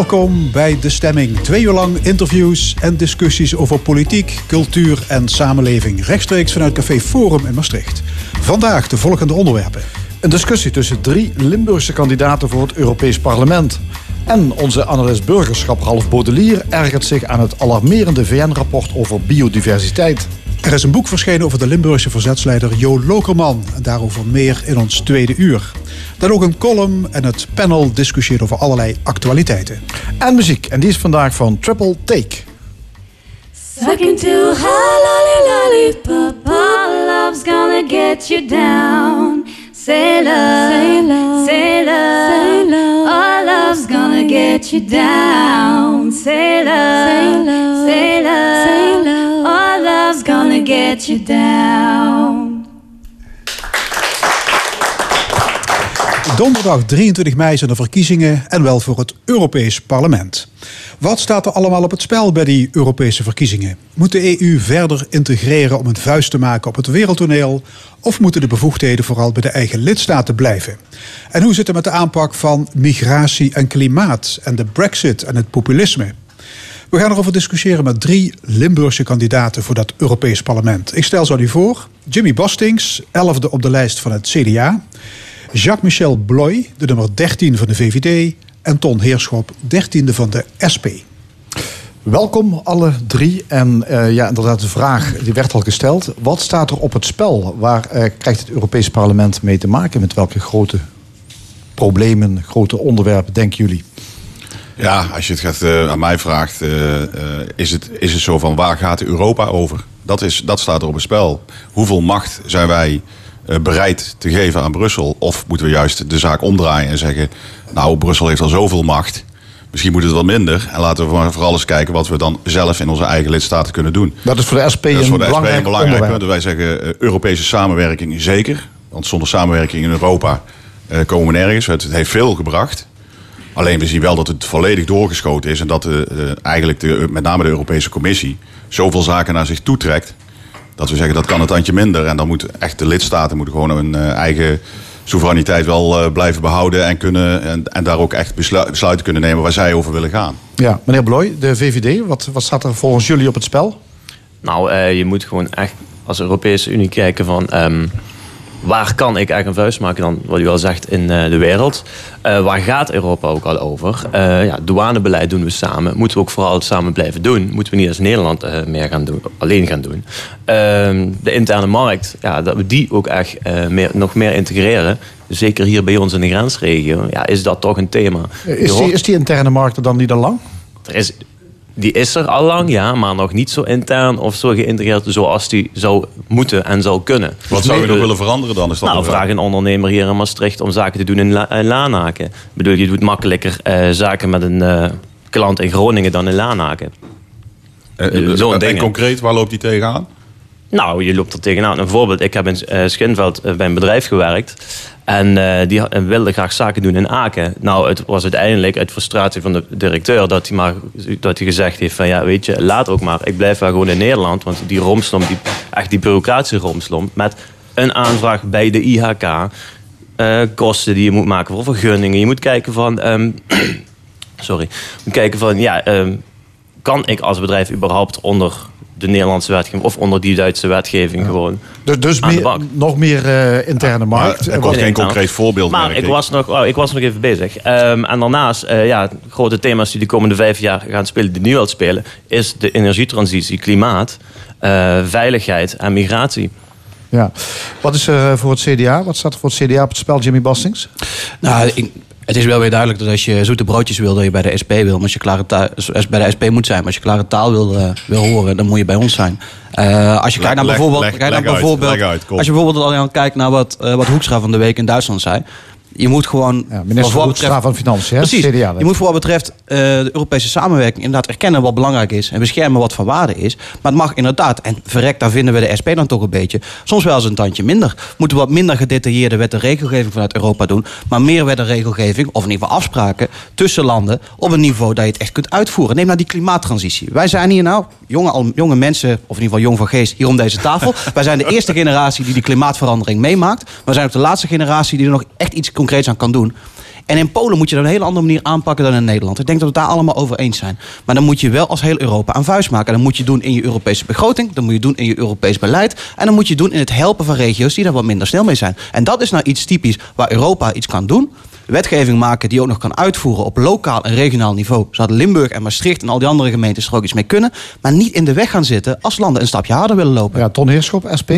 Welkom bij De Stemming. Twee uur lang interviews en discussies over politiek, cultuur en samenleving. Rechtstreeks vanuit Café Forum in Maastricht. Vandaag de volgende onderwerpen. Een discussie tussen drie Limburgse kandidaten voor het Europees Parlement. En onze analist burgerschap Ralf Baudelier ergert zich aan het alarmerende VN-rapport over biodiversiteit. Er is een boek verschenen over de Limburgse verzetsleider Jo Lokerman. En daarover meer in ons tweede uur. Dan ook een column en het panel discussieert over allerlei actualiteiten. En muziek, en die is vandaag van Triple Take. Sucking to lollipop, love's gonna get you down. Sailor, sailor, sailor, all love's gonna get you down. Sailor, sailor, sailor, all love's gonna get you down. Donderdag 23 mei zijn de verkiezingen en wel voor het Europees Parlement. Wat staat er allemaal op het spel bij die Europese verkiezingen? Moet de EU verder integreren om een vuist te maken op het wereldtoneel? Of moeten de bevoegdheden vooral bij de eigen lidstaten blijven? En hoe zit het met de aanpak van migratie en klimaat en de brexit en het populisme? We gaan erover discussiëren met drie Limburgse kandidaten voor dat Europees Parlement. Ik stel zo u voor. Jimmy Bastings, elfde op de lijst van het CDA. Jacques-Michel Bloy, de nummer 13 van de VVD. En Ton Heerschop, 13e van de SP. Welkom alle drie. En uh, ja, inderdaad, de vraag die werd al gesteld. Wat staat er op het spel? Waar uh, krijgt het Europees Parlement mee te maken? Met welke grote problemen, grote onderwerpen denken jullie? Ja, als je het gaat, uh, aan mij vraagt, is, het, is het zo van waar gaat Europa over? Dat, is, dat staat er op het spel. Hoeveel macht zijn wij bereid te geven aan Brussel? Of moeten we juist de zaak omdraaien en zeggen... nou, Brussel heeft al zoveel macht... Misschien moet het wat minder. En laten we maar vooral eens kijken wat we dan zelf in onze eigen lidstaten kunnen doen. Dat is voor de SP een voor de SP belangrijk, een belangrijk onderwerp. punt. Wij zeggen eh, Europese samenwerking zeker. Want zonder samenwerking in Europa eh, komen we nergens. Het heeft veel gebracht. Alleen we zien wel dat het volledig doorgeschoten is. En dat de, de- eigenlijk de, met name de Europese Commissie zoveel zaken naar zich toetrekt. Dat we zeggen dat kan het tandje minder. En dan moeten echt de lidstaten moeten gewoon hun eh, eigen soevereiniteit wel eh, blijven behouden. En, kunnen, en, en daar ook echt beslu- besluiten kunnen nemen waar zij over willen gaan. Ja, meneer Bloy, de VVD, wat, wat staat er volgens jullie op het spel? Nou, eh, je moet gewoon echt als Europese Unie kijken van... ehm, waar kan ik eigenlijk een vuist maken dan, wat u al zegt, in eh, de wereld? Eh, waar gaat Europa ook al over? Eh, ja, douanebeleid doen we samen. Moeten we ook vooral samen blijven doen. Moeten we niet als Nederland meer gaan doen, alleen gaan doen. Ehm, de interne markt, ja, dat we die ook echt meer, nog meer integreren. Zeker hier bij ons in de grensregio, ja, is dat toch een thema. Is die, is die interne markt er dan niet al lang? er is, die is er al lang, ja, maar nog niet zo intern of zo geïntegreerd zoals die zou moeten en zou kunnen. Wat zou je nog willen veranderen dan? Is dat Nou, vraag? een ondernemer hier in Maastricht om zaken te doen in, La in Lanaken. Ik bedoel, je doet makkelijker eh, zaken met een eh, klant in Groningen dan in Lanaken. Eh, eh, en hè. concreet, waar loopt die tegenaan? Nou, je loopt er tegenaan. Een voorbeeld, ik heb in eh, Schinveld eh, bij een bedrijf gewerkt. En eh, die wilde graag zaken doen in Aken. Nou, het was uiteindelijk uit frustratie van de directeur dat hij, maar, dat hij gezegd heeft van ja, weet je, laat ook maar. Ik blijf wel gewoon in Nederland. Want die romslomp, die, echt die bureaucratische romslomp, met een aanvraag bij de IHK. kosten die je moet maken voor vergunningen. Je moet kijken van. ehm, sorry. Moet kijken van ja, ehm, kan ik als bedrijf überhaupt onder de Nederlandse wetgeving of onder die Duitse wetgeving gewoon. Dus, dus Aan de meer, bak. nog meer eh, interne markt. er wat- geen nou. concreet voorbeeld. Maar ik was, nog, oh, ik was nog even bezig. Ehm, en daarnaast, eh, ja, grote thema's die de komende vijf jaar gaan spelen, die nu al spelen, is de energietransitie, klimaat, eh, veiligheid en migratie. Ja. Wat is er eh, voor het CDA? Wat staat er voor het CDA op het spel, Jimmy Bastings? Nou, ik- het is wel weer duidelijk dat als je zoete broodjes wil, dat je bij de SP wil. Maar als je klare taal, als bij de SP moet zijn, maar als je klare taal wil, eh, wil horen, dan moet je bij ons zijn. Eh, als je kijkt naar bijvoorbeeld, leg- kijk naar leg uit, bijvoorbeeld leg uit, kom. als je bijvoorbeeld al kijkt naar wat, eh, wat Hoekstra van de week in Duitsland zei. Je moet gewoon. Ja, minister voor wat van Financiën? Precies. CDA. je moet voor wat betreft de Europese samenwerking inderdaad erkennen wat belangrijk is en beschermen wat van waarde is. Maar het mag inderdaad, en verrek, daar vinden we de SP dan toch een beetje, soms wel eens een tandje minder. Moeten we wat minder gedetailleerde wet en regelgeving vanuit Europa doen, maar meer wet en regelgeving, of in ieder geval afspraken tussen landen op een niveau dat je het echt kunt uitvoeren. Neem nou die klimaattransitie. Wij zijn hier nou, jonge, al- jonge mensen, of in ieder geval jong van geest, hier om deze tafel. Wij zijn de eerste generatie die die klimaatverandering meemaakt. We zijn ook de laatste generatie die er nog echt iets concreets aan kan doen. En in Polen moet je dat op een hele andere manier aanpakken dan in Nederland. Ik denk dat we het daar allemaal over eens zijn. Maar dan moet je wel als heel Europa aan vuist maken. Dan moet je doen in je Europese begroting. Dan moet je doen in je Europees beleid. En dan moet je doen in het helpen van regio's die daar wat minder snel mee zijn. En dat is nou iets typisch waar Europa iets kan doen wetgeving maken die ook nog kan uitvoeren op lokaal en regionaal niveau. Zodat Limburg en Maastricht en al die andere gemeentes er ook iets mee kunnen. Maar niet in de weg gaan zitten als landen een stapje harder willen lopen. Ja, Ton Heerschop, SP.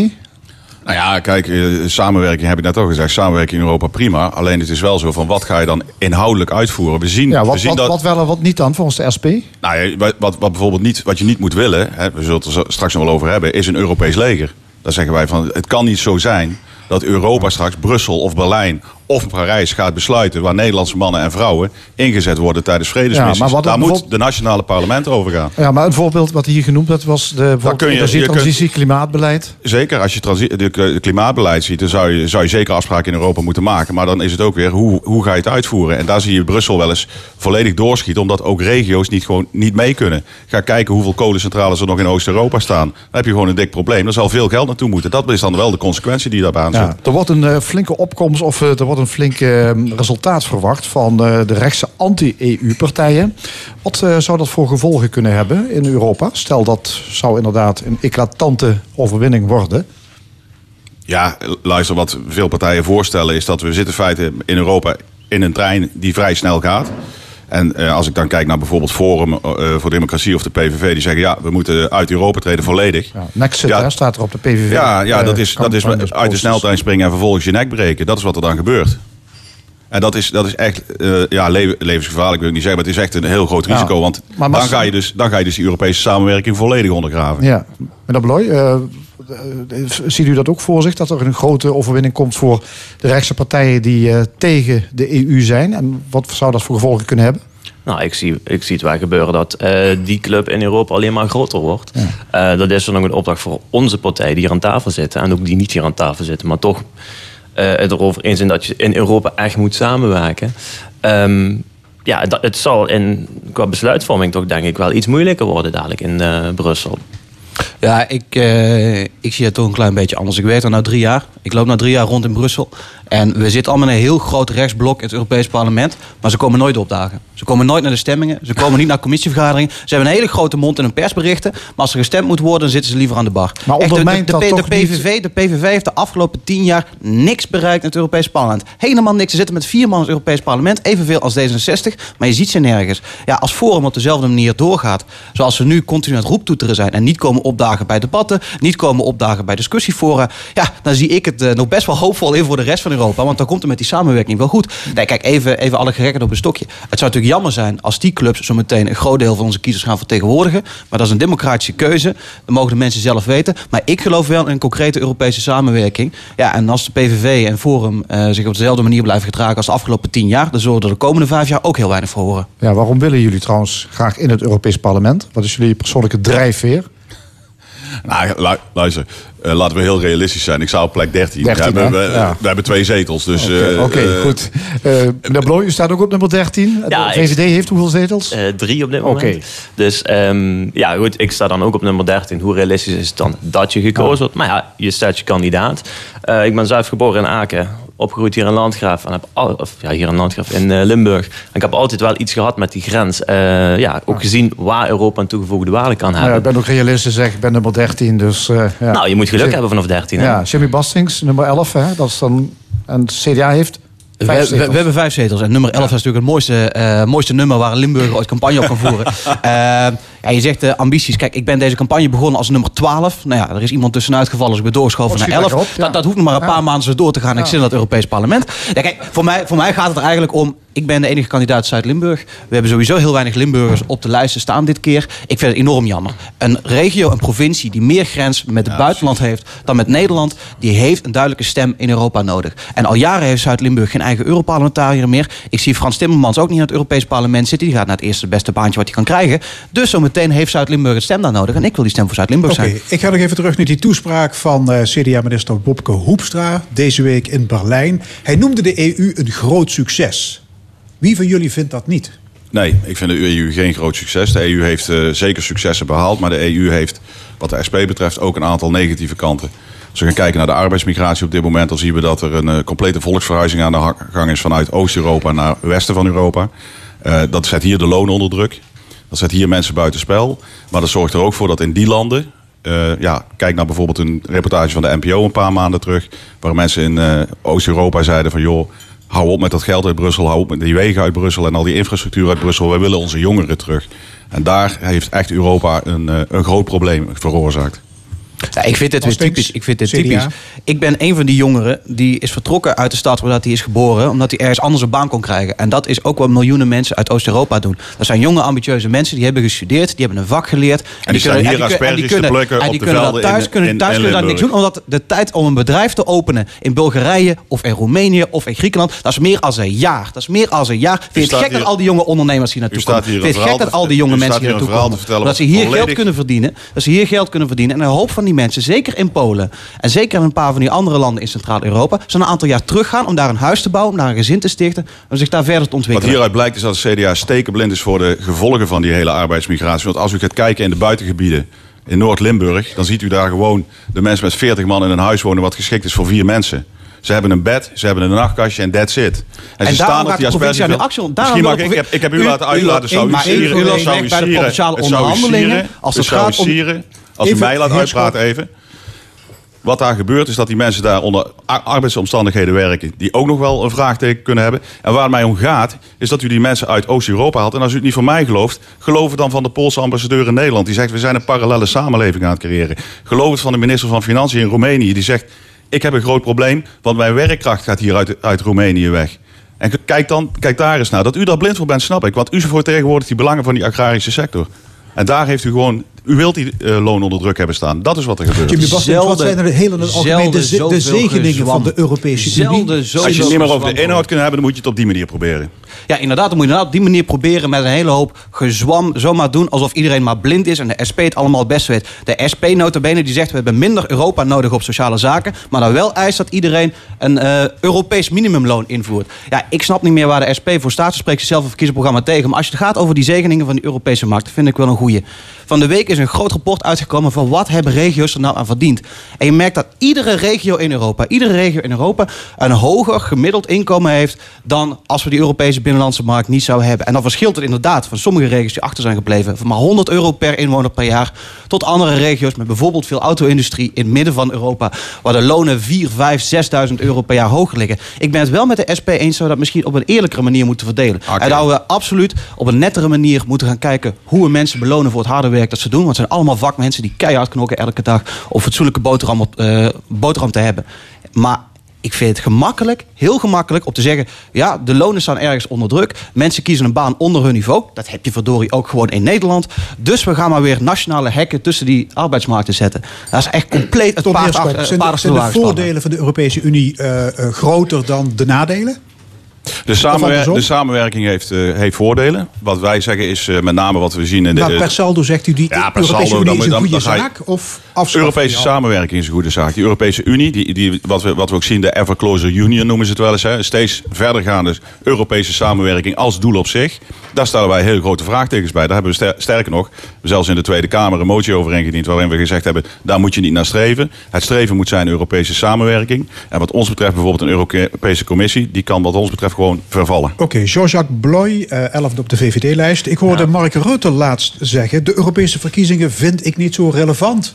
Nou ja, kijk, eh, samenwerking heb ik net al gezegd. Samenwerking in Europa prima. Alleen het is wel zo van wat ga je dan inhoudelijk uitvoeren? We zien, Ja, we wat, zien wat, dat. wat wel en wat niet dan volgens de SP? Nou ja, wat, wat, wat bijvoorbeeld niet, wat je niet moet willen, hè, we zullen het er straks nog wel over hebben, is een Europees leger. Dan zeggen wij van het kan niet zo zijn dat Europa straks Brussel of Berlijn of Parijs gaat besluiten waar Nederlandse mannen en vrouwen ingezet worden tijdens vredesmissies. Ja, maar wat Daar moet de nationale parlement over gaan. Ja, maar een voorbeeld wat hier genoemd werd was de energietransitie, klimaatbeleid. Zeker, als je k- klimaatbeleid ziet, dan zou je, zou je zeker afspraken in Europa moeten maken. Maar dan is het ook weer, hoe, hoe ga je het uitvoeren? En daar zie je Brussel wel eens volledig doorschieten, omdat ook regio's niet, gewoon niet mee kunnen. Ga kijken hoeveel kolencentrales er nog in Oost-Europa staan. Dan heb je gewoon een dik probleem. Er zal veel geld naartoe moeten. Dat is dan wel de consequentie die daarbij aan zit. Ja, er wordt een eh, flinke opkomst of eh, er wordt een flink eh, resultaat verwacht van eh, de rechtse anti-EU-partijen. Wat eh, zou dat voor gevolgen kunnen hebben in Europa? Stel dat zou inderdaad een eclatante overwinning worden. Ja, luister, wat veel partijen voorstellen is dat we zitten in feite in Europa in een trein die vrij snel gaat. En eh, als ik dan kijk naar bijvoorbeeld Forum eh, voor Democratie of de PVV, die zeggen ja, we moeten uit Europa treden volledig. Ja, Nexit Ja. staat er op de PVV. Ja, ja eh, dat is, dat is uit de sneltrein springen en vervolgens je nek breken. Dat is wat er dan gebeurt. En dat is, dat is echt eh, ja, le- levensgevaarlijk, wil ik niet zeggen. Maar het is echt een heel groot Ja. risico. Want dan, ga je dus, dan ga je dus die Europese samenwerking volledig ondergraven. Ja, Beloy, eh, eh, ziet u dat ook voor zich? Dat er een grote overwinning komt voor de rechtse partijen die eh, tegen de EU zijn? En wat zou dat voor gevolgen kunnen hebben? Nou, ik zie, ik zie het wel gebeuren dat eh, die club in Europa alleen maar groter wordt. Eh, dat is dan ook een opdracht voor onze partij die hier aan tafel zitten. En ook die niet hier aan tafel zitten. Maar toch eh, het erover eens zijn dat je in Europa echt moet samenwerken. Ehm, ja, dat, het zal in, qua besluitvorming toch denk ik wel iets moeilijker worden dadelijk in eh, Brussel. Ja, ik, eh, ik zie het toch een klein beetje anders. Ik werk er nu drie jaar. Ik loop nu drie jaar rond in Brussel. En we zitten allemaal in een heel groot rechtsblok in het Europees Parlement. Maar ze komen nooit opdagen. Ze komen nooit naar de stemmingen. Ze komen niet naar commissievergaderingen. Ze hebben een hele grote mond in hun persberichten. Maar als er gestemd moet worden, dan zitten ze liever aan de bar. Maar Echt, de, de, de, de PVV, de PVV heeft de afgelopen tien jaar niks bereikt in het Europees Parlement. Helemaal niks. Ze zitten met vier man in het Europees Parlement. Evenveel als D66. Maar je ziet ze nergens. Ja, als Forum op dezelfde manier doorgaat. Zoals ze nu continu aan het roeptoeteren zijn. En niet komen opdagen bij debatten. Niet komen opdagen bij discussiefora. Ja, dan zie ik het eh, nog best wel hoopvol in voor de rest van Europa. Want dan komt het met die samenwerking wel goed. Nee, kijk, even, even alle gerekken op een stokje. Het zou natuurlijk jammer zijn als die clubs zo meteen een groot deel van onze kiezers gaan vertegenwoordigen. Maar dat is een democratische keuze. Dat mogen de mensen zelf weten. Maar ik geloof wel in een concrete Europese samenwerking. Ja, en als de PVV en Forum eh, zich op dezelfde manier blijven gedragen als de afgelopen tien jaar, dan zullen we er de komende vijf jaar ook heel weinig voor horen. Ja, waarom willen jullie trouwens graag in het Europees Parlement? Wat is jullie persoonlijke drijfveer? Nou, lu- luister, eh, laten we heel realistisch zijn. Ik sta op plek 13. 13, we, hebben, we, Ja. we hebben twee zetels. Dus, Oké, eh, oké, eh, goed. Eh meneer Bloy, u staat ook op nummer 13. Ja, de ik- VVD heeft hoeveel zetels? Eh, drie op dit Oké. moment. Dus ehm, ja, goed, ik sta dan ook op nummer 13. Hoe realistisch is het dan dat je gekozen wordt? Maar ja, je staat je kandidaat. Eh, ik ben zelf geboren in Aken, opgegroeid hier in Landgraaf. En heb al, of, ja, hier in Landgraaf, in eh, Limburg. En ik heb altijd wel iets gehad met die grens. Eh, ja, ook gezien waar Europa een toegevoegde waarde kan Nou ja, hebben. ik ben ook realistisch, zeg. Ik ben nummer 13, dus... eh, ja. Nou, je moet geluk hebben vanaf 13. Hè? Ja, Jimmy Bastings, nummer 11, hè. Dat is dan... En het CDA heeft We, we, hebben vijf zetels. En nummer 11 is natuurlijk het mooiste, eh, mooiste nummer waar een Limburger ooit campagne op kan voeren. Eh, ja, je zegt eh, ambities. Kijk, ik ben deze campagne begonnen als nummer 12. Nou ja, er is iemand tussenuit gevallen, dus ik ben doorgeschoven Oh, naar schiet 11. lekker op, ja. dat, dat hoeft nog maar een Ja. paar maanden zo door te gaan. Ik zit in dat Europees parlement. Ja, kijk, voor mij, voor mij gaat het er eigenlijk om... Ik ben de enige kandidaat Zuid-Limburg. We hebben sowieso heel weinig Limburgers op de lijsten staan dit keer. Ik vind het enorm jammer. Een regio, een provincie die meer grens met het buitenland heeft dan met Nederland, die heeft een duidelijke stem in Europa nodig. En al jaren heeft Zuid-Limburg geen eigen Europarlementariër meer. Ik zie Frans Timmermans ook niet in het Europees parlement zitten. Die gaat naar het eerste beste baantje wat hij kan krijgen. Dus zometeen heeft Zuid-Limburg een stem daar nodig. En ik wil die stem voor Zuid-Limburg Oké, zijn. ik ga nog even terug naar die toespraak van eh, CDA-minister Bobke Hoepstra deze week in Berlijn. Hij noemde de EU een groot succes. Wie van jullie vindt dat niet? Nee, ik vind de EU geen groot succes. De EU heeft eh, zeker successen behaald. Maar de EU heeft, wat de SP betreft, ook een aantal negatieve kanten. Als we gaan kijken naar de arbeidsmigratie op dit moment, dan zien we dat er een eh, complete volksverhuizing aan de gang is vanuit Oost-Europa naar westen van Europa. Eh, dat zet hier de lonen onder druk. Dat zet hier mensen buitenspel. Maar dat zorgt er ook voor dat in die landen. eh, ja, kijk naar bijvoorbeeld een reportage van de NPO een paar maanden terug. Waar mensen in eh, Oost-Europa zeiden van joh, hou op met dat geld uit Brussel. Hou op met die wegen uit Brussel en al die infrastructuur uit Brussel. Wij willen onze jongeren terug. En daar heeft echt Europa een, eh, een groot probleem veroorzaakt. Ja, ik vind dit weer typisch. Ik vind dit CDA. typisch. Ik ben een van die jongeren die is vertrokken uit de stad waar dat hij is geboren, omdat hij ergens anders een baan kon krijgen. En dat is ook wat miljoenen mensen uit Oost-Europa doen. Dat zijn jonge, ambitieuze mensen die hebben gestudeerd, die hebben een vak geleerd. En, die staan hier en die, en die kunnen, plukken en die kunnen dat thuis in- kunnen, in- thuis in kunnen dat niks doen, omdat de tijd om een bedrijf te openen in Bulgarije of in Roemenië of in Griekenland, dat is meer als een jaar. Dat is meer als een jaar. Vind je het gek dat al die jonge ondernemers hier naartoe komen? Vind je het gek dat al die jonge mensen hier naartoe komen? Dat ze hier geld kunnen verdienen. Dat ze hier geld kunnen verdienen. En een hoop van die mensen, zeker in Polen en zeker in een paar van die andere landen in Centraal-Europa, zijn een aantal jaar teruggaan om daar een huis te bouwen, om daar een gezin te stichten, om zich daar verder te Wat ontwikkelen. hieruit blijkt is dat het CDA stekenblind is voor de gevolgen van die hele arbeidsmigratie. Want als u gaat kijken in de buitengebieden in Noord-Limburg, dan ziet u daar gewoon de mensen met 40 man in een huis wonen wat geschikt is voor vier mensen. Ze hebben een bed, ze hebben een nachtkastje en that's it. En, En ze staan op die de de. Daarom Misschien mag ik, de ik heb, ik heb u, u- laten uitlaten, zou u sieren. loopt bij de provinciale u onderhandelingen. Als het gaat om-. Als u Even, mij laat uitpraten even. Wat daar gebeurt is dat die mensen daar onder ar- arbeidsomstandigheden werken... die ook nog wel een vraagteken kunnen hebben. En waar het mij om gaat, is dat u die mensen uit Oost-Europa haalt. En als u het niet van mij gelooft, geloof het dan van de Poolse ambassadeur in Nederland. Die zegt, we zijn een parallele samenleving aan het creëren. Geloof het van de minister van Financiën in Roemenië. Die zegt, ik heb een groot probleem, want mijn werkkracht gaat hier uit, uit Roemenië weg. En kijk, dan, kijk daar eens naar. Dat u daar blind voor bent, snap ik. Want u vertegenwoordigt die belangen van die agrarische sector. En daar heeft u gewoon... U wilt die eh, loon onder druk hebben staan. Dat is wat er gebeurt. Jimmy wat zijn er heel in het algemeen de, de zegeningen van de Europese Unie? Als je het niet meer over de inhoud kunt hebben, dan moet je het op die manier proberen. Ja, inderdaad. Dan moet je inderdaad op die manier proberen met een hele hoop gezwam zomaar doen alsof iedereen maar blind is en de SP het allemaal het best weet. De SP notabene die zegt we hebben minder Europa nodig op sociale zaken, maar dan wel eist dat iedereen een eh, Europees minimumloon invoert. Ja, ik snap niet meer waar de SP voor staat. Ze spreekt zichzelf een verkiezingsprogramma tegen. Maar als je het gaat over die zegeningen van die Europese markt, dat vind ik wel een goeie. Van de week is een groot rapport uitgekomen van wat hebben regio's er nou aan verdiend. En je merkt dat iedere regio in Europa, iedere regio in Europa een hoger gemiddeld inkomen heeft dan als we die Europese binnenlandse markt niet zouden hebben. En dan verschilt het inderdaad van sommige regio's die achter zijn gebleven van maar 100 euro per inwoner per jaar tot andere regio's met bijvoorbeeld veel auto-industrie in het midden van Europa waar de lonen 4, 5, 6.000 euro per jaar hoger liggen. Ik ben het wel met de SP eens dat we dat misschien op een eerlijkere manier moeten verdelen. En dat we absoluut op een nettere manier moeten gaan kijken hoe we mensen belonen voor het harde werk dat ze doen. Want het zijn allemaal vakmensen die keihard knokken elke dag om fatsoenlijke boterham, op, eh, boterham te hebben. Maar ik vind het gemakkelijk, heel gemakkelijk, om te zeggen... ja, de lonen staan ergens onder druk. Mensen kiezen een baan onder hun niveau. Dat heb je verdorie ook gewoon in Nederland. Dus we gaan maar weer nationale hekken tussen die arbeidsmarkten zetten. Dat is echt compleet het Tom paard achter zijn, de, zijn voordelen van de Europese Unie eh, eh, groter dan de nadelen? De, samenwer- de samenwerking heeft, eh, heeft voordelen. Wat wij zeggen is eh, met name wat we zien in de... Maar per saldo zegt u die Ja, per Europese saldo, Unie dan is een goede dan zaak? Of? Europese samenwerking is een goede zaak. Die Europese Unie, die, die, wat, we, wat we ook zien, de Ever Closer Union noemen ze het wel eens. Hè, steeds verdergaande Europese samenwerking als doel op zich. Daar stellen wij heel grote vraagtekens bij. Daar hebben we ster- sterker nog, zelfs in de Tweede Kamer een motie over ingediend. Waarin we gezegd hebben, daar moet je niet naar streven. Het streven moet zijn Europese samenwerking. En wat ons betreft bijvoorbeeld een Europese Commissie. Die kan wat ons betreft gewoon vervallen. Oké, Jean-Jacques Bloy, eh 11 op de VVD-lijst. Ik hoorde Mark Rutte laatst zeggen... de Europese verkiezingen vind ik niet zo relevant.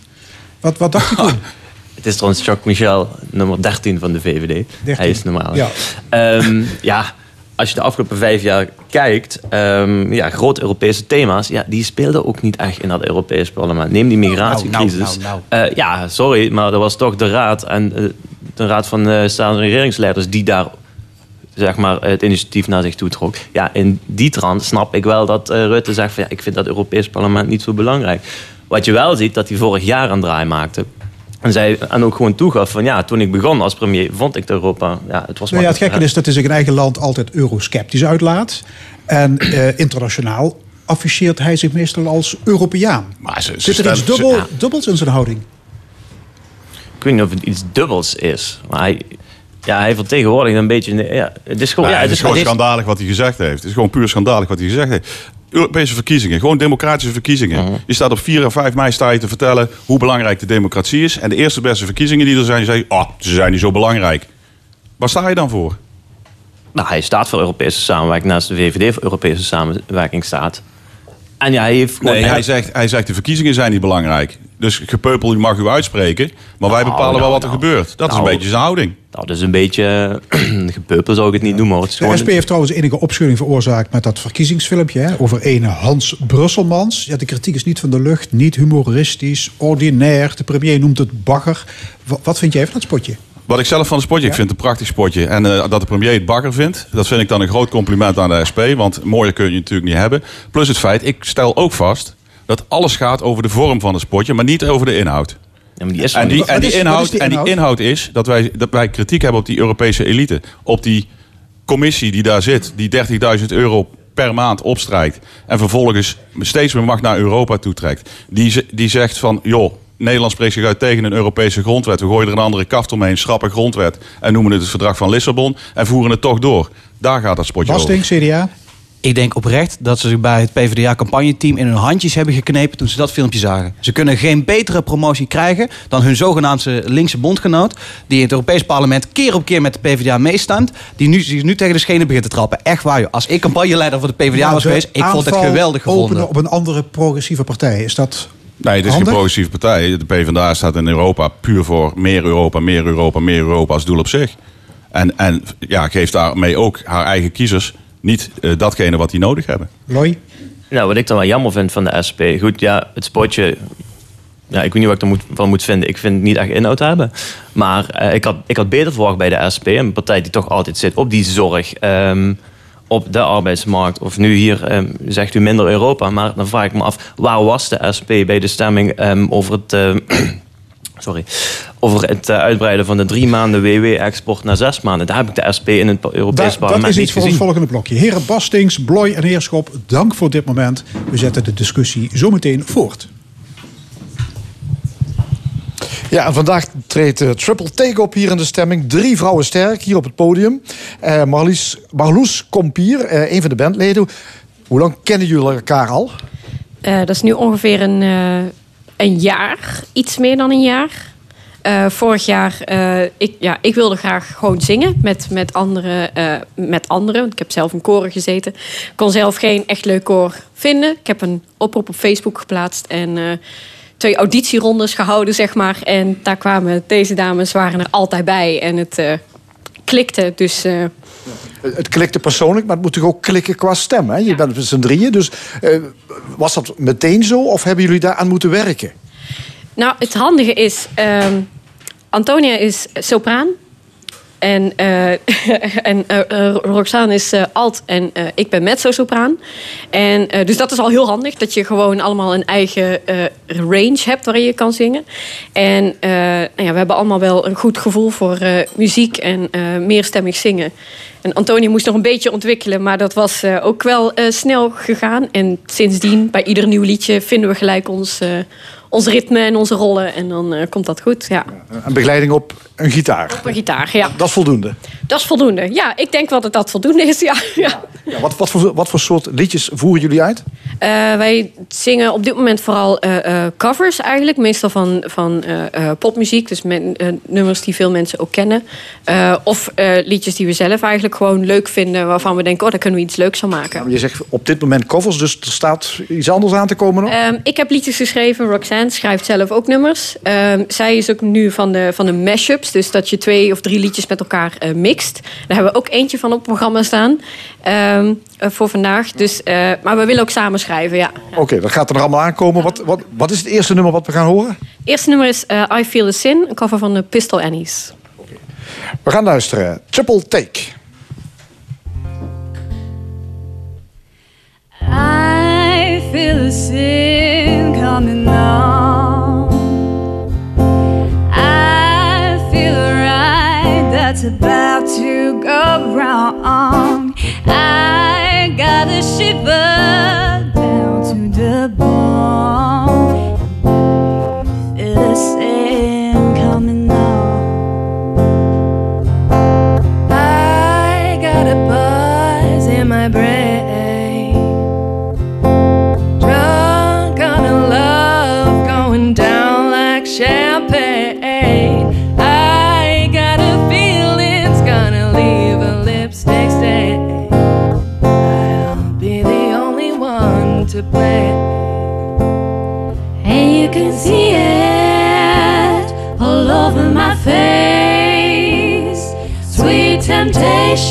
Wat, wat dacht u toen? Het is trouwens Jacques Michel, nummer 13 van de VVD. Hij is normaal. Ja. Ehm, ja, als je de afgelopen vijf jaar kijkt, ehm, ja, grote Europese thema's, ja, die speelden ook niet echt in dat Europees parlement. Neem die migratiecrisis. Nou, nou, nou, Eh, ja, sorry, maar dat was toch de raad en eh, de raad van eh staats- en regeringsleiders die daar zeg maar, het initiatief naar zich toe trok. Ja, in die trant snap ik wel dat eh, Rutte zegt van ja, ik vind dat Europees parlement niet zo belangrijk. Wat je wel ziet, dat hij vorig jaar een draai maakte. En, zij, en ook gewoon toegaf van ja, toen ik begon als premier, vond ik Europa. Ja, het was Nou ja, het gekke is dat hij zich in eigen land altijd eurosceptisch uitlaat. En eh, internationaal afficheert hij zich meestal als Europeaan. Maar ze, ze Zit er iets dubbel, ja. dubbels in zijn houding? Ik weet niet of het iets dubbels is. Maar hij, ja, hij vertegenwoordigt een beetje... Ja, het is gewoon... Ja, het is gewoon schandalig wat hij gezegd heeft. Het is gewoon puur schandalig wat hij gezegd heeft. Europese verkiezingen, gewoon democratische verkiezingen. Mhm. Je staat op 4 en 5 mei sta je te vertellen hoe belangrijk de democratie is. En de eerste beste verkiezingen die er zijn, zei je, oh, ze zijn niet zo belangrijk. Waar sta je dan voor? Nou, hij staat voor Europese samenwerking naast de VVD voor Europese samenwerking staat. En ja, hij heeft gewoon... Nee, hij zegt, hij zegt de verkiezingen zijn niet belangrijk. Dus gepeupel u mag u uitspreken, maar wij Nou, bepalen wel nou, wat er nou. gebeurt. Dat is een beetje zijn houding. Nou, dat is een beetje gepeupel zou ik het niet noemen. hoor. Het is De SP heeft trouwens enige opschudding veroorzaakt met dat verkiezingsfilmpje hè, over ene Hans Brusselmans. Ja, de kritiek is niet van de lucht, niet humoristisch, ordinair. De premier noemt het bagger. Wa- Wat vind jij van dat spotje? Wat ik zelf van het spotje, ik vind het een prachtig spotje. En eh, dat de premier het bakker vindt, dat vind ik dan een groot compliment aan de SP. Want mooier kun je natuurlijk niet hebben. Plus het feit, ik stel ook vast dat alles gaat over de vorm van het spotje, maar niet over de inhoud. Ja, maar die is En die, Wat en die, is- wat inhoud, is die en die inhoud? is dat wij, dat wij kritiek hebben op die Europese elite. Op die commissie die daar zit, die 30.000 euro per maand opstrijkt. En vervolgens steeds meer macht naar Europa toetrekt. Die, ze- die zegt van, joh, Nederland spreekt zich uit tegen een Europese grondwet. We gooien er een andere kaft omheen, schrappen grondwet. En noemen het het verdrag van Lissabon. En voeren het toch door. Daar gaat dat spotje over. Basting, CDA? Ik denk oprecht dat ze zich bij het PvdA-campagneteam in hun handjes hebben geknepen toen ze dat filmpje zagen. Ze kunnen geen betere promotie krijgen dan hun zogenaamde linkse bondgenoot, die in het Europees Parlement keer op keer met de PvdA meestaat, die nu, zich nu tegen de schenen begint te trappen. Echt waar, joh. Als ik campagneleider voor de PvdA was geweest, ik vond het geweldig gevonden. openen op een andere progressieve partij. Is dat Nee, het is handig? geen progressieve partij. De PvdA staat in Europa puur voor meer Europa, meer Europa, meer Europa als doel op zich. En, en ja, geeft daarmee ook haar eigen kiezers niet eh, datgene wat die nodig hebben. Loy? Nou, wat ik dan wel jammer vind van de SP. Goed, ja, het spotje. Ja, ik weet niet wat ik er moet, van moet vinden. Ik vind het niet echt inhoud hebben. Maar eh, ik, had, ik had beter verwacht bij de SP. Een partij die toch altijd zit op die zorg. ehm, op de arbeidsmarkt. Of nu hier ehm, zegt u minder Europa. Maar dan vraag ik me af. Waar was de SP bij de stemming ehm, over het... ehm, Sorry. Over het eh, uitbreiden van de drie maanden WW-export naar zes maanden. Daar heb ik de SP in het Europees Da- parlement dat is niet iets voor ons volgende blokje. Heren Bastings, Bloy en Heerschop, dank voor dit moment. We zetten de discussie zometeen voort. Ja, en vandaag treedt eh, Triple Take op hier in de stemming. Drie vrouwen sterk hier op het podium. Eh Marlies, Marloes Kompier, eh, een van de bandleden. Hoe lang kennen jullie elkaar al? Dat is nu ongeveer een, een jaar, iets meer dan een jaar. Vorig jaar, ik, ja, ik wilde graag gewoon zingen met, met, anderen, met anderen. Ik heb zelf in koren gezeten. Ik kon zelf geen echt leuk koor vinden. Ik heb een oproep op Facebook geplaatst en twee auditierondes gehouden, zeg maar. En daar kwamen deze dames, waren er altijd bij. En het eh, klikte, dus... eh, Het klikte persoonlijk, maar het moet toch ook klikken qua stem. Hè? Je bent met z'n drieën, dus eh, was dat meteen zo of hebben jullie daar aan moeten werken? Nou, het handige is, ehm, Antonia is sopraan. En, eh, en eh, eh, Roxane is eh, alt en ik ben mezzo-sopraan. En, dus dat is al heel handig, dat je gewoon allemaal een eigen range hebt waarin je kan zingen. En nou ja, we hebben allemaal wel een goed gevoel voor muziek en meerstemmig zingen. En Antonia moest nog een beetje ontwikkelen, maar dat was ook wel snel gegaan. En sindsdien, bij ieder nieuw liedje, vinden we gelijk ons, ons ritme en onze rollen. En dan eh, komt dat goed, ja. Een begeleiding op een gitaar. Op een gitaar, ja. Dat is voldoende. Dat is voldoende. Ja, ik denk wel dat dat voldoende is, ja. ja. Ja, wat, wat, voor, wat voor soort liedjes voeren jullie uit? Eh, wij zingen op dit moment vooral eh, covers eigenlijk. Meestal van, van popmuziek. Dus eh, nummers die veel mensen ook kennen. Of liedjes die we zelf eigenlijk gewoon leuk vinden. Waarvan we denken, oh, daar kunnen we iets leuks van maken. Je zegt op dit moment covers, dus er staat iets anders aan te komen nog? Ehm, ik heb liedjes geschreven. Roxanne schrijft zelf ook nummers. Ehm, zij is ook nu van de, van de mashups. Dus dat je twee of drie liedjes met elkaar eh, mixt. Daar hebben we ook eentje van op het programma staan. ehm, eh, voor vandaag. Dus, eh, maar we willen ook samen schrijven, ja. Oké, dat gaat er allemaal aankomen. Wat, wat, wat is het eerste nummer wat we gaan horen? Het eerste nummer is I Feel the Sin. Een cover van de Pistol Annies. We gaan luisteren. Triple Take. river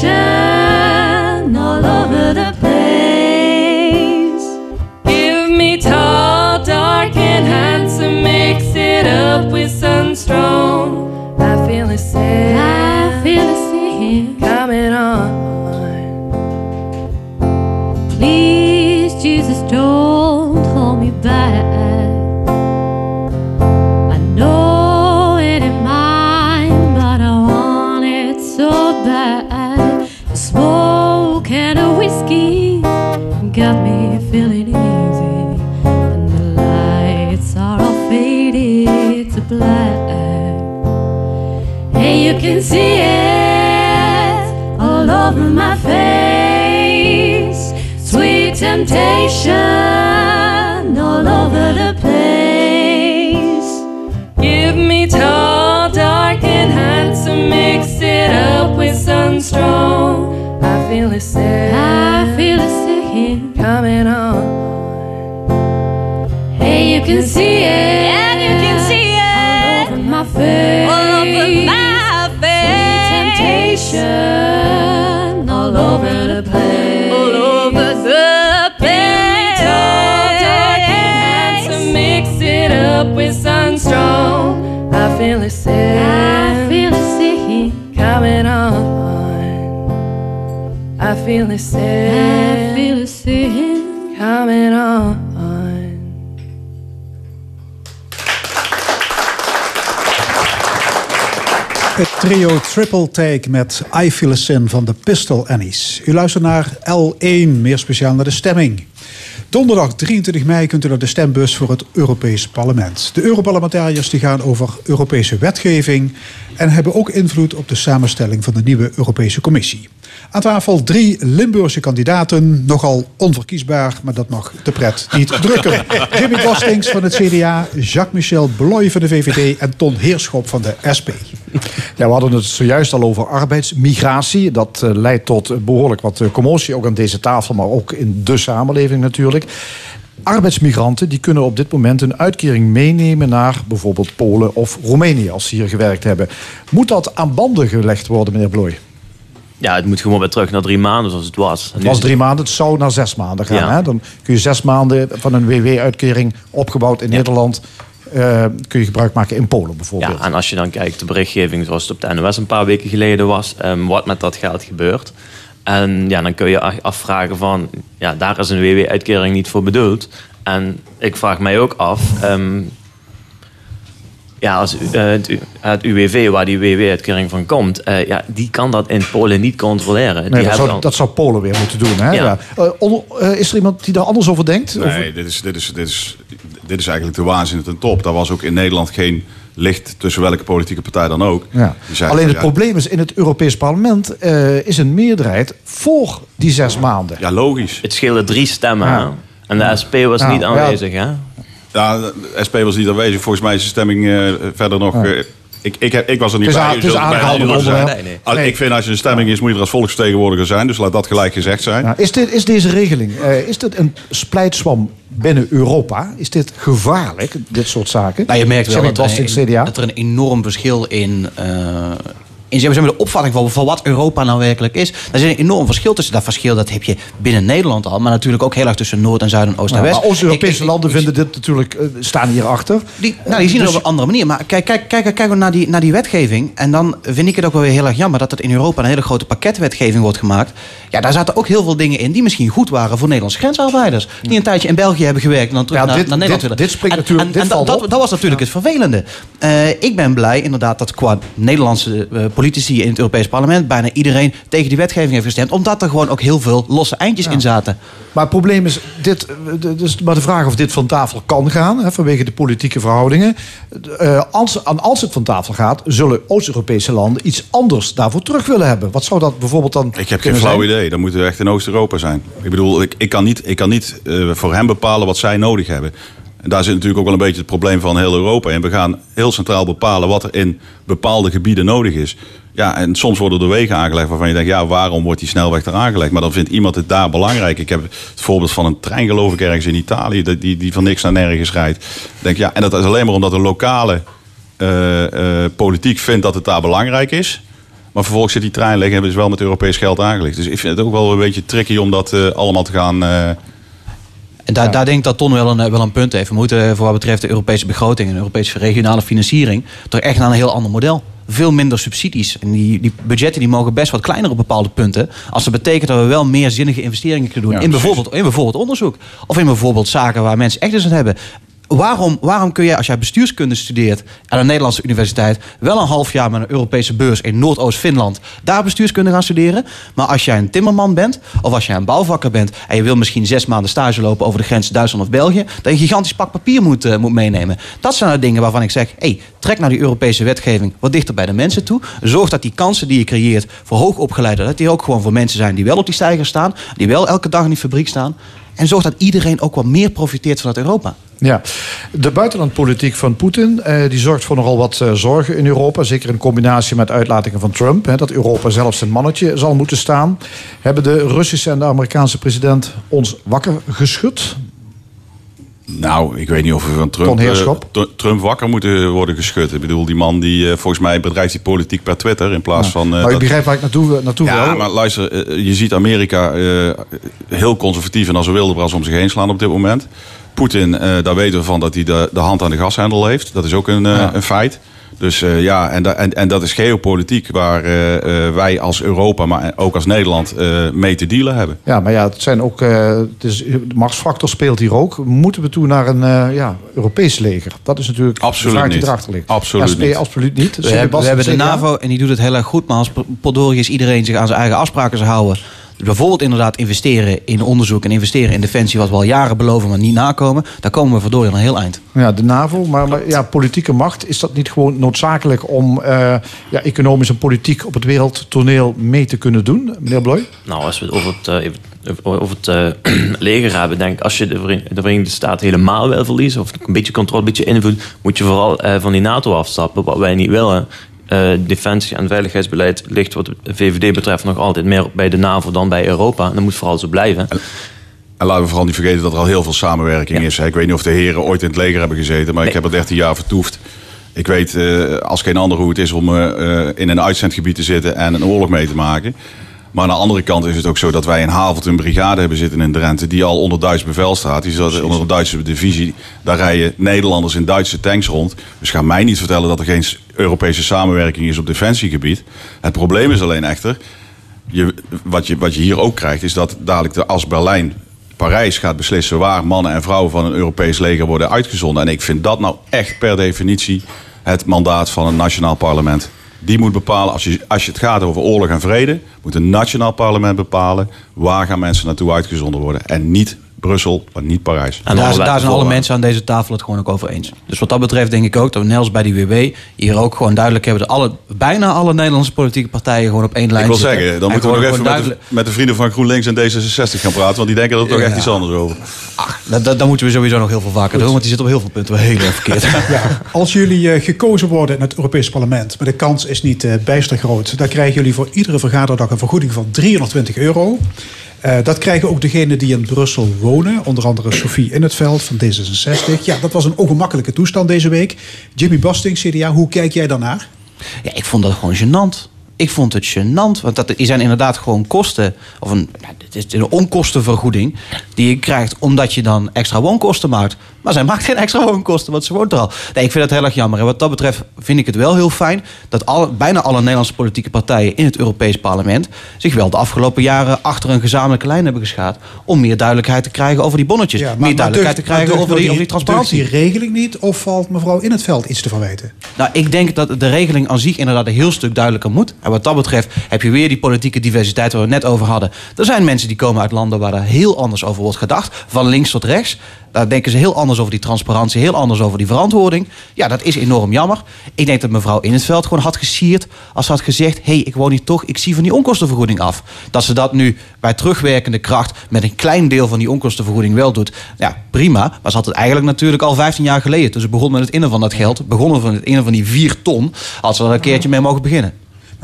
shine. Temptation all over the place. Give me tall, dark, and handsome. Mix it up with sun strong. I feel it sick. I feel it sick coming on. Hey, you can see I feel it sick. I feel it sick. Coming on. I feel it sick. I feel it sick. Coming on. Het trio Triple Take met I Feel a Sin van de Pistol Annies. U luistert naar L1, meer speciaal naar de stemming. Donderdag 23 mei kunt u naar de stembus voor het Europees Parlement. De Europarlementariërs die gaan over Europese wetgeving en hebben ook invloed op de samenstelling van de nieuwe Europese Commissie. Aan tafel drie Limburgse kandidaten, nogal onverkiesbaar, maar dat mag de pret niet drukken. Jimmy Bostings van het CDA, Jacques-Michel Bloy van de VVD en Ton Heerschop van de SP. Ja, we hadden het zojuist al over arbeidsmigratie. Dat eh, leidt tot eh, behoorlijk wat eh, commotie, ook aan deze tafel, maar ook in de samenleving natuurlijk. Arbeidsmigranten die kunnen op dit moment een uitkering meenemen naar bijvoorbeeld Polen of Roemenië als ze hier gewerkt hebben. Moet dat aan banden gelegd worden, meneer Blooi? Ja, het moet gewoon weer terug naar drie maanden zoals het was. Het was drie maanden, het zou naar zes maanden gaan. Ja. Hè? Dan kun je zes maanden van een WW-uitkering opgebouwd in Nederland... eh, kun je gebruik maken in Polen bijvoorbeeld. Ja, en als je dan kijkt, de berichtgeving zoals het op de NOS een paar weken geleden was, ehm, wat met dat geld gebeurt. En ja, dan kun je af- afvragen van, ja, daar is een WW-uitkering niet voor bedoeld. En ik vraag mij ook af, ehm, ja, als eh, het, U- het UWV, waar die WW-uitkering van komt, eh, ja, die kan dat in Polen niet controleren. die dat, zou, dan- dat zou Polen weer moeten doen. Hè? Ja. Ja. Eh, on- is er iemand die daar anders over denkt? Over- Nee, dit is, dit, is, dit, is, dit is eigenlijk de waanzin ten top. Daar was ook in Nederland geen licht tussen welke politieke partij dan ook. Ja. Alleen het ja, probleem is, in het Europees Parlement eh, is een meerderheid voor die zes maanden. Ja, logisch. Het scheelde drie stemmen. En de SP was Ja, niet ja. aanwezig, hè? Ja, de SP was niet aanwezig. Volgens mij is de stemming eh, verder nog... eh, ik, ik, heb, ik was er niet Het is bij. Nee, nee. Als- Nee. Ik vind als je een stemming is, moet je er als volksvertegenwoordiger zijn. Dus laat dat gelijk gezegd zijn. Ja, is, dit, is deze regeling, eh, is dit een splijtswam binnen Europa? Is dit gevaarlijk, dit soort zaken? Nou, je merkt wel Sammy dat er, CDA. dat er een enorm verschil in, eh, in zeg maar, de opvatting van, van wat Europa nou werkelijk is. Er is een enorm verschil tussen. Dat verschil dat heb je binnen Nederland al, maar natuurlijk ook heel erg tussen Noord en Zuid en Oost en Ja, West. maar onze Europese landen vinden dit natuurlijk, eh, staan hierachter. die, nou, die zien het Dus- op een andere manier. Maar kijk, kijk, kijk, kijk we naar die, naar die wetgeving. En dan vind ik het ook wel weer heel erg jammer dat er in Europa een hele grote pakketwetgeving wordt gemaakt. Ja, daar zaten ook heel veel dingen in die misschien goed waren voor Nederlandse grensarbeiders. Die een tijdje in België hebben gewerkt en dan terug Ja, naar, dit- naar Nederland dit- willen. dit springt En- natuurlijk- en- dit en valt dat, op. dat was natuurlijk het vervelende. Eh, ik ben blij inderdaad dat qua Nederlandse eh, politici in het Europees Parlement bijna iedereen tegen die wetgeving heeft gestemd. Omdat er gewoon ook heel veel losse eindjes in zaten. Maar het probleem is, dit, dus maar de vraag of dit van tafel kan gaan, hè, vanwege de politieke verhoudingen. Eh, als, als het van tafel gaat, zullen Oost-Europese landen iets anders daarvoor terug willen hebben. Wat zou dat bijvoorbeeld dan Ik heb geen flauw zijn? idee. Dan moeten we echt in Oost-Europa zijn. Ik bedoel, ik, ik kan niet, ik kan niet eh, voor hem bepalen wat zij nodig hebben. En daar zit natuurlijk ook wel een beetje het probleem van heel Europa. En we gaan heel centraal bepalen wat er in bepaalde gebieden nodig is. Ja, en soms worden er wegen aangelegd waarvan je denkt, ja, waarom wordt die snelweg er aangelegd? Maar dan vindt iemand het daar belangrijk. Ik heb het voorbeeld van een trein, geloof ik, ergens in Italië, die, die, van niks naar nergens rijdt. Denk, ja, en dat is alleen maar omdat de lokale eh, eh, politiek vindt dat het daar belangrijk is. Maar vervolgens zit die trein liggen en hebben ze wel met Europees geld aangelegd. Dus ik vind het ook wel een beetje tricky om dat eh, allemaal te gaan... eh, En daar, daar denk ik dat Ton wel een, wel een punt heeft. We moeten voor wat betreft de Europese begroting en Europese regionale financiering toch echt naar een heel ander model. Veel minder subsidies. En die, die budgetten die mogen best wat kleiner op bepaalde punten. Als dat betekent dat we wel meer zinnige investeringen kunnen doen. Ja, in, bijvoorbeeld, in bijvoorbeeld onderzoek. Of in bijvoorbeeld zaken waar mensen echt iets aan hebben. Waarom, waarom kun je, als jij bestuurskunde studeert aan een Nederlandse universiteit, wel een half jaar met een Europese beurs in Noordoost-Finland, daar bestuurskunde gaan studeren? Maar als jij een timmerman bent, of als jij een bouwvakker bent en je wil misschien zes maanden stage lopen over de grens Duitsland of België, dat je een gigantisch pak papier moet, eh, moet meenemen. Dat zijn nou dingen waarvan ik zeg: hey, trek naar die Europese wetgeving wat dichter bij de mensen toe. Zorg dat die kansen die je creëert voor hoogopgeleiden, dat die ook gewoon voor mensen zijn die wel op die stijger staan, die wel elke dag in die fabriek staan. En zorg dat iedereen ook wat meer profiteert vanuit Europa. Ja, de buitenlandpolitiek van Poetin eh, die zorgt voor nogal wat eh, zorgen in Europa. Zeker in combinatie met uitlatingen van Trump. Hè, dat Europa zelfs zijn mannetje zal moeten staan. Hebben de Russische en de Amerikaanse president ons wakker geschud? Nou, ik weet niet of we van Trump, eh, Tr- Trump wakker moeten worden geschud. Ik bedoel, die man die eh, volgens mij bedrijft die politiek per Twitter in plaats van... eh, maar u dat- begrijpt waar ik naartoe, naartoe ja, wil. maar luister, je ziet Amerika heel conservatief en als een wildebras om zich heen slaan op dit moment. Poetin, daar weten we van dat hij de, de hand aan de gashendel heeft. Dat is ook een, een feit. Dus eh, ja, en, da- en, en dat is geopolitiek waar eh, eh, wij als Europa, maar ook als Nederland eh, mee te dealen hebben. Ja, maar ja, het zijn ook. eh, het is, de machtsfactor speelt hier ook. Moeten we toe naar een eh, ja, Europees leger? Dat is natuurlijk Absoluut de vraag die niet. erachter ligt. Absoluut SP, niet. absoluut niet. We hebben, we hebben de? NAVO en die doet het heel erg goed. Maar als Podorius iedereen zich aan zijn eigen afspraken zou houden. Dus bijvoorbeeld inderdaad investeren in onderzoek en investeren in defensie. Wat we al jaren beloven, maar niet nakomen. Daar komen we verdorie een heel eind. Ja, de NAVO. Maar, maar ja, politieke macht, is dat niet gewoon noodzakelijk om eh, ja, economisch en politiek op het wereldtoneel mee te kunnen doen, meneer Bloy? Nou, als we het over het, eh, even- over het eh, leger hebben, denk ik, als je de, Verenigde- de Verenigde Staten helemaal wil verliezen, of een beetje controle, een beetje invloed, moet je vooral eh, van die NATO afstappen, wat wij niet willen. Eh, defensie- en veiligheidsbeleid ligt wat de VVD betreft nog altijd meer bij de NAVO dan bij Europa. En dat moet vooral zo blijven. En laten we vooral niet vergeten dat er al heel veel samenwerking Ja. is. Ik weet niet of de heren ooit in het leger hebben gezeten, maar ik heb er 13 jaar vertoefd. Ik weet eh, als geen ander hoe het is om eh, in een uitzendgebied te zitten en een oorlog mee te maken. Maar aan de andere kant is het ook zo dat wij in Havelt een brigade hebben zitten in Drenthe... die al onder Duits bevel staat. Die zat onder een Duitse divisie. Daar rijden Nederlanders in Duitse tanks rond. Dus ga mij niet vertellen dat er geen Europese samenwerking is op defensiegebied. Het probleem is alleen echter... Je, wat, je, wat je hier ook krijgt is dat dadelijk de als Berlijn Parijs gaat beslissen waar mannen en vrouwen van een Europees leger worden uitgezonden. En ik vind dat nou echt per definitie het mandaat van een nationaal parlement. Die moet bepalen, als je, als je het gaat over oorlog en vrede, moet een nationaal parlement bepalen waar gaan mensen naartoe uitgezonden worden. En niet Brussel, maar niet Parijs. En daar, daar zijn alle mensen aan deze tafel het gewoon ook over eens. Dus wat dat betreft denk ik ook dat we net als bij die WW hier ook gewoon duidelijk hebben dat alle, bijna alle Nederlandse politieke partijen gewoon op één lijn Ik wil zitten. zeggen, dan En moeten we nog even met de, met de vrienden van GroenLinks en D66 gaan praten. Want die denken er toch echt Ja. iets anders over. Dat, dat, dat moeten we sowieso nog heel veel vaker doen, want die zit op heel veel punten wel heel erg verkeerd. Ja, als jullie eh, gekozen worden in het Europees Parlement, maar de kans is niet eh, bijster groot, dan krijgen jullie voor iedere vergaderdag een vergoeding van 320 euro. Eh, dat krijgen ook degenen die in Brussel wonen, onder andere Sophie In het Veld van D66. Ja, dat was een ongemakkelijke toestand deze week. Jimmy Basting, CDA, hoe kijk jij daarnaar? Ja, ik vond dat gewoon gênant. Ik vond het gênant, want dat zijn inderdaad gewoon kosten. Of een, het is een onkostenvergoeding die je krijgt omdat je dan extra woonkosten maakt. Maar zij maakt geen extra woonkosten, want ze woont er al. Nee, ik vind dat heel erg jammer. En wat dat betreft vind ik het wel heel fijn dat alle, bijna alle Nederlandse politieke partijen in het Europees Parlement zich wel de afgelopen jaren achter een gezamenlijke lijn hebben geschaad. om meer duidelijkheid te krijgen over die bonnetjes. Ja, maar- meer maar duidelijkheid te krijgen over deugt die, over die transparantie. die regeling niet of valt mevrouw In het Veld iets te verwijten? Nou, ik denk dat de regeling aan zich inderdaad een heel stuk duidelijker moet. En wat dat betreft heb je weer die politieke diversiteit waar we het net over hadden. Er zijn mensen die komen uit landen waar er heel anders over wordt gedacht. Van links tot rechts. Daar denken ze heel anders over die transparantie, heel anders over die verantwoording. Ja, dat is enorm jammer. Ik denk dat mevrouw In het Veld gewoon had gesierd als ze had gezegd: hé, hey, ik woon hier toch, ik zie van die onkostenvergoeding af. Dat ze dat nu bij terugwerkende kracht met een klein deel van die onkostenvergoeding wel doet. Ja, prima. Maar ze had het eigenlijk natuurlijk al 15 jaar geleden. Toen ze begon met het innen van dat geld, begonnen van het innen van die 4 ton, had ze er een keertje mee mogen beginnen.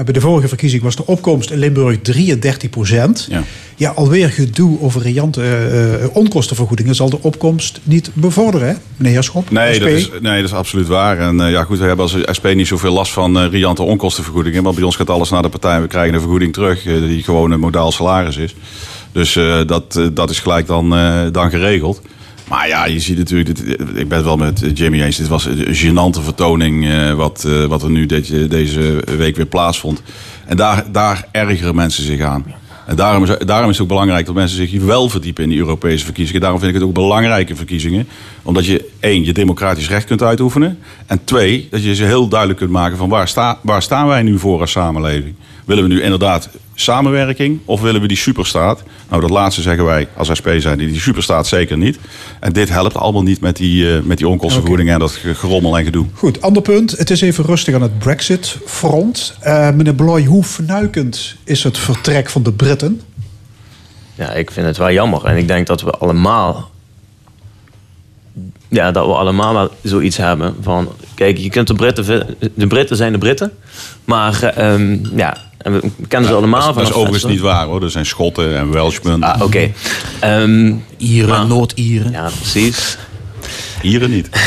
Bij de vorige verkiezing was de opkomst in Limburg 33 procent. Ja. Ja. alweer gedoe over riante eh, eh, onkostenvergoedingen zal de opkomst niet bevorderen, meneer Heerschop? Nee, SP? dat is, nee, dat is absoluut waar. En eh, ja, goed, we hebben als SP niet zoveel last van riante onkostenvergoedingen. Want bij ons gaat alles naar de partij. We krijgen een vergoeding terug die gewoon een modaal salaris is. Dus dat, dat is gelijk dan, dan geregeld. Maar ja, je ziet natuurlijk, dit- ik ben het wel met Jimmy eens. Dit was een gênante vertoning eh, wat, eh, wat er nu deze, deze week weer plaatsvond. En daar, daar ergeren mensen zich aan. En daarom is, daarom is het ook belangrijk dat mensen zich wel verdiepen in die Europese verkiezingen. Daarom vind ik het ook belangrijke verkiezingen. Omdat je één, je democratisch recht kunt uitoefenen. En twee, dat je ze heel duidelijk kunt maken van waar, sta, waar staan wij nu voor als samenleving. Willen we nu inderdaad samenwerking of willen we die superstaat? Nou, dat laatste zeggen wij als SP zijn die, die superstaat zeker niet. En dit helpt allemaal niet met die, eh, met die onkostenvergoedingen en dat ge- gerommel en gedoe. Goed, ander punt. Het is even rustig aan het Brexit-front. Eh, meneer Bloy, hoe vernuikend is het vertrek van de Britten? Ja, ik vind het wel jammer. En ik denk dat we allemaal. Ja, dat we allemaal wel zoiets hebben van. Kijk, je kunt de Britten. De Britten zijn de Britten. Maar eh, ehm, ja, en we kennen ze allemaal dat, is- dat is overigens niet waar hoor. Er zijn Schotten en Welshmen. Ah, oké. Ehm, Ieren, Noord-Ieren. ja, precies. Ieren niet.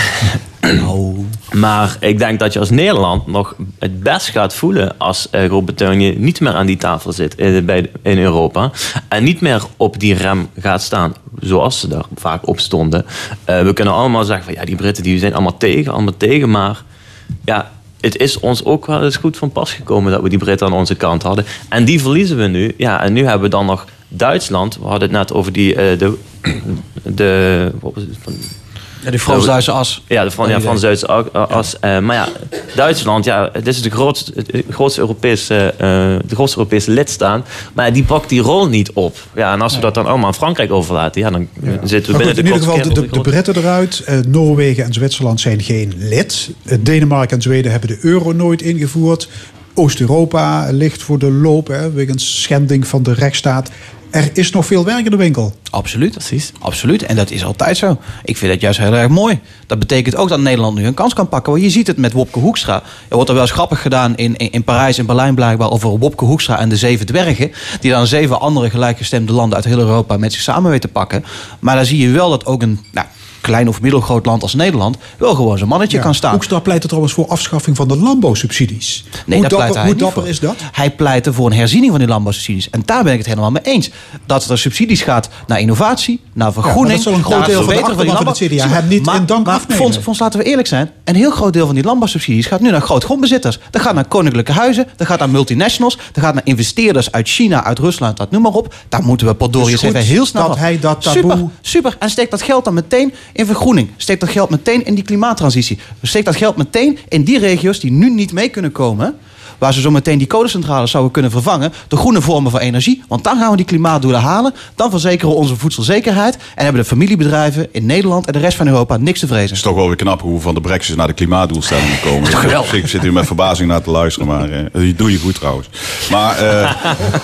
Maar ik denk dat je als Nederland nog het best gaat voelen als eh, Groot-Brittannië niet meer aan die tafel zit in, bij, in Europa. En niet meer op die rem gaat staan zoals ze daar vaak op stonden. Eh, we kunnen allemaal zeggen van ja, die Britten die zijn allemaal tegen, allemaal tegen. Maar ja, het is ons ook wel eens goed van pas gekomen dat we die Britten aan onze kant hadden. En die verliezen we nu. Ja, en nu hebben we dan nog Duitsland. We hadden het net over die, eh, de, de, wat was het, ja, die Frans-Duitse as. ja, de Fran- ja, Frans-Duitse as. Eh, maar ja, Duitsland, ja, het is de grootste, grootste, Europese, eh, de grootste Europese lidstaat. Maar die pakt die rol niet op. Ja, en als we dat dan allemaal aan Frankrijk overlaten, ja, dan zitten we binnen goed, de in ieder geval, de, de, de Britten eruit. Eh, Noorwegen en Zwitserland zijn geen lid. Denemarken en Zweden hebben de euro nooit ingevoerd. Oost-Europa ligt voor de loop, hè, wegens schending van de rechtsstaat. Er is nog veel werk in de winkel. Absoluut. Precies. Absoluut. En dat is altijd zo. Ik vind dat juist heel erg mooi. Dat betekent ook dat Nederland nu een kans kan pakken. Want je ziet het met Wopke Hoekstra. Er wordt er wel eens grappig gedaan in, in, in Parijs en Berlijn blijkbaar over Wopke Hoekstra en de zeven dwergen. Die dan zeven andere gelijkgestemde landen uit heel Europa met zich samen weten te pakken. Maar dan zie je wel dat ook een nou, klein of middelgroot land als Nederland wel gewoon zijn mannetje Ja, kan staan. Hoekstra pleit er trouwens voor afschaffing van de landbouwsubsidies. Nee, hoe dat pleit dapper, hij hoe niet dapper voor. is dat? Hij pleitte voor een herziening van die landbouwsubsidies. En daar ben ik het helemaal mee eens. Dat er subsidies gaat naar innovatie, naar vergroening. dat zal een groot deel van de verbetering achterban van het landbouw. CDA hem niet maar, in dank maar afnemen. Laten we eerlijk zijn. Een heel groot deel van die landbouwsubsidies gaat nu naar grootgrondbezitters. Dat gaat naar koninklijke huizen, dat gaat naar multinationals, dat gaat naar investeerders uit China, uit Rusland, dat noem maar op. Daar moeten we potdorie Dus even heel snel dat af. hij dat taboe- Super, super. En steek dat geld dan meteen in vergroening. Steek dat geld meteen in die klimaattransitie. Steek dat geld meteen in die regio's die nu niet mee kunnen komen. Waar ze zo meteen die kolencentrales zouden kunnen vervangen. door groene vormen van energie. Want dan gaan we die klimaatdoelen halen. Dan verzekeren we onze voedselzekerheid. En hebben de familiebedrijven in Nederland en de rest van Europa niks te vrezen. Het is toch wel weer knap hoe we van de brexit naar de klimaatdoelstellingen komen. geweldig? Ik zit hier met verbazing naar te luisteren, maar eh, die doe je goed trouwens. Maar, eh,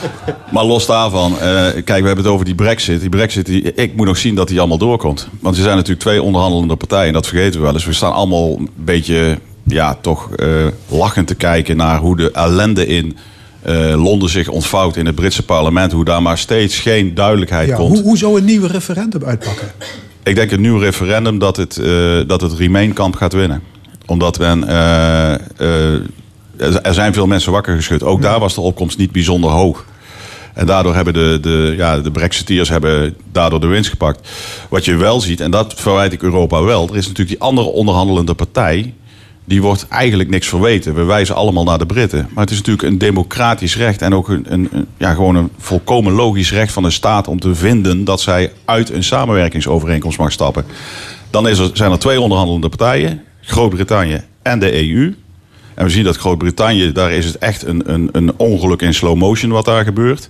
maar los daarvan, eh, kijk, we hebben het over die brexit. Die brexit, die, ik moet nog zien dat die allemaal doorkomt. Want er zijn natuurlijk twee onderhandelende partijen, en dat vergeten we wel eens. We staan allemaal een beetje, ja, toch eh, lachend te kijken naar hoe de ellende in... eh, Londen zich ontvouwt in het Britse parlement, hoe daar maar steeds geen duidelijkheid Ja, komt. hoe, hoe zou een nieuw referendum uitpakken? Ik denk een nieuw referendum dat het, eh, dat het Remain-kamp gaat winnen. Omdat men. er zijn veel mensen wakker geschud. Ook daar was de opkomst niet bijzonder hoog. En daardoor hebben de, de, ja, de Brexiteers hebben daardoor de winst gepakt. Wat je wel ziet, en dat verwijt ik Europa wel. Er is natuurlijk die andere onderhandelende partij. Die wordt eigenlijk niks verweten. We wijzen allemaal naar de Britten. Maar het is natuurlijk een democratisch recht. En ook een, een, ja, gewoon een volkomen logisch recht van een staat om te vinden dat zij uit een samenwerkingsovereenkomst mag stappen. Dan is er, zijn er twee onderhandelende partijen: Groot-Brittannië en de EU. En we zien dat Groot-Brittannië, daar is het echt een, een, een ongeluk in slow motion wat daar gebeurt.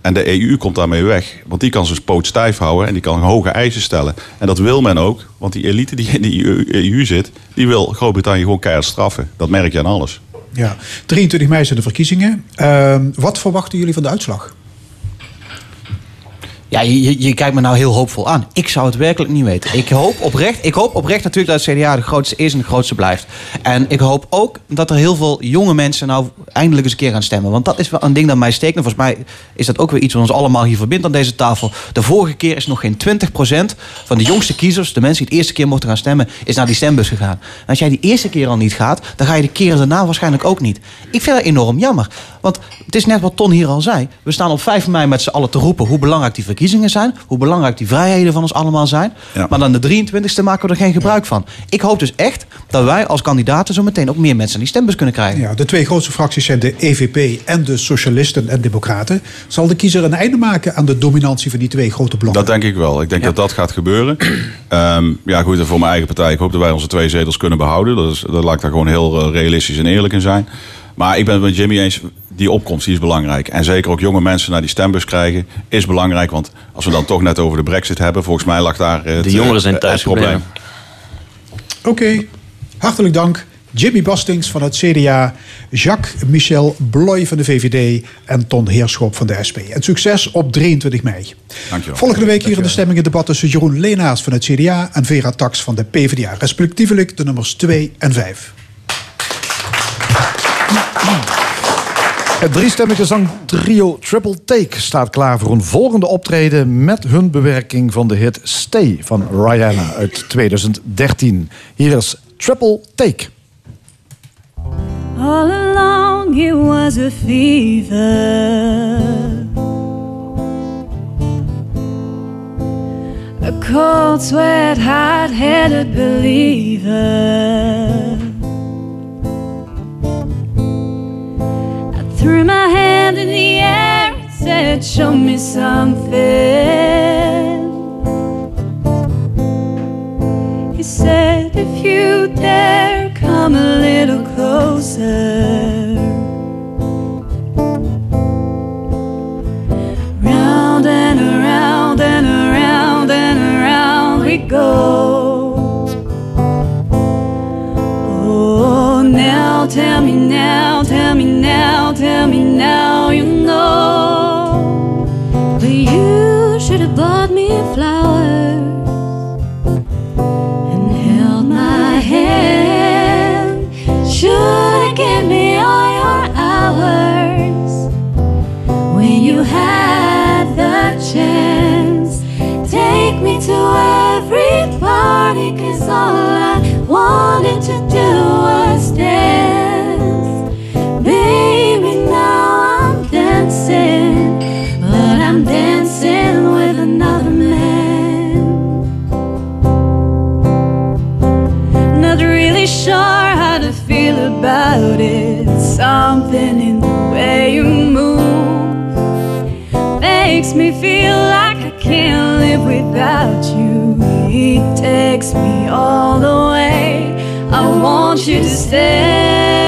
En de EU komt daarmee weg. Want die kan zijn poot stijf houden en die kan hoge eisen stellen. En dat wil men ook, want die elite die in de EU zit, die wil Groot-Brittannië gewoon keihard straffen. Dat merk je aan alles. Ja, 23 mei zijn de verkiezingen. Ehm, wat verwachten jullie van de uitslag? Ja, je, je- kijkt me nou heel hoopvol aan. Ik zou het werkelijk niet weten. Ik hoop oprecht, ik hoop oprecht natuurlijk dat het CDA de grootste is en de grootste blijft. En ik hoop ook dat er heel veel jonge mensen nou eindelijk eens een keer gaan stemmen. Want dat is wel een ding dat mij steekt. En volgens mij is dat ook weer iets wat ons allemaal hier verbindt aan deze tafel. De vorige keer is nog geen 20% van de jongste kiezers, de mensen die het eerste keer mochten gaan stemmen, is naar die stembus gegaan. Als jij die eerste keer al niet gaat, dan ga je de keren daarna waarschijnlijk ook niet. Ik vind dat enorm jammer. Want het is net wat Ton hier al zei. We staan op 5 mei met z'n allen te roepen hoe belangrijk die verkiezingen zijn. Hoe belangrijk die vrijheden van ons allemaal zijn. Ja. Maar dan de 23e maken we er geen gebruik van. Ik hoop dus echt dat wij als kandidaten zo meteen ook meer mensen aan die stembus kunnen krijgen. Ja, de twee grootste fracties zijn de EVP en de Socialisten en Democraten. Zal de kiezer een einde maken aan de dominantie van die twee grote blokken? Dat denk ik wel. Ik denk dat dat gaat gebeuren. Ehm, ja, goed, voor mijn eigen partij. Ik hoop dat wij onze twee zetels kunnen behouden. Dat, is, dat laat ik daar gewoon heel eh, realistisch en eerlijk in zijn. Maar ik ben het met Jimmy eens. Die opkomst die is belangrijk. En zeker ook jonge mensen naar die stembus krijgen is belangrijk. Want als we dan toch net over de brexit hebben. Volgens mij lag daar eh, het, De jongeren zijn eh, thuis het probleem. Oké, hartelijk dank. Jimmy Bastings van het CDA, Jacques Michel Bloy van de VVD en Ton Heerschop van de SP. En succes op 23 mei. Dankjewel. Volgende week hier in de stemming het debat tussen Jeroen Leenaars van het CDA en Vera Tax van de PvdA. Respectievelijk de nummers 2 en 5. Het driestemmige zangtrio Triple Take staat klaar voor een volgende optreden met hun bewerking van de hit Stay van Rihanna uit 2013. Hier is Triple Take. All along it was a fever. A cold sweat, hot headed believer. Threw my hand in the air and said, Show me something. He said, if you dare, come a little closer. Round and around and around and around we go. Oh, now tell me now, now, tell me now, you know. But you should have bought me flowers and held my hand. Should have given me all your hours when you had the chance. Take me to every party, cause all I wanted to do was dance. About it. Something in the way you move makes me feel like I can't live without you. It takes me all the way. I want you to stay.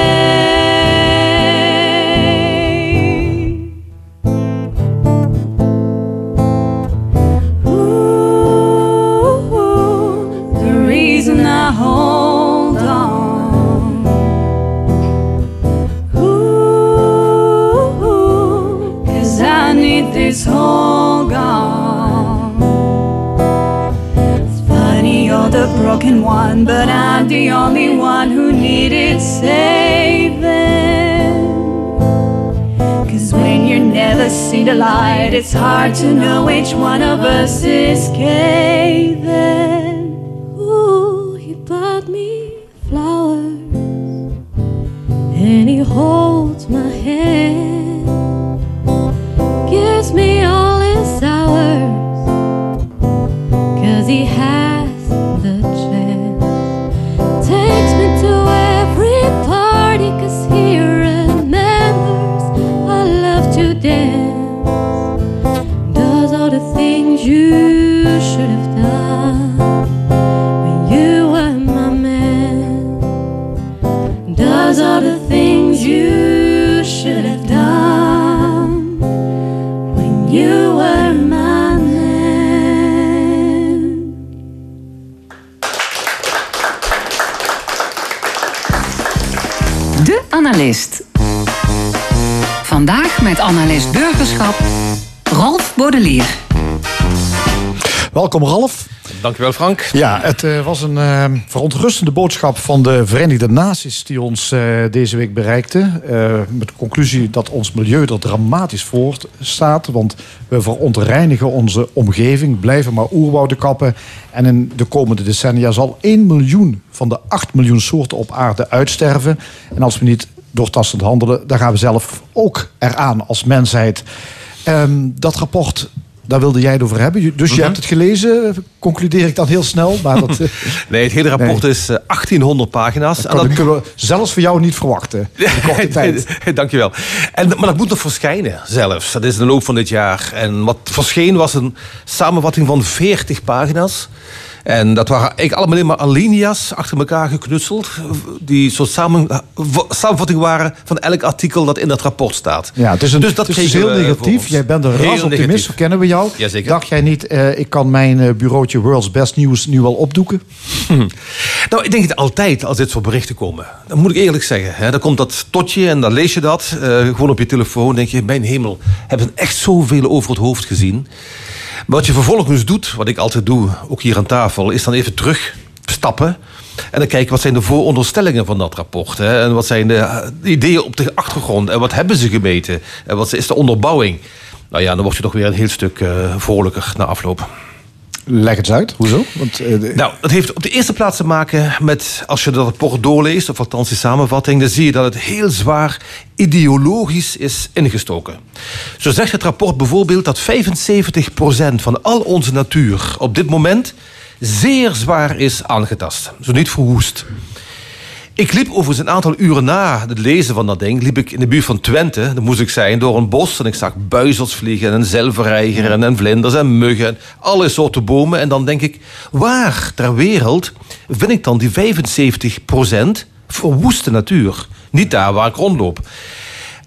One, but I'm the only one who needed saving. Cause when you never see the light, it's hard to know which one of us is caving. Ooh, he bought me flowers and he holds my hand, Welkom Ralf. Dankjewel Frank. Ja, het eh, was een eh, verontrustende boodschap van de Verenigde Naties die ons eh, deze week bereikte. Met de conclusie dat ons milieu er dramatisch voor staat. Want we verontreinigen onze omgeving, blijven maar oerwouden kappen. En in de komende decennia zal 1 miljoen van de 8 miljoen soorten op aarde uitsterven. En als we niet doortastend handelen, dan gaan we zelf ook eraan als mensheid. Ehm, dat rapport, daar wilde jij het over hebben. Dus je Mhm. hebt het gelezen, concludeer ik dan heel snel. Maar dat, eh, Nee, het hele rapport Nee. is eh, 1800 pagina's. dat kan- kunnen we zelfs voor jou niet verwachten. In korte tijd. Dankjewel. En, maar dat moet nog verschijnen zelfs. Dat is de loop van dit jaar. En wat verscheen was een samenvatting van 40 pagina's. En dat waren eigenlijk allemaal alleen maar alinea's achter elkaar geknutseld. Die soort samen, samenvatting waren van elk artikel dat in dat rapport staat. Ja, het is, een, dus dat is kregen heel voor negatief. Jij bent een rasoptimist, negatief. zo kennen we jou. Jazeker. Dacht jij niet, eh, ik kan mijn eh, bureautje World's Best News nu al opdoeken? Nou, ik denk het altijd als dit soort berichten komen. Dan moet ik eerlijk zeggen. Hè, dan komt dat tot je en dan lees je dat. eh, gewoon op je telefoon. denk je, mijn hemel, hebben we echt zoveel over het hoofd gezien. Wat je vervolgens doet, wat ik altijd doe, ook hier aan tafel, is dan even terugstappen. En dan kijken wat zijn de vooronderstellingen van dat rapport. Hè, en wat zijn de eh, ideeën op de achtergrond. En wat hebben ze gemeten. En wat is de onderbouwing. Nou ja, dan word je toch weer een heel stuk eh, vrolijker na afloop. Leg het uit. Hoezo? Want, eh, Nou, dat heeft op de eerste plaats te maken met, als je dat rapport doorleest, of althans die samenvatting, dan zie je dat het heel zwaar ideologisch is ingestoken. Zo zegt het rapport bijvoorbeeld dat 75% van al onze natuur op dit moment zeer zwaar is aangetast. Zo niet verwoest. Ik liep overigens een aantal uren na het lezen van dat ding... liep ik in de buurt van Twente, dat moest ik zijn, door een bos... en ik zag buizels vliegen en zelfreigeren en vlinders en muggen... en alle soorten bomen. En dan denk ik, waar ter wereld vind ik dan die 75% verwoeste natuur? Niet daar waar ik rondloop.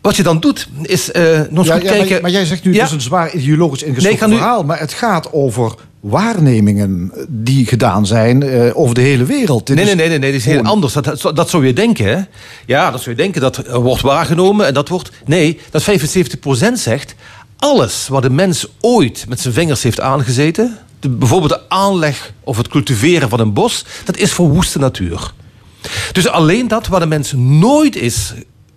Wat je dan doet, is eh nog eens ja, kijken... maar jij zegt nu Ja. dus een zwaar ideologisch Nee, ingestoken nu- verhaal. Maar het gaat over waarnemingen die gedaan zijn eh, over de hele wereld. Dit Nee, nee, nee, nee, nee, dat is heel anders. Dat, dat, dat zou je denken, hè? Ja, dat zou je denken, dat er wordt waargenomen en dat wordt... Nee, dat 75% zegt... alles wat de mens ooit met zijn vingers heeft aangezeten... De, bijvoorbeeld de aanleg of het cultiveren van een bos... dat is verwoeste natuur. Dus alleen dat waar de mens nooit is...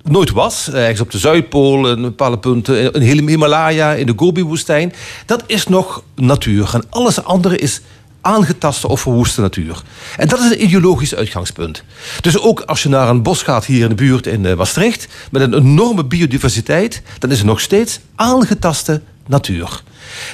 Nooit was, eh, ergens op de Zuidpool, een bepaalde punten, in hele Himalaya, in de Gobi-woestijn. Dat is nog natuur. En alles andere is aangetaste of verwoeste natuur. En dat is een ideologisch uitgangspunt. Dus ook als je naar een bos gaat hier in de buurt in eh, Maastricht... met een enorme biodiversiteit... dan is het nog steeds aangetaste natuur.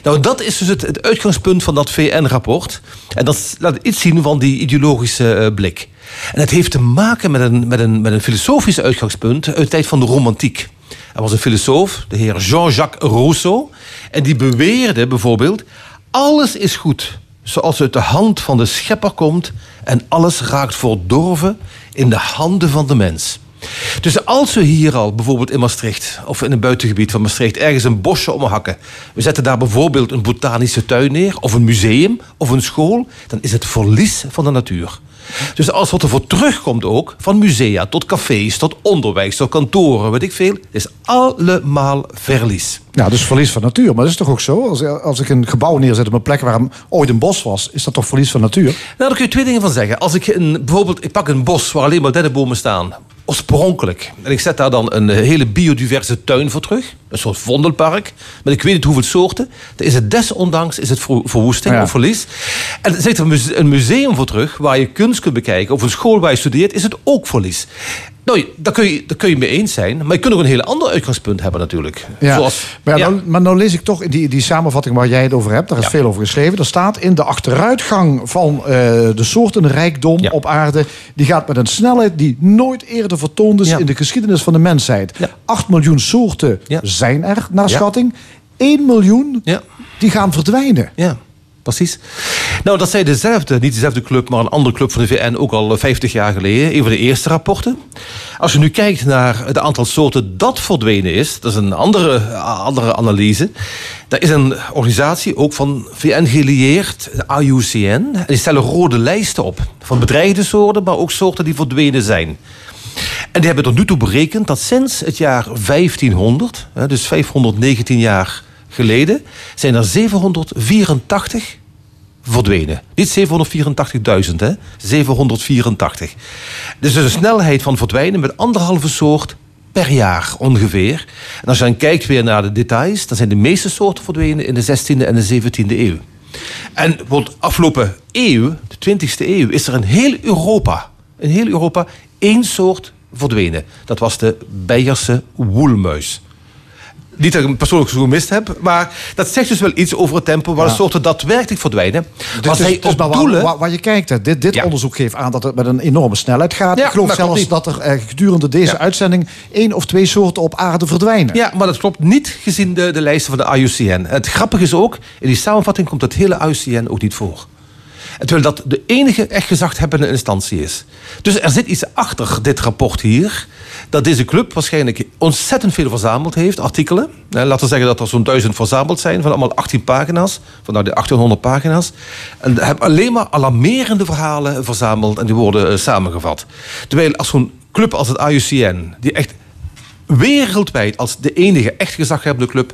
Nou, dat is dus het, het uitgangspunt van dat VN-rapport. En dat laat iets zien van die ideologische eh, blik. En het heeft te maken met een, met, een, met een filosofisch uitgangspunt... uit de tijd van de romantiek. Er was een filosoof, de heer Jean-Jacques Rousseau... en die beweerde bijvoorbeeld... alles is goed zoals uit de hand van de schepper komt... en alles raakt verdorven in de handen van de mens. Dus als we hier al, bijvoorbeeld in Maastricht... of in een buitengebied van Maastricht, ergens een bosje omhakken... we zetten daar bijvoorbeeld een botanische tuin neer... of een museum, of een school... dan is het verlies van de natuur. Dus als wat er voor terugkomt ook... van musea tot cafés, tot onderwijs, tot kantoren, weet ik veel... is allemaal verlies. Ja, dus verlies van natuur. Maar dat is toch ook zo? Als, als ik een gebouw neerzet op een plek waar ooit een bos was... is dat toch verlies van natuur? Nou, daar kun je twee dingen van zeggen. Als ik een, bijvoorbeeld, ik pak een bos waar alleen maar dennenbomen staan, oorspronkelijk. En ik zet daar dan een eh, hele biodiverse tuin voor terug. Een soort vondelpark. Met ik weet niet hoeveel soorten. Dan is het desondanks is het ver- verwoesting Ja. of verlies. En zet er muse- een museum voor terug waar je kunst kunt bekijken. Of een school waar je studeert, is het ook verlies. Nou, daar kun, je, daar kun je mee eens zijn. Maar je kunt ook een heel ander uitgangspunt hebben natuurlijk. Ja. Zoals, maar, ja, ja. Nou, maar nou lees ik toch in die, die samenvatting waar jij het over hebt, daar is Ja. veel over geschreven. Er staat in de achteruitgang van eh, de soortenrijkdom op aarde, die gaat met een snelheid die nooit eerder vertoond is in de geschiedenis van de mensheid. Ja. 8 miljoen soorten zijn er, naar schatting. 1 miljoen die gaan verdwijnen. Ja, precies. Nou, dat zei dezelfde, niet dezelfde club, maar een andere club van de VN ook al eh, 50 jaar geleden. Een van de eerste rapporten. Als je nu kijkt naar het aantal soorten dat verdwenen is, dat is een andere, andere analyse. Daar is een organisatie, ook van VN gelieerd, de IUCN. En die stellen rode lijsten op. Van bedreigde soorten, maar ook soorten die verdwenen zijn. En die hebben tot nu toe berekend dat sinds het jaar 1500, hè, dus 519 jaar geleden, zijn er 784 verdwenen. Niet 784.000, hè? 784. Dus een snelheid van verdwijnen met anderhalve soort per jaar ongeveer. En als je dan kijkt weer naar de details, dan zijn de meeste soorten verdwenen in de 16e en de 17e eeuw. En de afgelopen eeuw, de 20e eeuw, is er in heel Europa, in heel Europa één soort verdwenen. Dat was de Beierse woelmuis. Niet dat ik hem persoonlijk zo gemist heb, maar dat zegt dus wel iets over het tempo waar de soorten daadwerkelijk verdwijnen. Dus, Wat dus- hij dus waar, doelen- waar, waar je kijkt, hè, dit, dit Ja. onderzoek geeft aan dat het met een enorme snelheid gaat. Ja, ik geloof zelfs niet. dat er eh, gedurende deze Ja. uitzending één of twee soorten op aarde verdwijnen. Ja, maar dat klopt niet gezien de, de lijsten van de IUCN. Het grappige is ook, in die samenvatting komt het hele IUCN ook niet voor. Terwijl dat de enige echt gezaghebbende instantie is. Dus er zit iets achter dit rapport hier. Dat deze club waarschijnlijk ontzettend veel verzameld heeft, artikelen. Laten we zeggen dat er zo'n duizend verzameld zijn, van allemaal 18 pagina's. Van nou, de 1800 pagina's. En hebben alleen maar alarmerende verhalen verzameld en die worden eh, samengevat. Terwijl als zo'n club als het IUCN, die echt wereldwijd als de enige echt gezaghebbende club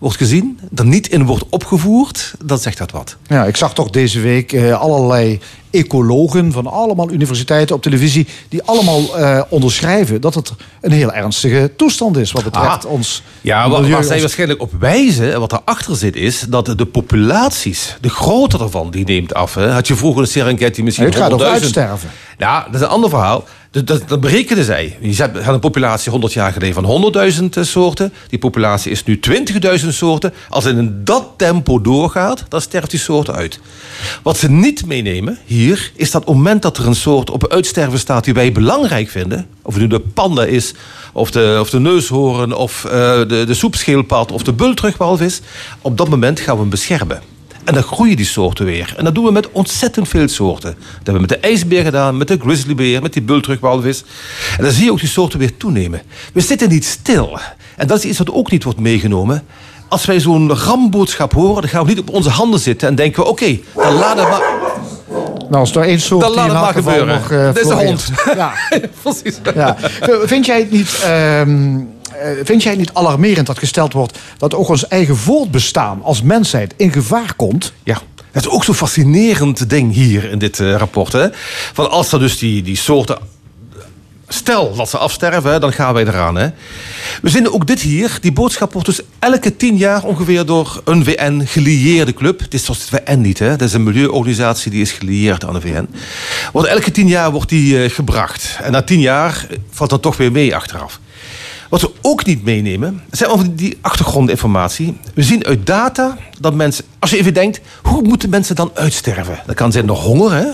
wordt gezien, er niet in wordt opgevoerd, dan zegt dat wat. Ja, ik zag toch deze week eh, allerlei ecologen van allemaal universiteiten op televisie... die allemaal eh, onderschrijven dat het een heel ernstige toestand is... wat betreft Ah. ons Ja, waar, milieu, waar zij ons- waarschijnlijk op wijzen, en wat erachter zit, is dat de populaties, de grootte daarvan, die neemt af. Hè. Had je vroeger een Serengeti misschien Het gaat 100.000. uitsterven. Ja, dat is een ander verhaal. Dat, dat, berekenen zij. Je had een populatie 100 jaar geleden van 100.000 eh, soorten. Die populatie is nu 20.000 soorten. Als het in dat tempo doorgaat, dan sterft die soort uit. Wat ze niet meenemen hier, is dat op het moment dat er een soort op uitsterven staat die wij belangrijk vinden, of het nu de panda is, of de, of de neushoorn, of eh, de, de soepschildpad, of de bultrugwalvis, op dat moment gaan we hem beschermen. En dan groeien die soorten weer. En dat doen we met ontzettend veel soorten. Dat hebben we met de ijsbeer gedaan, met de grizzlybeer, met die bultrugwalvis. En dan zie je ook die soorten weer toenemen. We zitten niet stil. En dat is iets wat ook niet wordt meegenomen. Als wij zo'n ramboodschap horen, dan gaan we niet op onze handen zitten en denken we... oké, dan laten we maar... Nou, als er één soort Dan laat het maar gebeuren. nog eh, Dit is floreert. hond. Ja. Precies. Ja. Vind jij het niet... ehm, eh, Vind jij het niet alarmerend dat gesteld wordt dat ook ons eigen voortbestaan als mensheid in gevaar komt? Ja. Het is ook zo'n fascinerend ding hier in dit eh, rapport. Hè? Van als er dus die, die soorten. Stel dat ze afsterven, dan gaan wij eraan. Hè? We vinden ook dit hier. Die boodschap wordt dus elke tien jaar ongeveer door een VN gelieerde club. Het is zoals de VN niet. Hè? Dat is een milieuorganisatie die is gelieerd aan de VN. Wordt elke tien jaar wordt die eh, gebracht. En na tien jaar eh, valt dat toch weer mee achteraf. Wat we ook niet meenemen, zijn over die achtergrondinformatie. We zien uit data dat mensen, als je even denkt, hoe moeten mensen dan uitsterven? Dat kan zijn door honger, hè?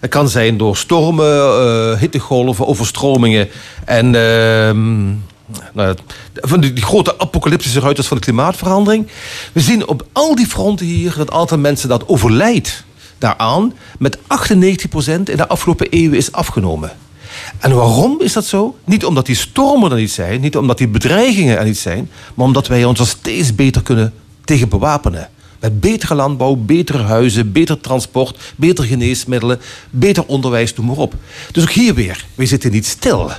Dat kan zijn door stormen, eh, hittegolven, overstromingen en ehm, nou, van die, grote apocalyptische ruiters van de klimaatverandering. We zien op al die fronten hier dat aantal mensen dat overlijdt daaraan met 98% in de afgelopen eeuwen is afgenomen. En waarom is dat zo? Niet omdat die stormen er niet zijn, niet omdat die bedreigingen er niet zijn, maar omdat wij ons er steeds beter kunnen tegen bewapenen. Met betere landbouw, betere huizen, beter transport, beter geneesmiddelen, beter onderwijs, noem maar op. Dus ook hier weer, wij zitten niet stil als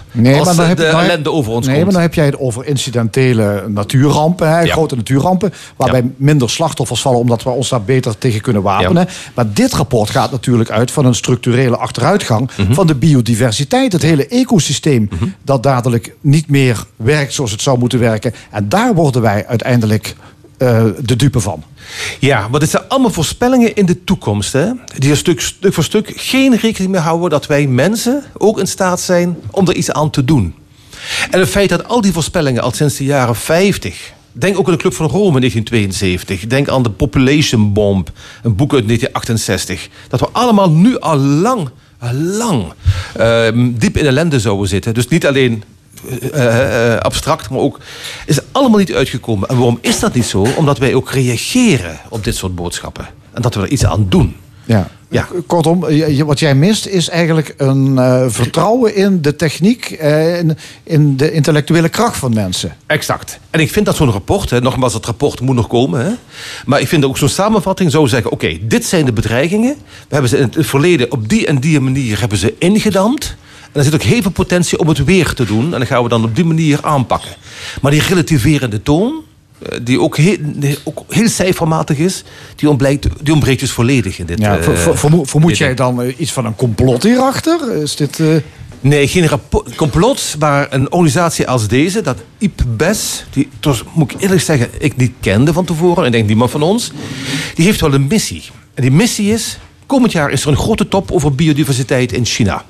dan de heb je- dan ellende over ons Nee, komt. maar dan heb jij het over incidentele natuurrampen, hè, Ja. grote natuurrampen, waarbij minder slachtoffers vallen omdat we ons daar beter tegen kunnen wapenen. Maar dit rapport gaat natuurlijk uit van een structurele achteruitgang Mhm. van de biodiversiteit, het hele ecosysteem dat dadelijk niet meer werkt zoals het zou moeten werken. En daar worden wij uiteindelijk de dupe van. Ja, maar dit zijn allemaal voorspellingen in de toekomst. Hè? Die er stuk, voor stuk geen rekening mee houden dat wij mensen ook in staat zijn om er iets aan te doen. En het feit dat al die voorspellingen al sinds de jaren 50. Denk ook aan de Club van Rome in 1972. Denk aan de Population Bomb, een boek uit 1968. Dat we allemaal nu al lang, lang ehm, diep in ellende zouden zitten. Dus niet alleen eh, eh, abstract, maar ook is allemaal niet uitgekomen. En waarom is dat niet zo? Omdat wij ook reageren op dit soort boodschappen. En dat we er iets aan doen. Ja. Ja. Kortom, wat jij mist is eigenlijk een eh, vertrouwen in de techniek, eh, in, in de intellectuele kracht van mensen. Exact. En ik vind dat zo'n rapport, hè, nogmaals, het rapport moet nog komen. Hè, maar ik vind ook zo'n samenvatting zou zeggen: oké, dit zijn de bedreigingen. We hebben ze in het verleden op die en die manier hebben ze ingedamd. Er zit ook heel veel potentie om het weer te doen. En dat gaan we dan op die manier aanpakken. Maar die relativerende toon, eh, die ook heel, ook heel cijfermatig is, die ontbreekt, die ontbreekt dus volledig in dit. Ja, eh, ver- ver- vermo- vermoed jij dan eh, iets van een complot hierachter? Is dit... eh, Nee, geen complot, maar een organisatie als deze, dat IPBES, die dus, moet ik eerlijk zeggen, ik niet kende van tevoren, en denk niemand van ons, die heeft wel een missie. En die missie is, komend jaar is er een grote top over biodiversiteit in China.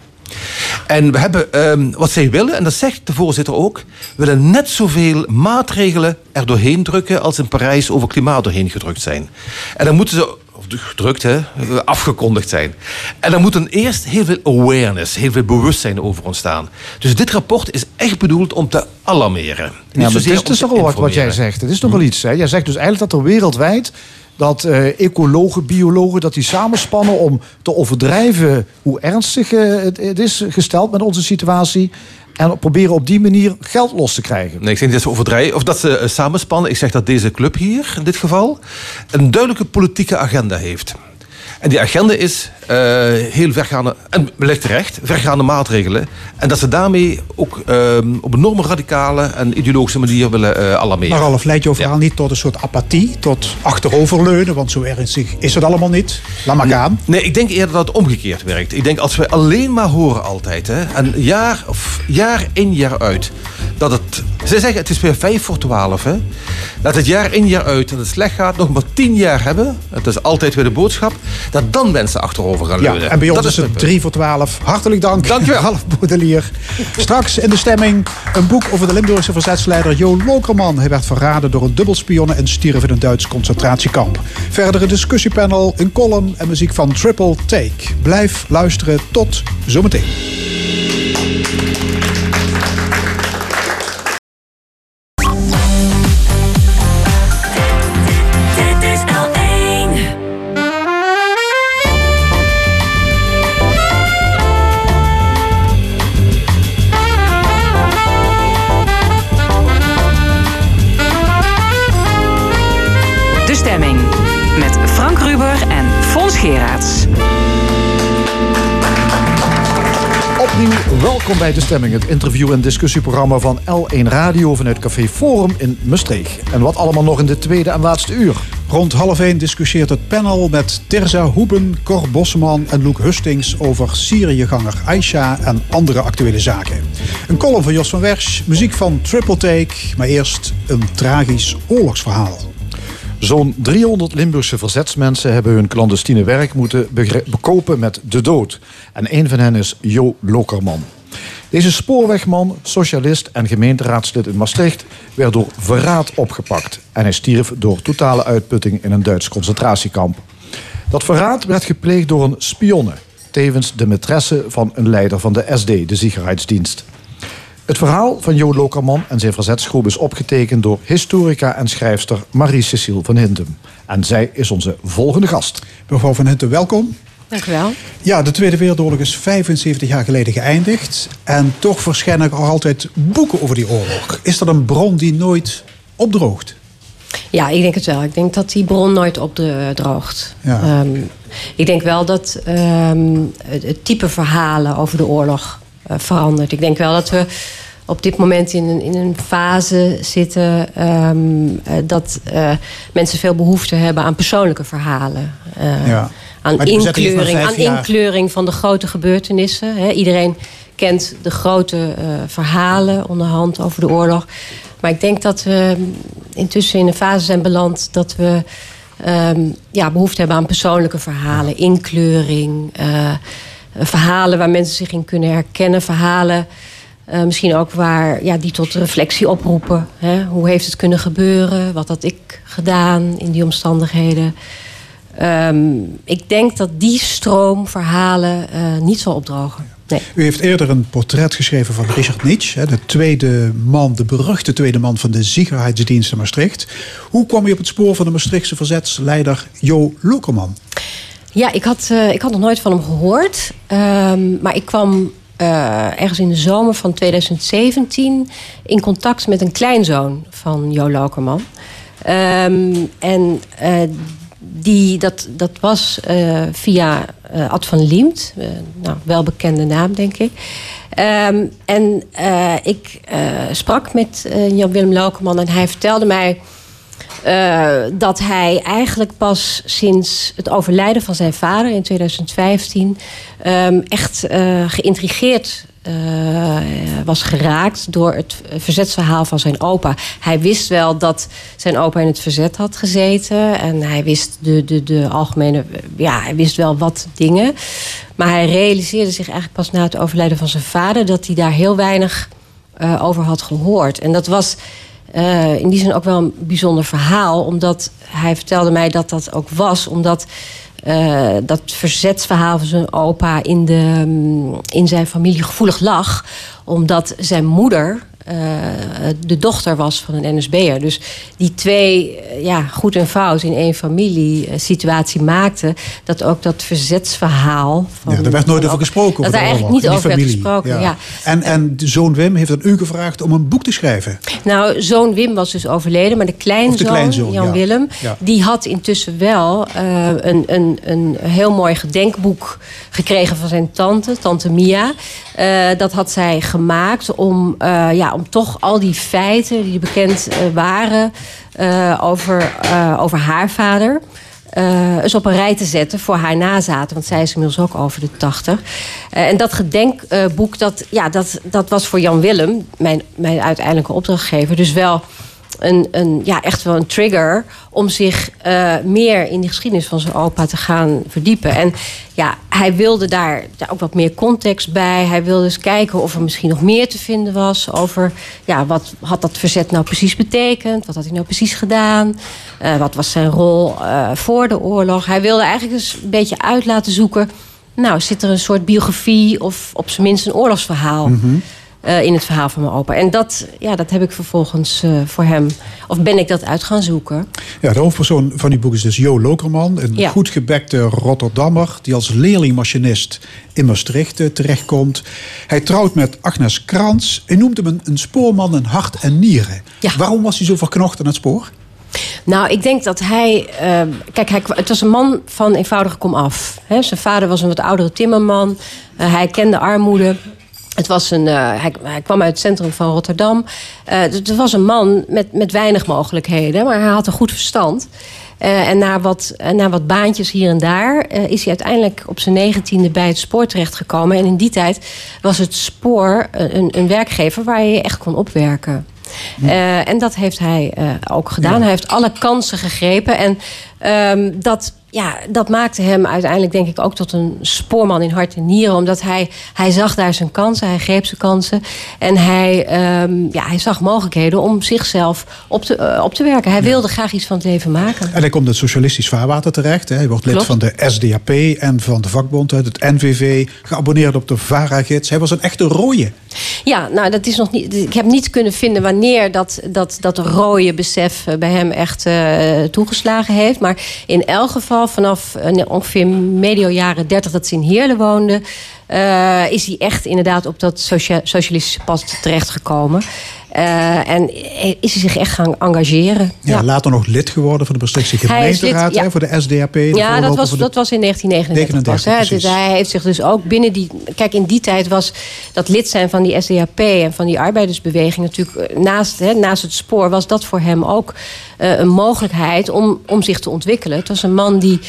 En we hebben, ehm, wat zij willen, en dat zegt de voorzitter ook, we willen net zoveel maatregelen er doorheen drukken als in Parijs over klimaat doorheen gedrukt zijn. En dan moeten ze, of gedrukt hè, afgekondigd zijn. En dan moet dan eerst heel veel awareness, heel veel bewustzijn over ontstaan. Dus dit rapport is echt bedoeld om te alarmeren. Ja, maar het is, om het is te toch wel wat, wat jij zegt. Het is nog wel iets. Hè? Jij zegt dus eigenlijk dat er wereldwijd dat eh, ecologen, biologen, dat die samenspannen om te overdrijven hoe ernstig eh, het, is gesteld met onze situatie. En proberen op die manier geld los te krijgen. Nee, ik zeg niet dat ze overdrijven of dat ze eh, samenspannen. Ik zeg dat deze club hier, in dit geval, een duidelijke politieke agenda heeft. En die agenda is eh, heel vergaande, en wellicht terecht, vergaande maatregelen. En dat ze daarmee ook eh, op een enorme radicale en ideologische manier willen eh alarmeren. Maar Ralf, leidt jouw verhaal niet tot een soort apathie, tot achteroverleunen? Want zo ernstig is het allemaal niet. Laat maar gaan. Nee, ik denk eerder dat het omgekeerd werkt. Ik denk als we alleen maar horen altijd, hè, en jaar, of jaar in jaar uit, dat het. Ze zeggen het is weer 5 voor 12, hè. Dat het jaar in jaar uit dat het slecht gaat, nog maar 10 jaar hebben. Dat is altijd weer de boodschap. Dat dan mensen achterover gaan Ja, en bij ons dat is het mijn 3 voor 12. Hartelijk dank, Dankjewel. Ralf Boedelier. Straks in de stemming een boek over de Limburgse verzetsleider Jo Lokerman. Hij werd verraden door een dubbelspionne en stierf in een Duits concentratiekamp. Verder een discussiepanel, een column en muziek van Triple Take. Blijf luisteren. Tot zometeen. Geraerts. Opnieuw welkom bij De Stemming, het interview- en discussieprogramma van L1 Radio vanuit Café Forum in Maastricht. En wat allemaal nog in de tweede en laatste uur. Rond half 1 discussieert het panel met Terza Hoeben, Cor Bosseman en Loek Hustings over Syriëganger Aisha en andere actuele zaken. Een column van Jos van Wersch, muziek van Triple Take, maar eerst een tragisch oorlogsverhaal. Zo'n 300 Limburgse verzetsmensen hebben hun clandestine werk moeten bekopen met de dood. En een van hen is Jo Lokerman. Deze spoorwegman, socialist en gemeenteraadslid in Maastricht werd door verraad opgepakt. En hij stierf door totale uitputting in een Duits concentratiekamp. Dat verraad werd gepleegd door een spionne, tevens de maîtresse van een leider van de SD, de Sicherheidsdienst. Het verhaal van Jo Lokerman en zijn verzetsgroep is opgetekend door historica en schrijfster Marie-Cecile van Hintem. En zij is onze volgende gast. Mevrouw van Hinten, welkom. Dank u wel. Ja, de Tweede Wereldoorlog is 75 jaar geleden geëindigd. En toch verschijnen er altijd boeken over die oorlog. Is dat een bron die nooit opdroogt? Ja, ik denk het wel. Ik denk dat die bron nooit opdroogt. Ja. Ehm, ik denk wel dat ehm, het type verhalen over de oorlog eh, verandert. Ik denk wel dat we op dit moment in een, in een fase zitten ehm, eh, dat eh, mensen veel behoefte hebben aan persoonlijke verhalen. Ja. Aan, inkleuring, aan jaar. inkleuring van de grote gebeurtenissen. Iedereen kent de grote verhalen onderhand over de oorlog. Maar ik denk dat we intussen in een fase zijn beland dat we ehm, ja, behoefte hebben aan persoonlijke verhalen, inkleuring, verhalen waar mensen zich in kunnen herkennen, verhalen. eh, misschien ook waar, ja, die tot reflectie oproepen. Hè? Hoe heeft het kunnen gebeuren? Wat had ik gedaan in die omstandigheden? Ehm, ik denk dat die stroom verhalen eh, niet zal opdrogen. Nee. U heeft eerder een portret geschreven van Richard Nietzsche, de tweede man, de beruchte tweede man van de Sicherheidsdienst in Maastricht. Hoe kwam u op het spoor van de Maastrichtse verzetsleider Jo Lokerman? Ja, ik had, eh, ik had nog nooit van hem gehoord. Ehm, maar ik kwam eh, ergens in de zomer van 2017 in contact met een kleinzoon van Jo Lokerman. Ehm, en eh, die, dat, dat was via Ad van Liemt. Nou, welbekende naam, denk ik. Ehm, en ik sprak met Jan-Willem Lokeman en hij vertelde mij... eh, dat hij eigenlijk pas sinds het overlijden van zijn vader in 2015 ehm, echt eh, geïntrigeerd eh, was geraakt door het verzetsverhaal van zijn opa. Hij wist wel dat zijn opa in het verzet had gezeten en hij wist de, de, de algemene, ja, hij wist wel wat dingen. Maar hij realiseerde zich eigenlijk pas na het overlijden van zijn vader dat hij daar heel weinig over had gehoord. En dat was eh, in die zin ook wel een bijzonder verhaal. Omdat hij vertelde mij dat dat ook was. Omdat eh, dat verzetsverhaal van zijn opa in, de, mm, in zijn familie gevoelig lag. Omdat zijn moeder de dochter was van een NSB'er. Dus die twee, eh, ja, goed en fout in één familie eh, situatie maakten... dat ook dat verzetsverhaal... Van, Ja, er werd nooit over gesproken. Dat de eigenlijk niet over werd gesproken, ja. En, en zoon Wim heeft aan u gevraagd om een boek te schrijven. Nou, zoon Wim was dus overleden, maar de kleinzoon, Of de kleinzoon, Jan ja. Willem, die had intussen wel eh, een, een, een heel mooi gedenkboek gekregen van zijn tante, tante Mia. Eh, dat had zij gemaakt om, eh, ja, om toch al die feiten die bekend eh, waren eh, over, eh, over haar vader. eens op een rij te zetten voor haar nazaten. Want zij is inmiddels ook over de tachtig. Eh, en dat gedenkboek, dat, ja, dat, dat was voor Jan Willem, mijn, mijn uiteindelijke opdrachtgever, dus wel een, een, ja, echt wel een trigger om zich eh, meer in de geschiedenis van zijn opa te gaan verdiepen. En ja, hij wilde daar, ook wat meer context bij. Hij wilde eens kijken of er misschien nog meer te vinden was over ja, wat had dat verzet nou precies betekend? Wat had hij nou precies gedaan? Eh, wat was zijn rol eh, voor de oorlog? Hij wilde eigenlijk eens een beetje uit laten zoeken. Nou, zit er een soort biografie of op zijn minst een oorlogsverhaal eh, in het verhaal van mijn opa? En dat, ja, dat heb ik vervolgens eh, voor hem, of ben ik dat uit gaan zoeken. Ja, de hoofdpersoon van uw boek is dus Jo Lokerman. Een Ja. goed gebekte Rotterdammer die als leerlingmachinist in Maastricht eh, terechtkomt. Hij trouwt met Agnes Krans. Hij noemt hem een, een spoorman in hart en nieren. Waarom was hij zo verknocht aan het spoor? Nou, ik denk dat hij. eh, kijk, hij, het was een man van eenvoudige komaf. Hè. Zijn vader was een wat oudere timmerman. Hij kende armoede. Het was een, eh, hij, hij kwam uit het centrum van Rotterdam. Eh, dus het was een man met, met weinig mogelijkheden, maar hij had een goed verstand. Eh, en na wat, eh, na wat baantjes hier en daar eh, is hij uiteindelijk op zijn negentiende bij het spoor terechtgekomen. En in die tijd was het spoor eh, een, een werkgever waar je je echt kon opwerken. Eh, en dat heeft hij eh, ook gedaan. Hij heeft alle kansen gegrepen. En ehm, dat, ja, dat maakte hem uiteindelijk denk ik ook tot een spoorman in hart en nieren. Omdat hij, hij zag daar zijn kansen, hij greep zijn kansen. En hij, ehm, ja, hij zag mogelijkheden om zichzelf op te, eh, op te werken. Hij wilde graag iets van het leven maken. En hij komt in het socialistisch vaarwater terecht. hè. Hij wordt lid van de SDAP en van de vakbond, het NVV. Geabonneerd op de VARA-gids. Hij was een echte rooie. Ja, nou, dat is nog niet. Ik heb niet kunnen vinden wanneer dat, dat, dat rode besef eh, bij hem echt eh, toegeslagen heeft. Maar in elk geval, vanaf eh, ongeveer medio jaren 30 dat ze in Heerlen woonde. eh, is hij echt inderdaad op dat socia- socialistische pad terechtgekomen. Eh, en is hij zich echt gaan engageren. Ja, Later nog lid geworden van de Maastrichtse gemeenteraad ja. hè, voor de SDAP. de Ja, dat was, de- dat was in 1939 pas. Hè. Dus hij heeft zich dus ook binnen die... Kijk, in die tijd was dat lid zijn van die SDAP... en van die arbeidersbeweging natuurlijk... eh, naast, hè, naast het spoor was dat voor hem ook eh, een mogelijkheid... Om, om zich te ontwikkelen. Het was een man die...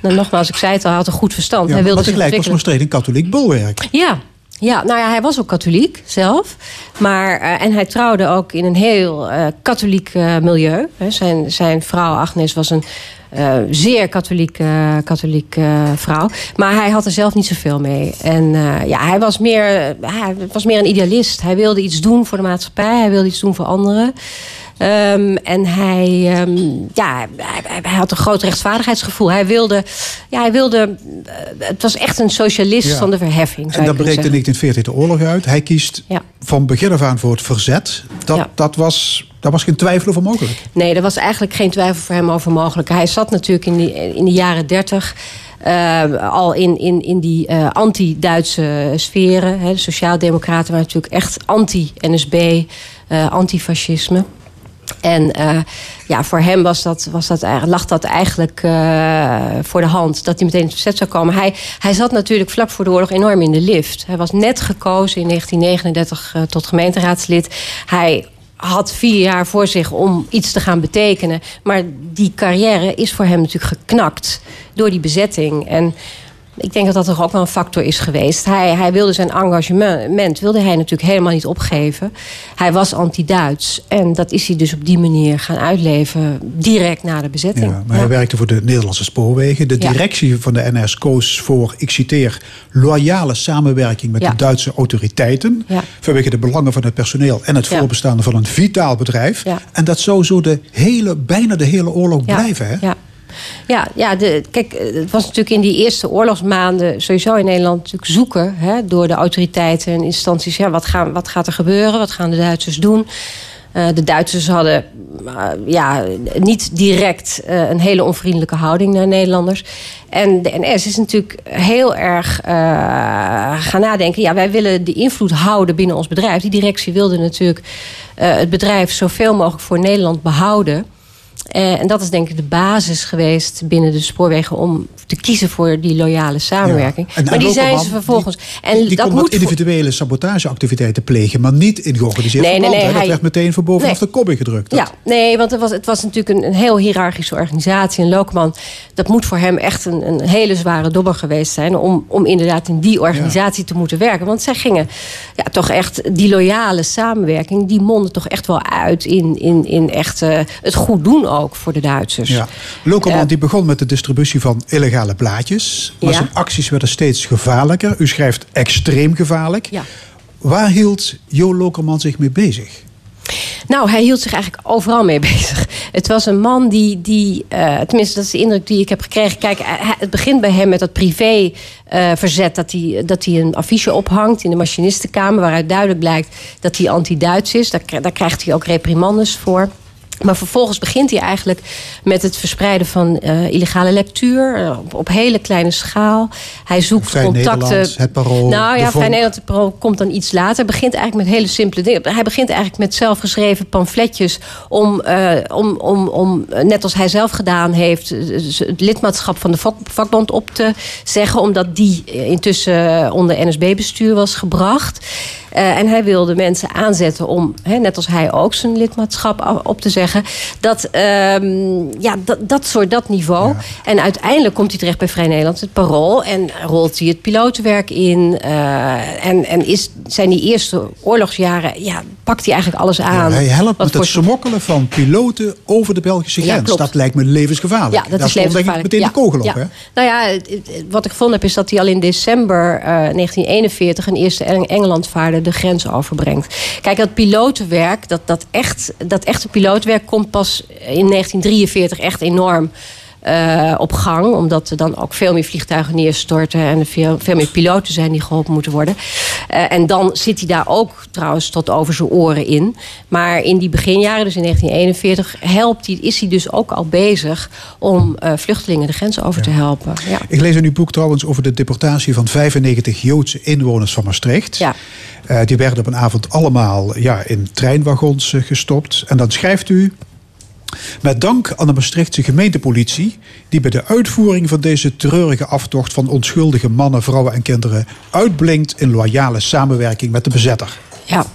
Nou, nogmaals, ik zei het al, hij had een goed verstand. Ja, hij wilde maar zich tegelijk was ontwikkelen. Maastricht een katholiek bolwerk. Ja, ja, nou ja, hij was ook katholiek zelf. Maar, eh, en hij trouwde ook in een heel eh, katholiek eh, milieu. Hè. Zijn, zijn vrouw Agnes was een zeer katholieke katholiek, vrouw. Maar hij had er zelf niet zoveel mee. En ja, hij was, meer, hij was meer een idealist. Hij wilde iets doen voor de maatschappij. Hij wilde iets doen voor anderen. Ehm, en hij, ehm, ja, hij, had een groot rechtvaardigheidsgevoel. Hij wilde, ja, hij wilde eh, het was echt een socialist Ja. van de verheffing. En dan breekt in kunnen 1940 de oorlog uit. Hij kiest Ja. van begin af aan voor het verzet. Dat, Ja. dat, was, daar was geen twijfel over mogelijk. Nee, er was eigenlijk geen twijfel voor hem over mogelijk. Hij zat natuurlijk in, die, in de jaren dertig. eh, al in, in, in die eh, anti-Duitse sferen. Hè. De Sociaaldemocraten waren natuurlijk echt anti-NSB, eh, anti-fascisme. En eh, ja, voor hem was dat, was dat, lag dat eigenlijk eh, voor de hand dat hij meteen in het verzet zou komen. Hij, hij zat natuurlijk vlak voor de oorlog enorm in de lift. Hij was net gekozen in 1939 eh, tot gemeenteraadslid. Hij had vier jaar voor zich om iets te gaan betekenen. Maar die carrière is voor hem natuurlijk geknakt door die bezetting. En ik denk dat dat toch ook wel een factor is geweest. Hij, hij wilde zijn engagement wilde hij natuurlijk helemaal niet opgeven. Hij was anti-Duits. En dat is hij dus op die manier gaan uitleven. Direct na de bezetting. Ja, maar hij werkte voor de Nederlandse spoorwegen. De Ja. directie van de NS koos voor, ik citeer, loyale samenwerking met de Duitse autoriteiten. Vanwege de belangen van het personeel en het voorbestaan van een vitaal bedrijf. En dat zou zo de hele, bijna de hele oorlog blijven. Hè? Ja. Ja, ja kijk, eh, het was natuurlijk in die eerste oorlogsmaanden sowieso in Nederland natuurlijk zoeken hè, door de autoriteiten en instanties. Ja, wat, gaan, wat gaat er gebeuren? Wat gaan de Duitsers doen? Eh, de Duitsers hadden eh, ja, niet direct een hele onvriendelijke houding naar Nederlanders. En de NS is natuurlijk heel erg gaan nadenken. Ja, wij willen de invloed houden binnen ons bedrijf. Die directie wilde natuurlijk het bedrijf zoveel mogelijk voor Nederland behouden. Eh, en dat is denk ik de basis geweest binnen de spoorwegen om te kiezen voor die loyale samenwerking. Ja. En- maar en die zijn ze vervolgens. en Die dat kon wat moet individuele sabotageactiviteiten plegen, maar niet in georganiseerd Nee, nee, verband. nee, hè? Dat hij- werd meteen van bovenaf de kop ingedrukt. Dat- Ja, nee, want het was, het was natuurlijk een, een heel hiërarchische organisatie. En Lokman, dat moet voor hem echt een, een hele zware dobber geweest zijn... om, om inderdaad in die organisatie te moeten werken. Want zij gingen ja, toch echt, die loyale samenwerking... die mondde toch echt wel uit in, in, in echt eh, het goed doen ook voor de Duitsers. Ja. Lokelman Eh, die begon met de distributie van illegale blaadjes. Maar Ja. zijn acties werden steeds gevaarlijker. U schrijft extreem gevaarlijk. Ja. Waar hield Jo Lokelman zich mee bezig? Nou, hij hield zich eigenlijk overal mee bezig. Het was een man die, die eh, tenminste dat is de indruk die ik heb gekregen. Kijk, het begint bij hem met dat privé eh, verzet. Dat hij, dat hij een affiche ophangt in de machinistenkamer. Waaruit duidelijk blijkt dat hij anti-Duits is. Daar, daar krijgt hij ook reprimandes voor. Maar vervolgens begint hij eigenlijk met het verspreiden van eh, illegale lectuur. eh, op, op hele kleine schaal. Hij zoekt Vrij contacten. Het Parool, Nou ja. Vrij Nederland het Parool komt dan iets later. Hij begint eigenlijk met hele simpele dingen. Hij begint eigenlijk met zelfgeschreven pamfletjes. Om, eh, om, om, om net als hij zelf gedaan heeft, het lidmaatschap van de vak- vakbond op te zeggen. Omdat die intussen onder NSB-bestuur was gebracht. Eh, en hij wilde mensen aanzetten om, hè, net als hij ook, zijn lidmaatschap op te zeggen. Dat, ehm, ja, dat, dat soort, dat niveau. En uiteindelijk komt hij terecht bij Vrij Nederland, het parool. En rolt hij het pilotenwerk in. eh, en en is, zijn die eerste oorlogsjaren, ja, pakt hij eigenlijk alles aan. hij helpt met het smokkelen van piloten over de Belgische grens. dat lijkt me levensgevaarlijk. Ja, dat Daar is levensgevaarlijk. meteen de kogel op. Hè? Nou ja, wat ik gevonden heb is dat hij al in december eh, 1941 een eerste Eng- Engelandvaarder de grens overbrengt. Kijk, dat pilotenwerk, dat, dat, echt, dat echte pilotenwerk komt pas in 1943 echt enorm. Eh, op gang, omdat er dan ook veel meer vliegtuigen neerstorten en er veel, veel meer piloten zijn die geholpen moeten worden. Eh, en dan zit hij daar ook trouwens tot over zijn oren in. Maar in die beginjaren, dus in 1941, helpt hij, is hij dus ook al bezig om eh, vluchtelingen de grens over te helpen. Ja. Ik lees in uw boek trouwens over de deportatie van 95 Joodse inwoners van Maastricht. Ja. Die werden op een avond allemaal ja, in treinwagons gestopt. En dan schrijft u... Met dank aan de Maastrichtse gemeentepolitie... die bij de uitvoering van deze treurige aftocht... van onschuldige mannen, vrouwen en kinderen... uitblinkt in loyale samenwerking met de bezetter. Ja.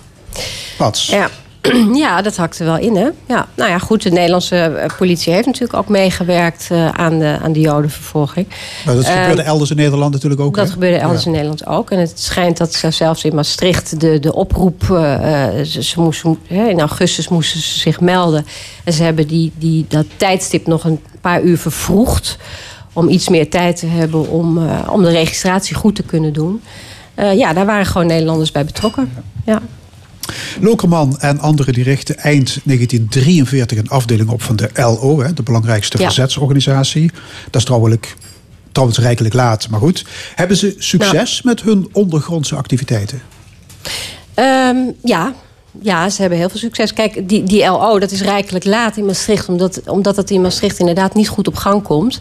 Wat? Ja. Ja, dat hakte wel in, hè? Ja. Nou ja, goed, de Nederlandse eh, politie heeft natuurlijk ook meegewerkt eh, aan, de, aan de jodenvervolging. Maar dat Eh, gebeurde elders in Nederland natuurlijk ook. Dat gebeurde elders Ja. in Nederland ook. En het schijnt dat ze zelfs in Maastricht de, de oproep... eh, eh, ze, ze moesten, hè, in augustus moesten ze zich melden. En ze hebben die, die, dat tijdstip nog een paar uur vervroegd... om iets meer tijd te hebben om, eh, om de registratie goed te kunnen doen. Eh, ja, daar waren gewoon Nederlanders bij betrokken. Ja. Lokerman en anderen die richten eind 1943 een afdeling op van de LO, hè, de belangrijkste Ja. verzetsorganisatie. Dat is trouwens, trouwens rijkelijk laat, maar goed. Hebben ze succes met hun ondergrondse activiteiten? Ehm, ja. ja, ze hebben heel veel succes. Kijk, die, die LO, dat is rijkelijk laat in Maastricht... omdat, omdat het in Maastricht inderdaad niet goed op gang komt.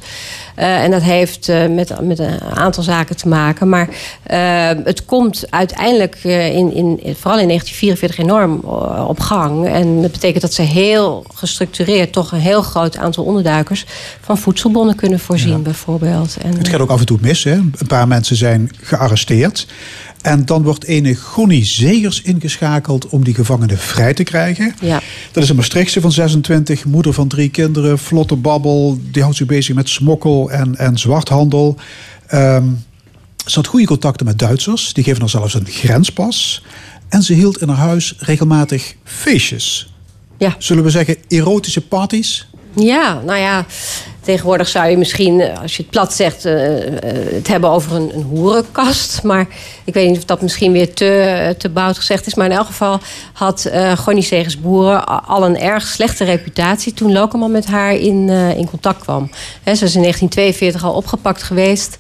Eh, en dat heeft eh, met, met een aantal zaken te maken. Maar eh, het komt uiteindelijk in, in, vooral in 1944 enorm op gang. En dat betekent dat ze heel gestructureerd toch een heel groot aantal onderduikers van voedselbonnen kunnen voorzien, bijvoorbeeld. En, Het gaat ook af en toe mis. Hè? Een paar mensen zijn gearresteerd. En dan wordt ene Gonnie Zegers ingeschakeld om die gevangenen vrij te krijgen. Ja. Dat is een Maastrichtse van 26, moeder van drie kinderen, vlotte babbel. Die houdt zich bezig met smokkel en, en zwarthandel. Ehm, ze had goede contacten met Duitsers. Die geven haar zelfs een grenspas. En ze hield in haar huis regelmatig feestjes. Ja. Zullen we zeggen erotische parties? Ja, nou ja, tegenwoordig zou je misschien, eh, als je het plat zegt, eh, eh, het hebben over een, een hoerenkast. Maar ik weet niet of dat misschien weer te, eh, te bout gezegd is. Maar in elk geval had eh Gonnie Segers Boeren al een erg slechte reputatie toen Lokeman met haar in, in contact kwam. Hè, ze is in 1942 al opgepakt geweest.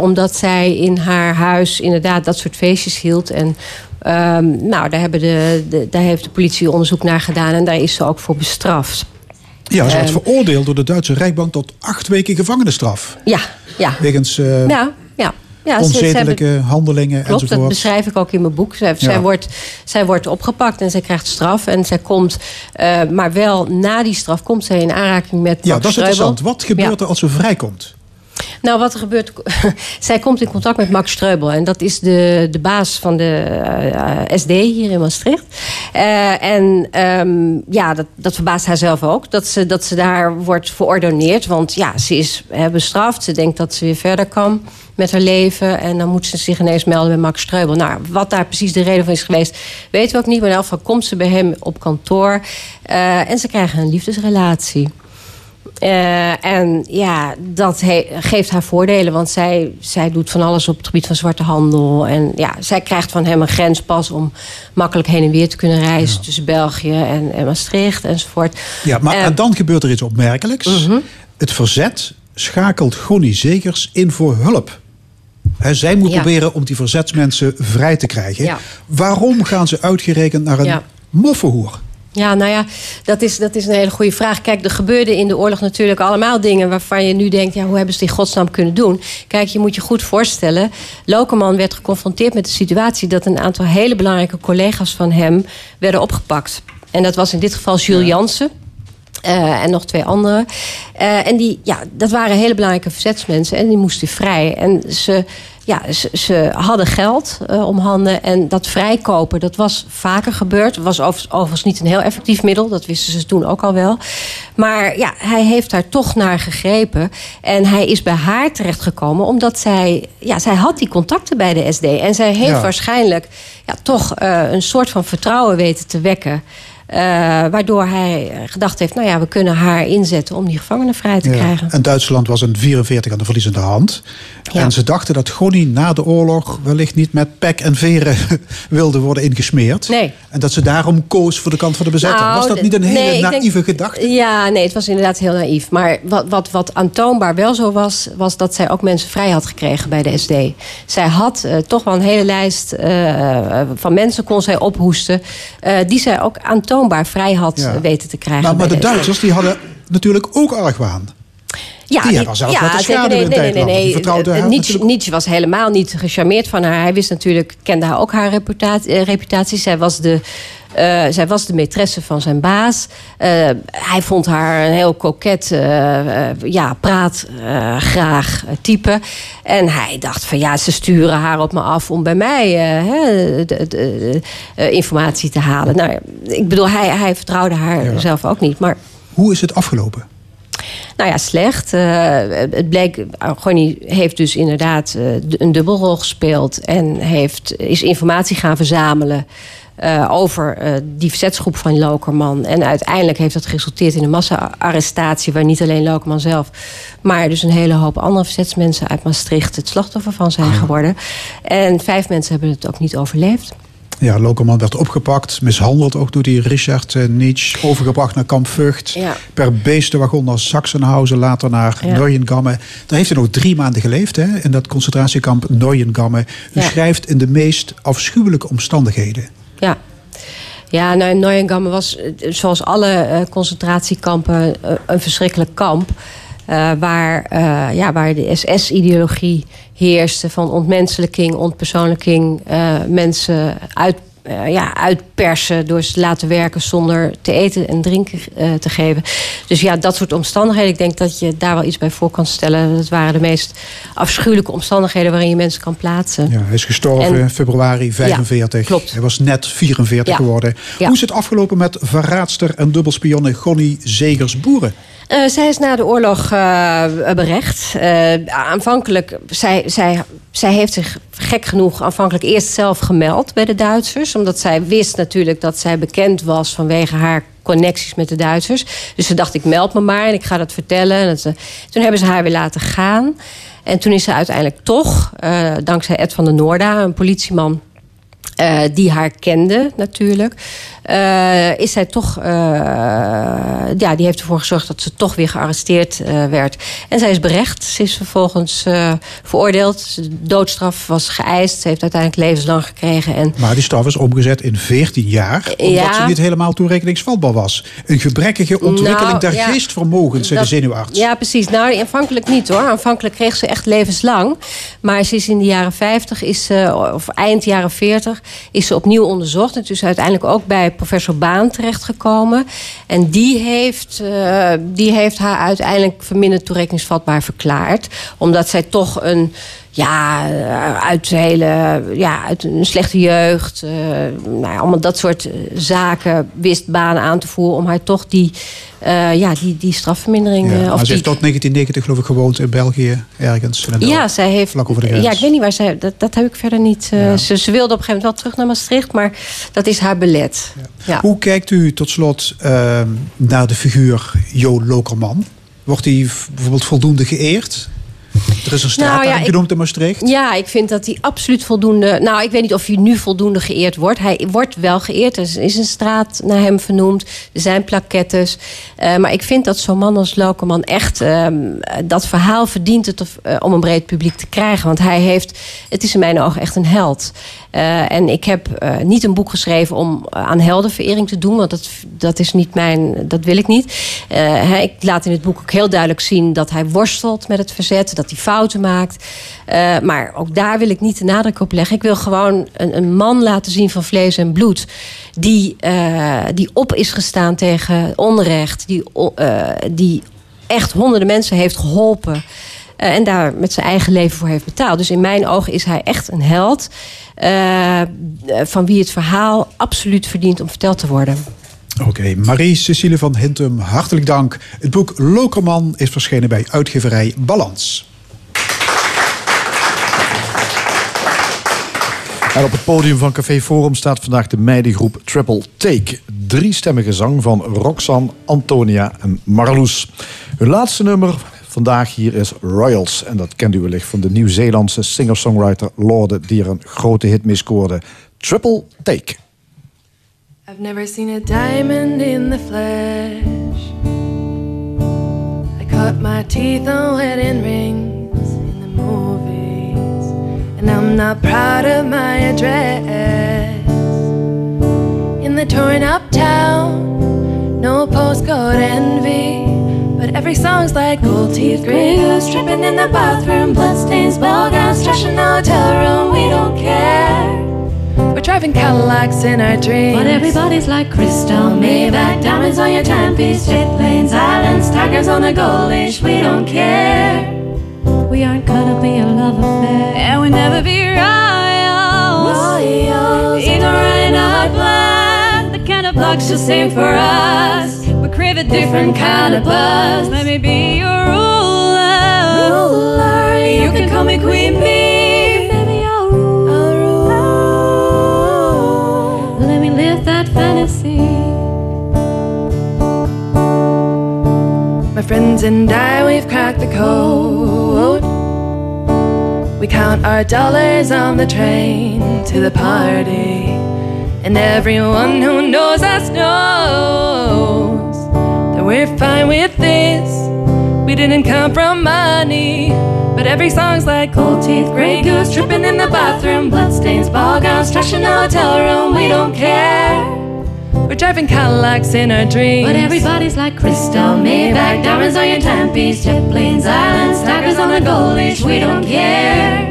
omdat zij in haar huis inderdaad dat soort feestjes hield. En ehm, nou, daar, hebben de, daar heeft de politie onderzoek naar gedaan. En daar is ze ook voor bestraft. Ja, ze werd Ehm. veroordeeld door de Duitse Rijkbank tot acht weken gevangenisstraf. Ja, ja. Wegens eh, Ja, ja. ja ze- ze onzedelijke hebben- handelingen Klopt, dat enzovoort. beschrijf ik ook in mijn boek. Zij, zij, wordt, zij wordt opgepakt en zij krijgt straf. En zij komt, eh, maar wel na die straf, komt zij in aanraking met Ja, Max dat is Streubel. interessant. Wat gebeurt Ja. er als ze vrijkomt? Nou, wat er gebeurt... zij komt in contact met Max Streubel. En dat is de, de baas van de eh, SD hier in Maastricht. Eh, en ehm, ja, dat, dat verbaast haar zelf ook. Dat ze, dat ze daar wordt verordoneerd. Want ja, ze is hè, bestraft. Ze denkt dat ze weer verder kan met haar leven. En dan moet ze zich ineens melden bij Max Streubel. Nou, wat daar precies de reden van is geweest, weten we ook niet. Maar in elk komt ze bij hem op kantoor. eh, en ze krijgen een liefdesrelatie. Eh, en ja, dat geeft haar voordelen, want zij, zij doet van alles op het gebied van zwarte handel. En ja, zij krijgt van hem een grenspas om makkelijk heen en weer te kunnen reizen tussen België en, en Maastricht enzovoort. Ja, maar en dan gebeurt er iets opmerkelijks. Mhm. Het verzet schakelt Gonnie Zegers in voor hulp. Zij moet Ja. proberen om die verzetsmensen vrij te krijgen. Ja. Waarom gaan ze uitgerekend naar een moffenhoer? Ja, nou ja, dat is, dat is een hele goede vraag. Kijk, er gebeurden in de oorlog natuurlijk allemaal dingen waarvan je nu denkt, ja, hoe hebben ze in godsnaam kunnen doen? Kijk, je moet je goed voorstellen, Lokeman werd geconfronteerd met de situatie dat een aantal hele belangrijke collega's van hem werden opgepakt. En dat was in dit geval Jules Jansen. eh, en nog twee anderen. Eh, en die, ja, dat waren hele belangrijke verzetsmensen. En die moesten vrij. En ze, ja, ze, ze hadden geld eh, om handen. En dat vrijkopen, dat was vaker gebeurd. was overigens, overigens niet een heel effectief middel. Dat wisten ze toen ook al wel. Maar ja, hij heeft daar toch naar gegrepen. En hij is bij haar terechtgekomen. Omdat zij, ja, zij had die contacten bij de SD. En zij heeft Ja. waarschijnlijk ja, toch eh, een soort van vertrouwen weten te wekken. Eh, waardoor hij gedacht heeft, nou ja, we kunnen haar inzetten om die gevangenen vrij te Ja. krijgen. En Duitsland was in 44 aan de verliezende hand. Ja. En ze dachten dat Gonnie na de oorlog wellicht niet met pek en veren wilde worden ingesmeerd. Nee. En dat ze daarom koos voor de kant van de bezetter. Nou, was dat niet een nee, hele denk- naïeve gedachte? Ja, nee, het was inderdaad heel naïef. Maar wat, wat, wat aantoonbaar wel zo was, was dat zij ook mensen vrij had gekregen bij de SD. Zij had eh, toch wel een hele lijst eh, van mensen kon zij ophoesten, die zij ook aantoonbaar vrij had Ja. weten te krijgen. Maar, de Duitsers die hadden natuurlijk ook argwaan. Ja, Die haar zelfs laten zeker. nee, Nietzsche, Nietzsche was helemaal niet gecharmeerd van haar. Hij wist natuurlijk, kende haar ook haar reputatie. eh, reputatie. Zij was de. Eh, zij was de maîtresse van zijn baas. Eh, hij vond haar een heel koket, eh, ja, praat graag type. En hij dacht van ja, ze sturen haar op me af om bij mij de, de- informatie te halen. Nou, ik bedoel, hij, hij vertrouwde haar Ja. zelf ook niet. Maar Hoe is het afgelopen? nou ja, slecht. Het bleek, Argoni heeft dus inderdaad eh, een dubbelrol gespeeld... en heeft, is informatie gaan verzamelen eh, over eh, die verzetsgroep van Lokerman. En uiteindelijk heeft dat geresulteerd in een massa-arrestatie... waar niet alleen Lokerman zelf, maar dus een hele hoop andere verzetsmensen uit Maastricht... het slachtoffer van zijn geworden. En vijf mensen hebben het ook niet overleefd. Ja, Lokerman werd opgepakt, mishandeld ook door die Richard eh, Nietzsche. Overgebracht naar kamp Vught. Ja. Per beestenwagon naar Sachsenhausen, later naar Ja. Neuengamme. Daar heeft hij nog drie maanden geleefd, hè, in dat concentratiekamp Neuengamme. U Ja. schrijft in de meest afschuwelijke omstandigheden. Ja. Ja, nou, Neuengamme was, zoals alle eh, concentratiekampen, eh, een verschrikkelijk kamp. eh, waar, ja, waar de SS-ideologie heerste van ontmenselijking, ontpersoonlijking, mensen uit, eh, ja, uitpersen door ze te laten werken zonder te eten en drinken eh, te geven. Dus ja, dat soort omstandigheden. Ik denk dat je daar wel iets bij voor kan stellen. Dat waren de meest afschuwelijke omstandigheden waarin je mensen kan plaatsen. Ja, hij is gestorven En- in februari 45. klopt. Hij was net 44 Ja. geworden. Hoe is het afgelopen met verraadster en dubbelspionne Gonnie Zegers-Boeren? Eh, zij is na de oorlog eh, berecht. Eh, aanvankelijk, zij, zij, zij heeft zich gek genoeg aanvankelijk eerst zelf gemeld bij de Duitsers. Omdat zij wist natuurlijk dat zij bekend was vanwege haar connecties met de Duitsers. Dus ze dacht, ik meld me maar en ik ga dat vertellen. En toen hebben ze haar weer laten gaan. En toen is ze uiteindelijk toch, dankzij Ed van der Noorda, een politieman eh, die haar kende natuurlijk. eh, is zij toch, eh, ja, die heeft ervoor gezorgd dat ze toch weer gearresteerd werd. En zij is berecht. Ze is vervolgens veroordeeld. De doodstraf was geëist. Ze heeft uiteindelijk levenslang gekregen. En Maar die straf is omgezet in 14 jaar. Omdat Ja. ze niet helemaal toerekeningsvatbaar was. Een gebrekkige ontwikkeling Nou, der ja. geestvermogens, zei de zenuwarts. Ja, precies. Nou, aanvankelijk niet hoor. Aanvankelijk kreeg ze echt levenslang. Maar ze is in de jaren 50, is of eind jaren 40, is ze opnieuw onderzocht. En is uiteindelijk ook bij professor Baan terechtgekomen. En die heeft, eh, die heeft haar uiteindelijk verminderd toerekeningsvatbaar verklaard. Omdat zij toch een. Ja, eh, uit, hele, ja, uit een slechte jeugd. eh, nou ja, allemaal dat soort eh, zaken wist Baan aan te voeren. om haar toch die, eh, ja, die, die strafvermindering. Ja, maar of ze heeft tot 1990 geloof ik gewoond in België. Ergens. in ja, zij heeft. Vlak over de grens. Ja, ik weet niet waar zij. Dat, dat heb ik verder niet. ze, ze wilde op een gegeven moment wel terug naar Maastricht, maar dat is haar belet. Ja. Hoe kijkt u tot slot naar de figuur Jo Lokerman? Wordt hij bijvoorbeeld voldoende geëerd? Er is een straat Nou ja, in Maastricht. Ja, ik vind dat hij absoluut voldoende. Nou, ik weet niet of hij nu voldoende geëerd wordt. Hij wordt wel geëerd. Er is een straat naar hem vernoemd. Er zijn plakettes. Eh, maar ik vind dat zo'n man als Lokeman echt ehm, dat verhaal verdient het of, eh, om een breed publiek te krijgen. Want hij heeft. Het is in mijn ogen echt een held. Eh, en ik heb eh, niet een boek geschreven om eh, aan heldenverering te doen. Want dat, dat is niet mijn. Dat wil ik niet. Ik laat in het boek ook heel duidelijk zien dat hij worstelt met het verzet. Dat hij fouten maakt. Maar ook daar wil ik niet de nadruk op leggen. Ik wil gewoon een, een man laten zien van vlees en bloed. Die, die op is gestaan tegen onrecht. Die, die echt honderden mensen heeft geholpen. Eh, en daar met zijn eigen leven voor heeft betaald. Dus in mijn ogen is hij echt een held. eh, van wie het verhaal absoluut verdient om verteld te worden. Oké, Marie-Cecile van Hintem, hartelijk dank. Het boek Lokerman is verschenen bij uitgeverij Balans. En op het podium van Café Forum staat vandaag de meidengroep Triple Take. Driestemmige zang van Roxanne, Antonia en Marloes. Hun laatste nummer vandaag hier is Royals. En dat kent u wellicht van de Nieuw-Zeelandse singer-songwriter Lorde... die er een grote hit mee scoorde. Triple Take. I've never seen a diamond in the flesh. I cut my teeth on wedding rings in the movies. And I'm not proud of my address. In the torn up town, no postcode envy. But every song's like gold teeth, gray goose dripping in the bathroom, bloodstains, bell gowns, trash in the hotel room. We don't care. We're driving Cadillacs in our dreams. But everybody's like crystal, Maybach, diamonds on your timepiece, jet planes, islands, tigers on a gold leash. We don't care. we aren't gonna be a love affair. And we'll never be royals. Royals, Ignorant of black, the kind of luck she'll sing for us. Crave a different kind of buzz. Let me be your ruler. ruler, You can call me Queen Bee. Baby, I'll rule. Let me live that fantasy. My friends and I, we've cracked the code. We count our dollars on the train to the party. And everyone who knows us knows we're fine with this. We didn't come from money. But every song's like gold teeth, gray goose tripping in the bathroom, bloodstains, ball gowns, trash in the hotel room. We don't care. We're driving Cadillacs in our dreams. But everybody's like crystal, Maybach, diamonds on your timepiece, jet planes, islands, stackers on the gold leash. We don't care.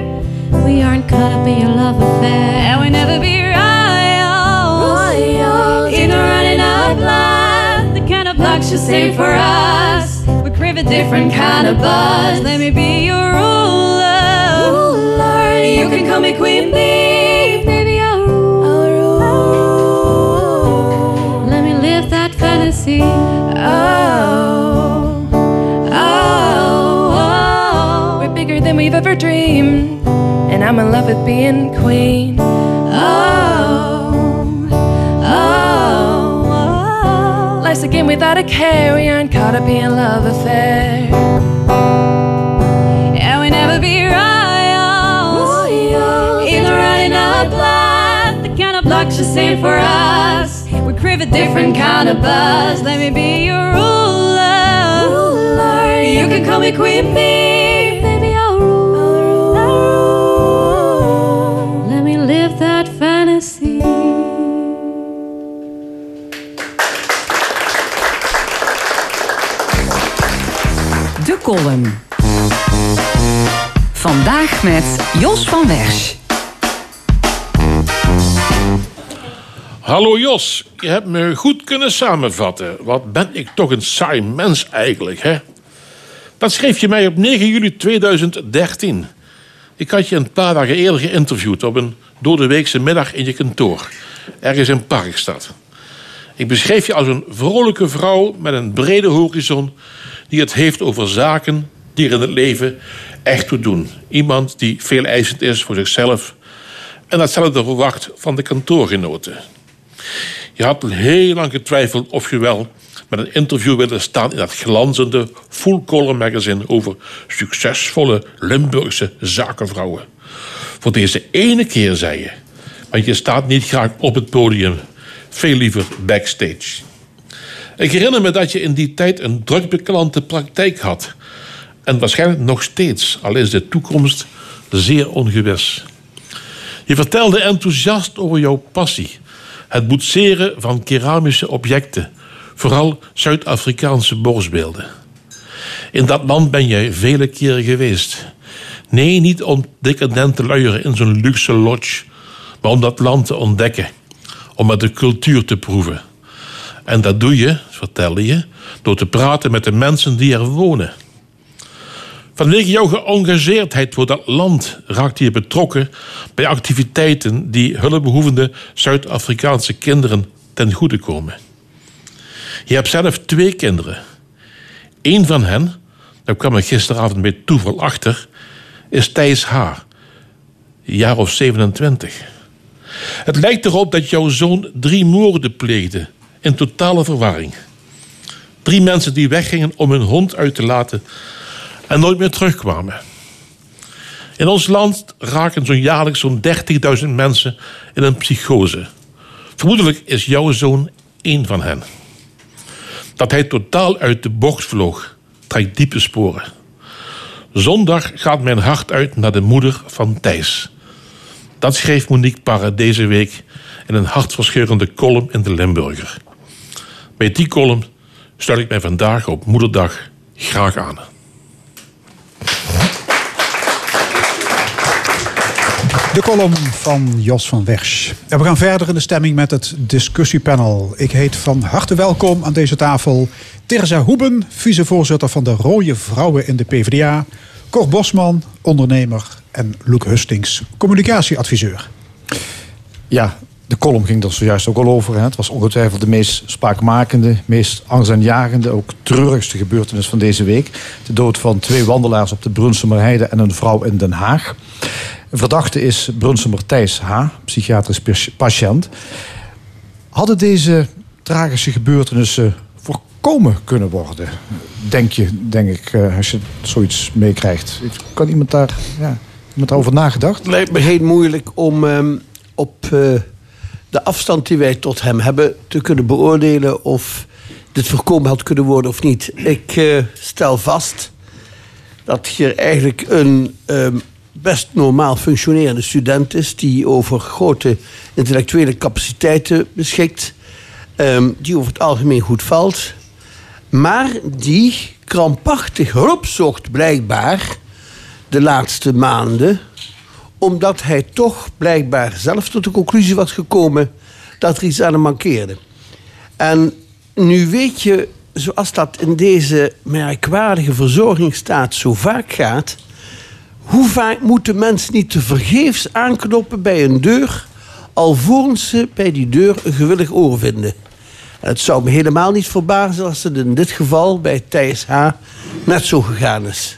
We aren't caught up in your love affair. And we never be of luck save for us. We crave a different kind of buzz. Let me be your ruler. Ruler. You can call me Queen Bee. Baby, I'll rule. Let me live that fantasy. Oh, oh, oh. We're bigger than we've ever dreamed. And I'm in love with being queen. Without a care. We aren't caught up in love affair. And we never be royals. Ignorant and up life. The kind of luck you save for us. We crave a different kind of buzz. Let me be your ruler. Ruler. You can call me Queen Bee. Column. Vandaag met Jos van Wersch. Hallo Jos, je hebt me goed kunnen samenvatten. Wat ben ik toch een saai mens eigenlijk, hè? Dat schreef je mij op 9 juli 2013. Ik had je een paar dagen eerder geïnterviewd op een doordeweekse middag in je kantoor. Ergens in Parkstad. Ik beschreef je als een vrolijke vrouw met een brede horizon... die het heeft over zaken die er in het leven echt toe doen. Iemand die veel eisend is voor zichzelf... en datzelfde verwacht van de kantoorgenoten. Je had heel lang getwijfeld of je wel met een interview wilde staan in dat glanzende full color magazine over succesvolle Limburgse zakenvrouwen. Voor deze ene keer zei je, want je staat niet graag op het podium, veel liever backstage. Ik herinner me dat je in die tijd een druk beklante praktijk had. En waarschijnlijk nog steeds, al is de toekomst zeer ongewis. Je vertelde enthousiast over jouw passie. Het boetseren van keramische objecten. Vooral Zuid-Afrikaanse borstbeelden. In dat land ben jij vele keren geweest. Nee, niet om decadent te luieren in zo'n luxe lodge. Maar om dat land te ontdekken. Om met de cultuur te proeven. En dat doe je, vertelde je, door te praten met de mensen die er wonen. Vanwege jouw geëngageerdheid voor dat land raakte je betrokken bij activiteiten die hulpbehoevende Zuid-Afrikaanse kinderen ten goede komen. Je hebt zelf twee kinderen. Eén van hen, daar kwam ik gisteravond bij toeval achter, is Thijs H., een jaar of 27. Het lijkt erop dat jouw zoon drie moorden pleegde in totale verwarring. Drie mensen die weggingen om hun hond uit te laten en nooit meer terugkwamen. In ons land raken zo'n jaarlijks zo'n 30.000 mensen in een psychose. Vermoedelijk is jouw zoon één van hen. Dat hij totaal uit de bocht vloog, trekt diepe sporen. Zondag gaat mijn hart uit naar de moeder van Thijs. Dat schreef Monique Parra deze week in een hartverscheurende column in de Limburger. Bij die column sluit ik mij vandaag op Moederdag graag aan. De column van Jos van Wersch. En we gaan verder in de stemming met het discussiepanel. Ik heet van harte welkom aan deze tafel Terza Hoeben, vicevoorzitter van de Rode Vrouwen in de PvdA. Cor Bosman, ondernemer. En Loek Hustings, communicatieadviseur. Ja, de column ging er zojuist ook al over. Hè. Het was ongetwijfeld de meest spraakmakende, meest angstaanjagende, ook treurigste gebeurtenis van deze week. De dood van twee wandelaars op de Brunsumerheide en een vrouw in Den Haag. Verdachte is Brunsumer Thijs H., psychiatrisch patiënt. Hadden deze tragische gebeurtenissen voorkomen kunnen worden? Denk je, denk ik, eh, als je zoiets meekrijgt. Kan iemand daar, ja, iemand daarover nagedacht? Het lijkt me heel moeilijk om ehm, op eh, de afstand die wij tot hem hebben te kunnen beoordelen of dit voorkomen had kunnen worden of niet. Ik eh, stel vast dat hier eigenlijk een ehm, best normaal functionerende student is die over grote intellectuele capaciteiten beschikt. ehm, die over het algemeen goed valt. Maar die krampachtig hulp zocht blijkbaar de laatste maanden. Omdat hij toch blijkbaar zelf tot de conclusie was gekomen dat er iets aan hem mankeerde. En nu weet je, zoals dat in deze merkwaardige verzorgingsstaat zo vaak gaat... hoe vaak moeten mensen niet te vergeefs aankloppen bij een deur... alvorens ze bij die deur een gewillig oor vinden. En het zou me helemaal niet verbazen als het in dit geval bij Thijs H. net zo gegaan is.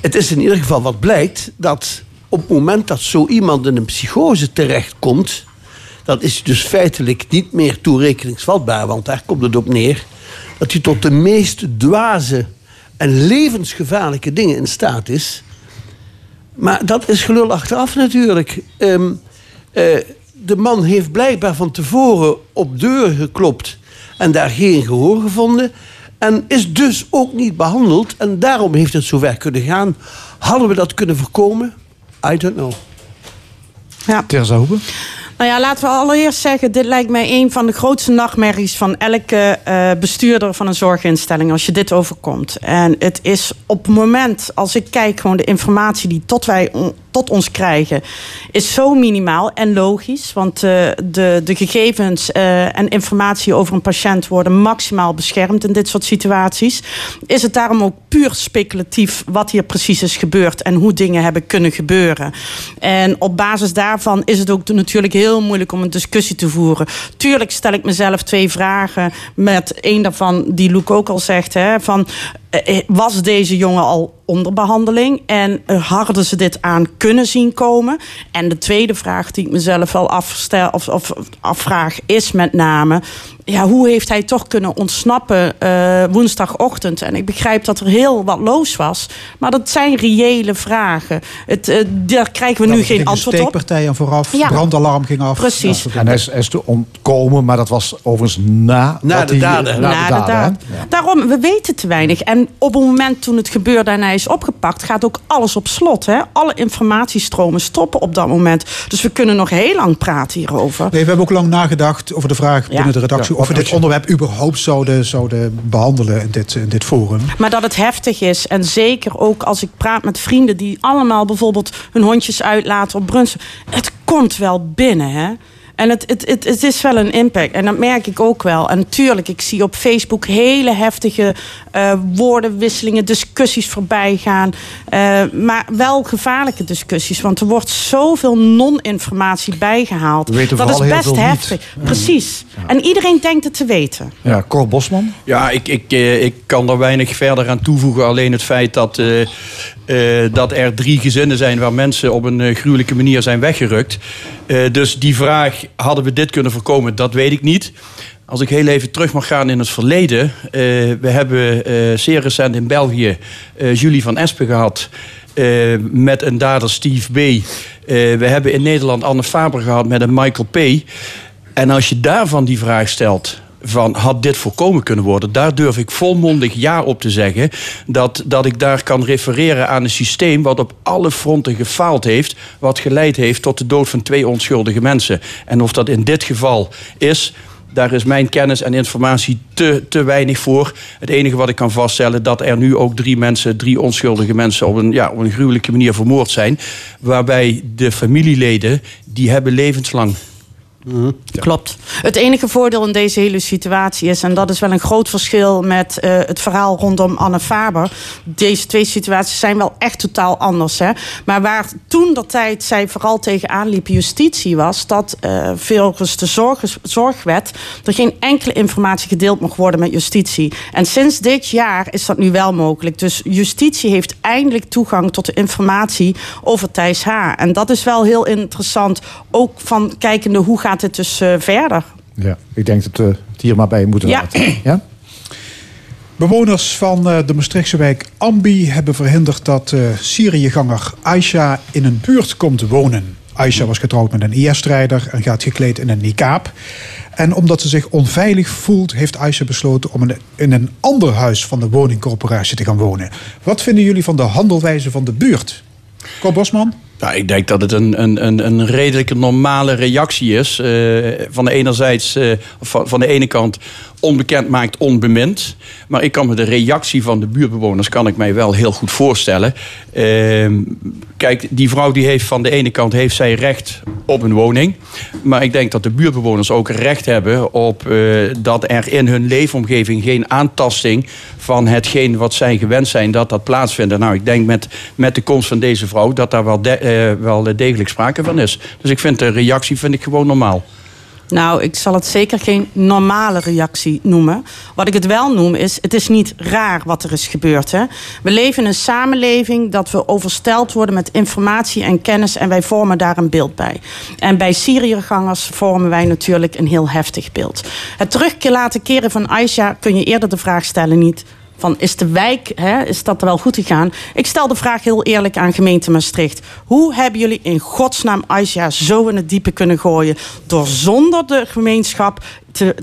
Het is in ieder geval wat blijkt dat op het moment dat zo iemand in een psychose terechtkomt, dan is dus feitelijk niet meer toerekeningsvatbaar, want daar komt het op neer dat hij tot de meest dwaze en levensgevaarlijke dingen in staat is. Maar dat is gelul achteraf natuurlijk. Ehm, eh, de man heeft blijkbaar van tevoren op deuren geklopt en daar geen gehoor gevonden. En is dus ook niet behandeld. En daarom heeft het zover kunnen gaan. Hadden we dat kunnen voorkomen? I don't know. Ja. Terza Hoebe? Nou ja, laten we allereerst zeggen, dit lijkt mij een van de grootste nachtmerries van elke eh, bestuurder van een zorginstelling als je dit overkomt. En het is op het moment, als ik kijk gewoon de informatie die tot wij tot ons krijgen, is zo minimaal en logisch. Want eh, de, de gegevens eh, en informatie over een patiënt worden maximaal beschermd in dit soort situaties. Is het daarom ook puur speculatief wat hier precies is gebeurd en hoe dingen hebben kunnen gebeuren. En op basis daarvan is het ook natuurlijk heel moeilijk om een discussie te voeren. Tuurlijk stel ik mezelf twee vragen. Met één daarvan, die Luc ook al zegt, hè, van was deze jongen al onder behandeling en eh, hadden ze dit aan kunnen zien komen? En de tweede vraag die ik mezelf wel afstel, of, of afvraag is met name... Ja, hoe heeft hij toch kunnen ontsnappen eh, woensdagochtend? En ik begrijp dat er heel wat los was. Maar dat zijn reële vragen. Het, eh, daar krijgen we nu geen antwoord op. steekpartijen vooraf, Ja. brandalarm ging af. Precies. En hij is, hij is te ontkomen, maar dat was overigens na, Na dat de hij- daden. Na, Na de de daden? Daarom, we weten te weinig. En op het moment toen het gebeurde en hij is opgepakt, gaat ook alles op slot. Hè? Alle informatiestromen stoppen op dat moment. Dus we kunnen nog heel lang praten hierover. Nee, we hebben ook lang nagedacht over de vraag binnen de redactie... Ja, of we dit onderwerp überhaupt zouden, zouden behandelen in dit, in dit forum. Maar dat het heftig is. En zeker ook als ik praat met vrienden die allemaal bijvoorbeeld hun hondjes uitlaten op brunsen. Het komt wel binnen, hè? En het, het, het, het is wel een impact. En dat merk ik ook wel. En natuurlijk, ik zie op Facebook hele heftige eh, woordenwisselingen, discussies voorbij gaan. Eh, maar wel gevaarlijke discussies. Want er wordt zoveel non-informatie bijgehaald. We weten dat is best niet. heftig. Precies. En iedereen denkt het te weten. Ja, Cor Bosman. Ja, ik, ik, eh, ik kan daar weinig verder aan toevoegen. Alleen het feit dat, eh, eh, dat er drie gezinnen zijn waar mensen op een eh, gruwelijke manier zijn weggerukt. Eh, dus die vraag, hadden we dit kunnen voorkomen, dat weet ik niet. Als ik heel even terug mag gaan in het verleden. we hebben zeer recent in België Julie van Espen gehad. eh, met een dader Steve B. We hebben in Nederland Anne Faber gehad met een Michael P. En als je daarvan die vraag stelt van had dit voorkomen kunnen worden, daar durf ik volmondig ja op te zeggen. Dat, dat ik daar kan refereren aan een systeem wat op alle fronten gefaald heeft, wat geleid heeft tot de dood van twee onschuldige mensen. En of dat in dit geval is. Daar is mijn kennis en informatie te, te weinig voor. Het enige wat ik kan vaststellen... dat er nu ook drie mensen, drie onschuldige mensen... op een, ja, op een gruwelijke manier vermoord zijn. Waarbij de familieleden, die hebben levenslang. Klopt. Het enige voordeel in deze hele situatie is, en dat is wel een groot verschil met eh, het verhaal rondom Anne Faber. Deze twee situaties zijn wel echt totaal anders. Hè? Maar waar toen dat tijd zij vooral tegenaan liep, justitie was, dat eh volgens de zorg, zorgwet er geen enkele informatie gedeeld mocht worden met justitie. En sinds dit jaar is dat nu wel mogelijk. Dus justitie heeft eindelijk toegang tot de informatie over Thijs H. En dat is wel heel interessant. Ook van kijkende hoe gaat het dus eh, verder. Ja, ik denk dat we het hier maar bij moeten Ja. laten. Ja? Bewoners van eh, de Maastrichtse wijk Ambi hebben verhinderd dat eh Syriëganger Aisha in een buurt komt wonen. Aisha was getrouwd met een IS-strijder en gaat gekleed in een niqab. En omdat ze zich onveilig voelt, heeft Aisha besloten om in een ander huis van de woningcorporatie te gaan wonen. Wat vinden jullie van de handelwijze van de buurt? Cor Bosman? Nou, ik denk dat het een, een, een, een redelijke normale reactie is. Eh, van, de enerzijds, eh, van, van de ene kant onbekend maakt onbemind. Maar ik kan me de reactie van de buurtbewoners kan ik mij wel heel goed voorstellen. Ehm, kijk, die vrouw die heeft van de ene kant heeft zij recht op een woning. Maar ik denk dat de buurtbewoners ook recht hebben op eh, dat er in hun leefomgeving geen aantasting van hetgeen wat zij gewend zijn, dat dat plaatsvindt. Nou, ik denk met, met de komst van deze vrouw dat daar wel, eh, wel degelijk sprake van is. Dus ik vind de reactie vind ik gewoon normaal. Nou, ik zal het zeker geen normale reactie noemen. Wat ik het wel noem is, het is niet raar wat er is gebeurd. Hè? We leven in een samenleving dat we oversteld worden met informatie en kennis en wij vormen daar een beeld bij. En bij Syriëgangers vormen wij natuurlijk een heel heftig beeld. Het terugkeer laten keren van Aisha kun je eerder de vraag stellen niet van is de wijk, hè, is dat wel goed gegaan? Ik stel de vraag heel eerlijk aan gemeente Maastricht. Hoe hebben jullie in godsnaam Aisha zo in het diepe kunnen gooien... door zonder de gemeenschap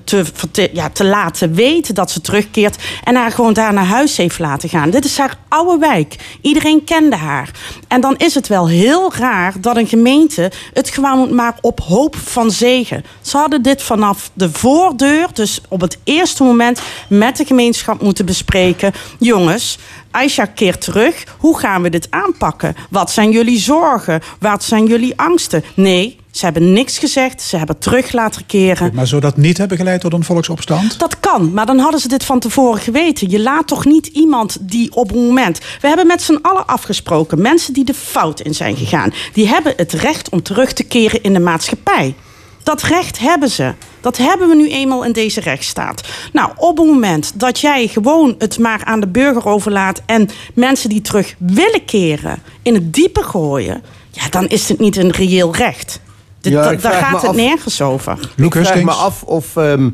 te, te, ja, te laten weten dat ze terugkeert... en haar gewoon daar naar huis heeft laten gaan. Dit is haar oude wijk. Iedereen kende haar. En dan is het wel heel raar dat een gemeente het gewoon maar op hoop van zegen. Ze hadden dit vanaf de voordeur, dus op het eerste moment... met de gemeenschap moeten bespreken. Jongens, Aisha keert terug. Hoe gaan we dit aanpakken? Wat zijn jullie zorgen? Wat zijn jullie angsten? Nee, ze hebben niks gezegd. Ze hebben terug laten keren. Maar zou dat niet hebben geleid tot een volksopstand? Dat kan, maar dan hadden ze dit van tevoren geweten. Je laat toch niet iemand die op een moment. We hebben met z'n allen afgesproken. Mensen die de fout in zijn gegaan. Die hebben het recht om terug te keren in de maatschappij. Dat recht hebben ze. Dat hebben we nu eenmaal in deze rechtsstaat. Nou, op het moment dat jij gewoon het maar aan de burger overlaat. en mensen die terug willen keren in het diepe gooien. ja, dan is het niet een reëel recht. Daar gaat me het af- nergens over. Ik vraag me af of, ehm,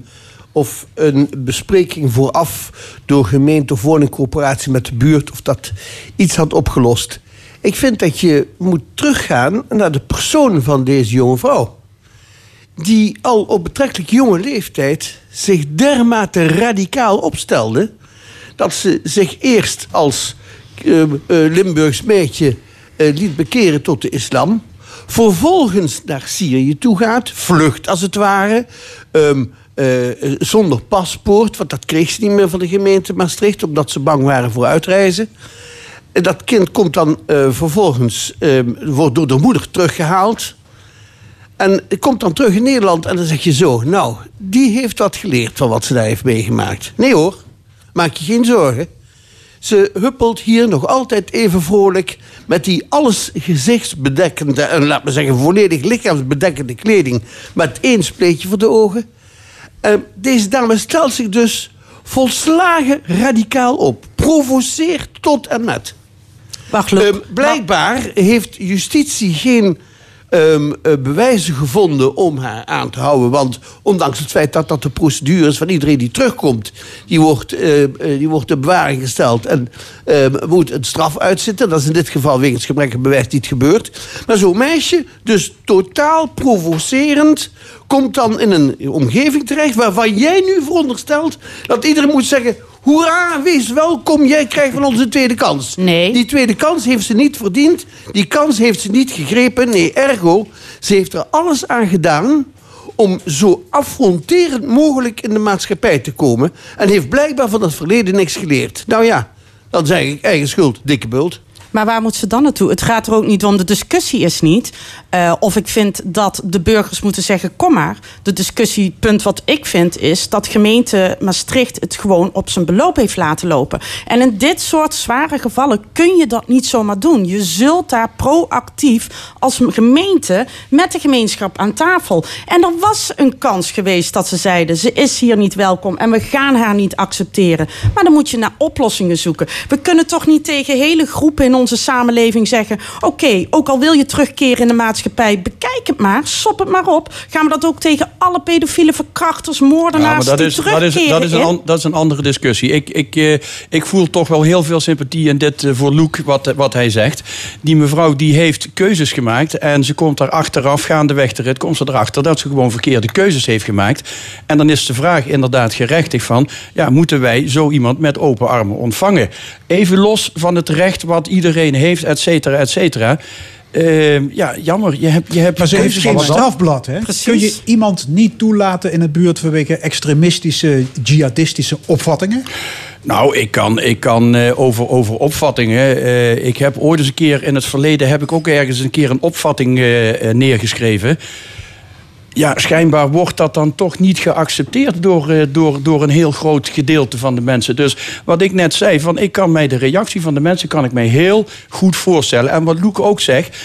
of een bespreking vooraf door gemeente of woningcorporatie met de buurt... of dat iets had opgelost. Ik vind dat je moet teruggaan naar de persoon van deze jonge vrouw. Die al op betrekkelijk jonge leeftijd zich dermate radicaal opstelde... dat ze zich eerst als eh, Limburgs meisje eh, liet bekeren tot de islam... vervolgens naar Syrië toe gaat, vlucht als het ware... ehm, eh, zonder paspoort, want dat kreeg ze niet meer van de gemeente Maastricht... omdat ze bang waren voor uitreizen. En dat kind komt dan eh, vervolgens, ehm, wordt door de moeder teruggehaald... En komt dan terug in Nederland en dan zeg je zo... nou, die heeft wat geleerd van wat ze daar heeft meegemaakt. Nee hoor, maak je geen zorgen. Ze huppelt hier nog altijd even vrolijk... met die alles gezichtsbedekkende... en laat me zeggen volledig lichaamsbedekkende kleding... met één spleetje voor de ogen. Eh, deze dame stelt zich dus volslagen radicaal op. Provoceert tot en met. Ehm, blijkbaar heeft justitie geen ehm, eh, bewijzen gevonden om haar aan te houden. Want ondanks het feit dat dat de procedure van iedereen die terugkomt... die wordt, eh, die wordt in bewaring gesteld en ehm, moet een straf uitzitten. Dat is in dit geval wegens gebrek aan bewijs niet gebeurd. Maar zo'n meisje, dus totaal provocerend... komt dan in een omgeving terecht waarvan jij nu veronderstelt... dat iedereen moet zeggen... Hoera, wees welkom, jij krijgt van ons een tweede kans. Nee. Die tweede kans heeft ze niet verdiend. Die kans heeft ze niet gegrepen. Nee, ergo, ze heeft er alles aan gedaan om zo affronterend mogelijk in de maatschappij te komen. En heeft blijkbaar van het verleden niks geleerd. Nou ja, dan zeg ik eigen schuld, dikke bult. Maar waar moet ze dan naartoe? Het gaat er ook niet om. De discussie is niet eh, of ik vind dat de burgers moeten zeggen: kom maar. De discussiepunt wat ik vind is dat gemeente Maastricht het gewoon op zijn beloop heeft laten lopen. En in dit soort zware gevallen kun je dat niet zomaar doen. Je zult daar proactief als gemeente met de gemeenschap aan tafel. En er was een kans geweest dat ze zeiden: ze is hier niet welkom en we gaan haar niet accepteren. Maar dan moet je naar oplossingen zoeken. We kunnen toch niet tegen hele groepen in onze samenleving zeggen: oké, ook al wil je terugkeren in de maatschappij, bekijk het maar, sop het maar op. Gaan we dat ook tegen alle pedofiele verkrachters, moordenaars Ja, dat is, dat, is, dat, is een, dat is een andere discussie. Ik, ik, eh, ik voel toch wel heel veel sympathie in dit eh, voor Loek, wat, eh, wat hij zegt. Die mevrouw die heeft keuzes gemaakt. En ze komt daar achteraf, gaandeweg de rit, komt ze erachter dat ze gewoon verkeerde keuzes heeft gemaakt. En dan is de vraag inderdaad gerechtig van, ja, moeten wij zo iemand met open armen ontvangen? Even los van het recht wat iedereen heeft, et cetera, et cetera. Ehm, ja, jammer. Je hebt, je hebt Maar ze heeft geen strafblad. Hè? Kun je iemand niet toelaten in het buurt vanwege extremistische, jihadistische opvattingen? Nou, ik kan, ik kan eh, over, over opvattingen. eh, ik heb ooit eens een keer in het verleden heb ik ook ergens een keer een opvatting eh, neergeschreven. Ja, schijnbaar wordt dat dan toch niet geaccepteerd door, eh, door, door een heel groot gedeelte van de mensen. Dus wat ik net zei, van ik kan mij de reactie van de mensen kan ik mij heel goed voorstellen. En wat Loek ook zegt,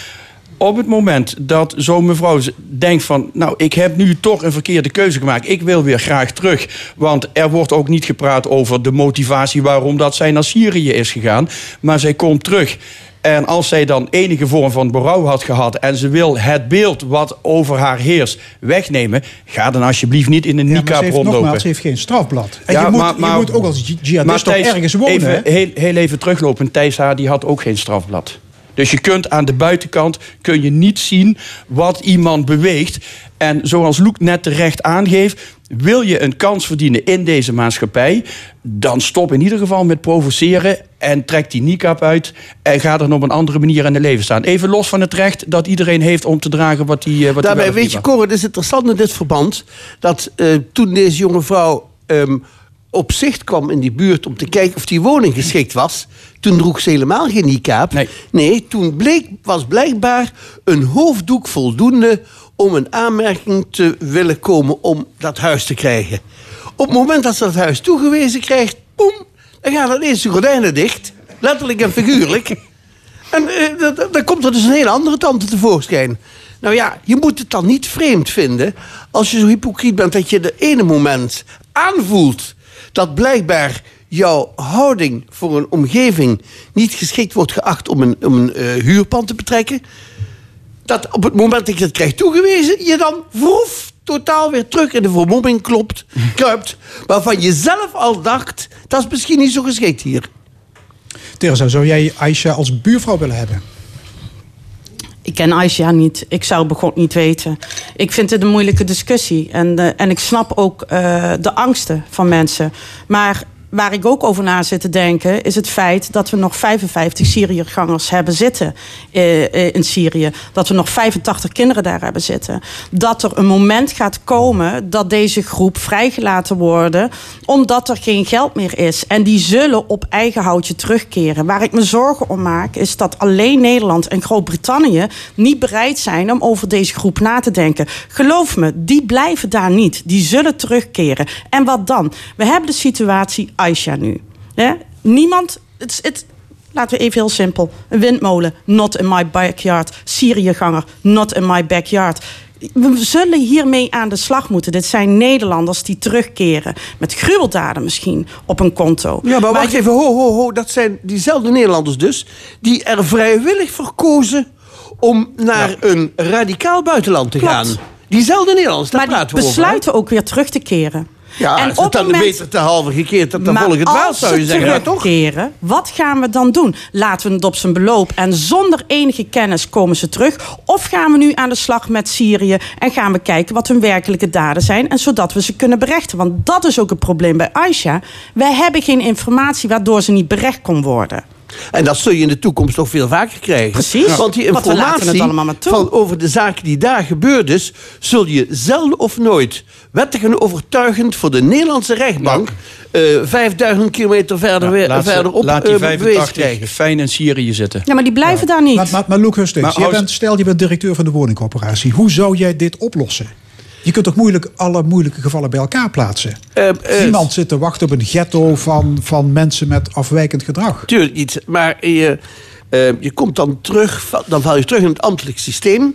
op het moment dat zo'n mevrouw denkt van... nou, ik heb nu toch een verkeerde keuze gemaakt. Ik wil weer graag terug. Want er wordt ook niet gepraat over de motivatie... waarom dat zij naar Syrië is gegaan. Maar zij komt terug. En als zij dan enige vorm van berouw had gehad... en ze wil het beeld wat over haar heerst wegnemen... ga dan alsjeblieft niet in een Ja, heeft, rondlopen. nogmaals, ze heeft geen strafblad. En Ja, je, moet, maar- maar- je moet ook als ji- jihadist toch ergens wonen. Even, heel, heel even teruglopen. Thijs Haar die had ook geen strafblad. Dus je kunt aan de buitenkant kun je niet zien wat iemand beweegt. En zoals Loek net terecht aangeeft... wil je een kans verdienen in deze maatschappij... dan stop in ieder geval met provoceren... en trek die niqab uit en ga er op een andere manier in het leven staan. Even los van het recht dat iedereen heeft om te dragen wat hij wat hij wel Daarbij weet je. Cor, het is interessant in dit verband... dat eh, toen deze jonge vrouw ehm, op zicht kwam in die buurt... om te kijken of die woning geschikt was... toen droeg ze helemaal geen niqab. Nee, toen bleek, was blijkbaar een hoofddoek voldoende... om een aanmerking te willen komen om dat huis te krijgen. Op het moment dat ze dat huis toegewezen krijgt... boem, dan gaan ineens de gordijnen dicht. Letterlijk en figuurlijk. En eh, dan komt er dus een hele andere tante tevoorschijn. Nou ja, je moet het dan niet vreemd vinden als je zo hypocriet bent dat je de ene moment aanvoelt dat blijkbaar jouw houding voor een omgeving niet geschikt wordt geacht om een, om een eh, huurpand te betrekken. Dat op het moment dat je het krijgt toegewezen, je dan vroef totaal weer terug in de vermomming klopt, kruipt. Waarvan je zelf al dacht, dat is misschien niet zo geschikt hier. Teresa, zou jij Aisha als buurvrouw willen hebben? Ik ken Aisha niet. Ik zou het begon niet weten. Ik vind het een moeilijke discussie. En, eh, en ik snap ook eh, de angsten van mensen. Maar waar ik ook over na zit te denken... is het feit dat we nog 55 Syriëgangers hebben zitten eh, eh, in Syrië. Dat we nog 85 kinderen daar hebben zitten. Dat er een moment gaat komen dat deze groep vrijgelaten worden... omdat er geen geld meer is. En die zullen op eigen houtje terugkeren. Waar ik me zorgen om maak is dat alleen Nederland en Groot-Brittannië... niet bereid zijn om over deze groep na te denken. Geloof me, die blijven daar niet. Die zullen terugkeren. En wat dan? We hebben de situatie Aisha nu. Hè? Niemand... Het, het, Laten we even heel simpel. Een windmolen, not in my backyard. Syriëganger, not in my backyard. We zullen hiermee aan de slag moeten. Dit zijn Nederlanders die terugkeren. Met gruweldaden misschien op een konto. Ja, maar wacht even, ho, ho, ho. Dat zijn diezelfde Nederlanders dus... die er vrijwillig voor kozen om naar een radicaal buitenland te Klopt. gaan. Diezelfde Nederlanders, daar Maar praten we over. besluiten ook weer terug te keren. Ja, En op dan moment- beter te halve gekeerd dan maar als zou je ze zeggen. Ja, toch? wat gaan we dan doen? Laten we het op zijn beloop en zonder enige kennis komen ze terug? Of gaan we nu aan de slag met Syrië en gaan we kijken wat hun werkelijke daden zijn... en zodat we ze kunnen berechten? Want dat is ook het probleem bij Aisha. Wij hebben geen informatie waardoor ze niet berecht kon worden. En dat zul je in de toekomst nog veel vaker krijgen. Precies. Want die informatie allemaal maar toe. van over de zaken die daar gebeurd is... zul je zelden of nooit wettig en overtuigend voor de Nederlandse rechtbank... eh 5000 kilometer verder, weer, Laat, ze- verderop laat die eh, bewezen 85 krijgen. fijn in Syrië zitten. Ja, maar die blijven daar niet. Maar, maar, maar Loek Hustings, Maar jij als- bent, stel je bent directeur van de woningcorporatie. Hoe zou jij dit oplossen? Je kunt toch moeilijk alle moeilijke gevallen bij elkaar plaatsen? Eh, eh, Niemand zit te wachten op een ghetto van, van mensen met afwijkend gedrag. Tuurlijk niet. Maar je, eh, je komt dan terug, dan val je terug in het ambtelijk systeem.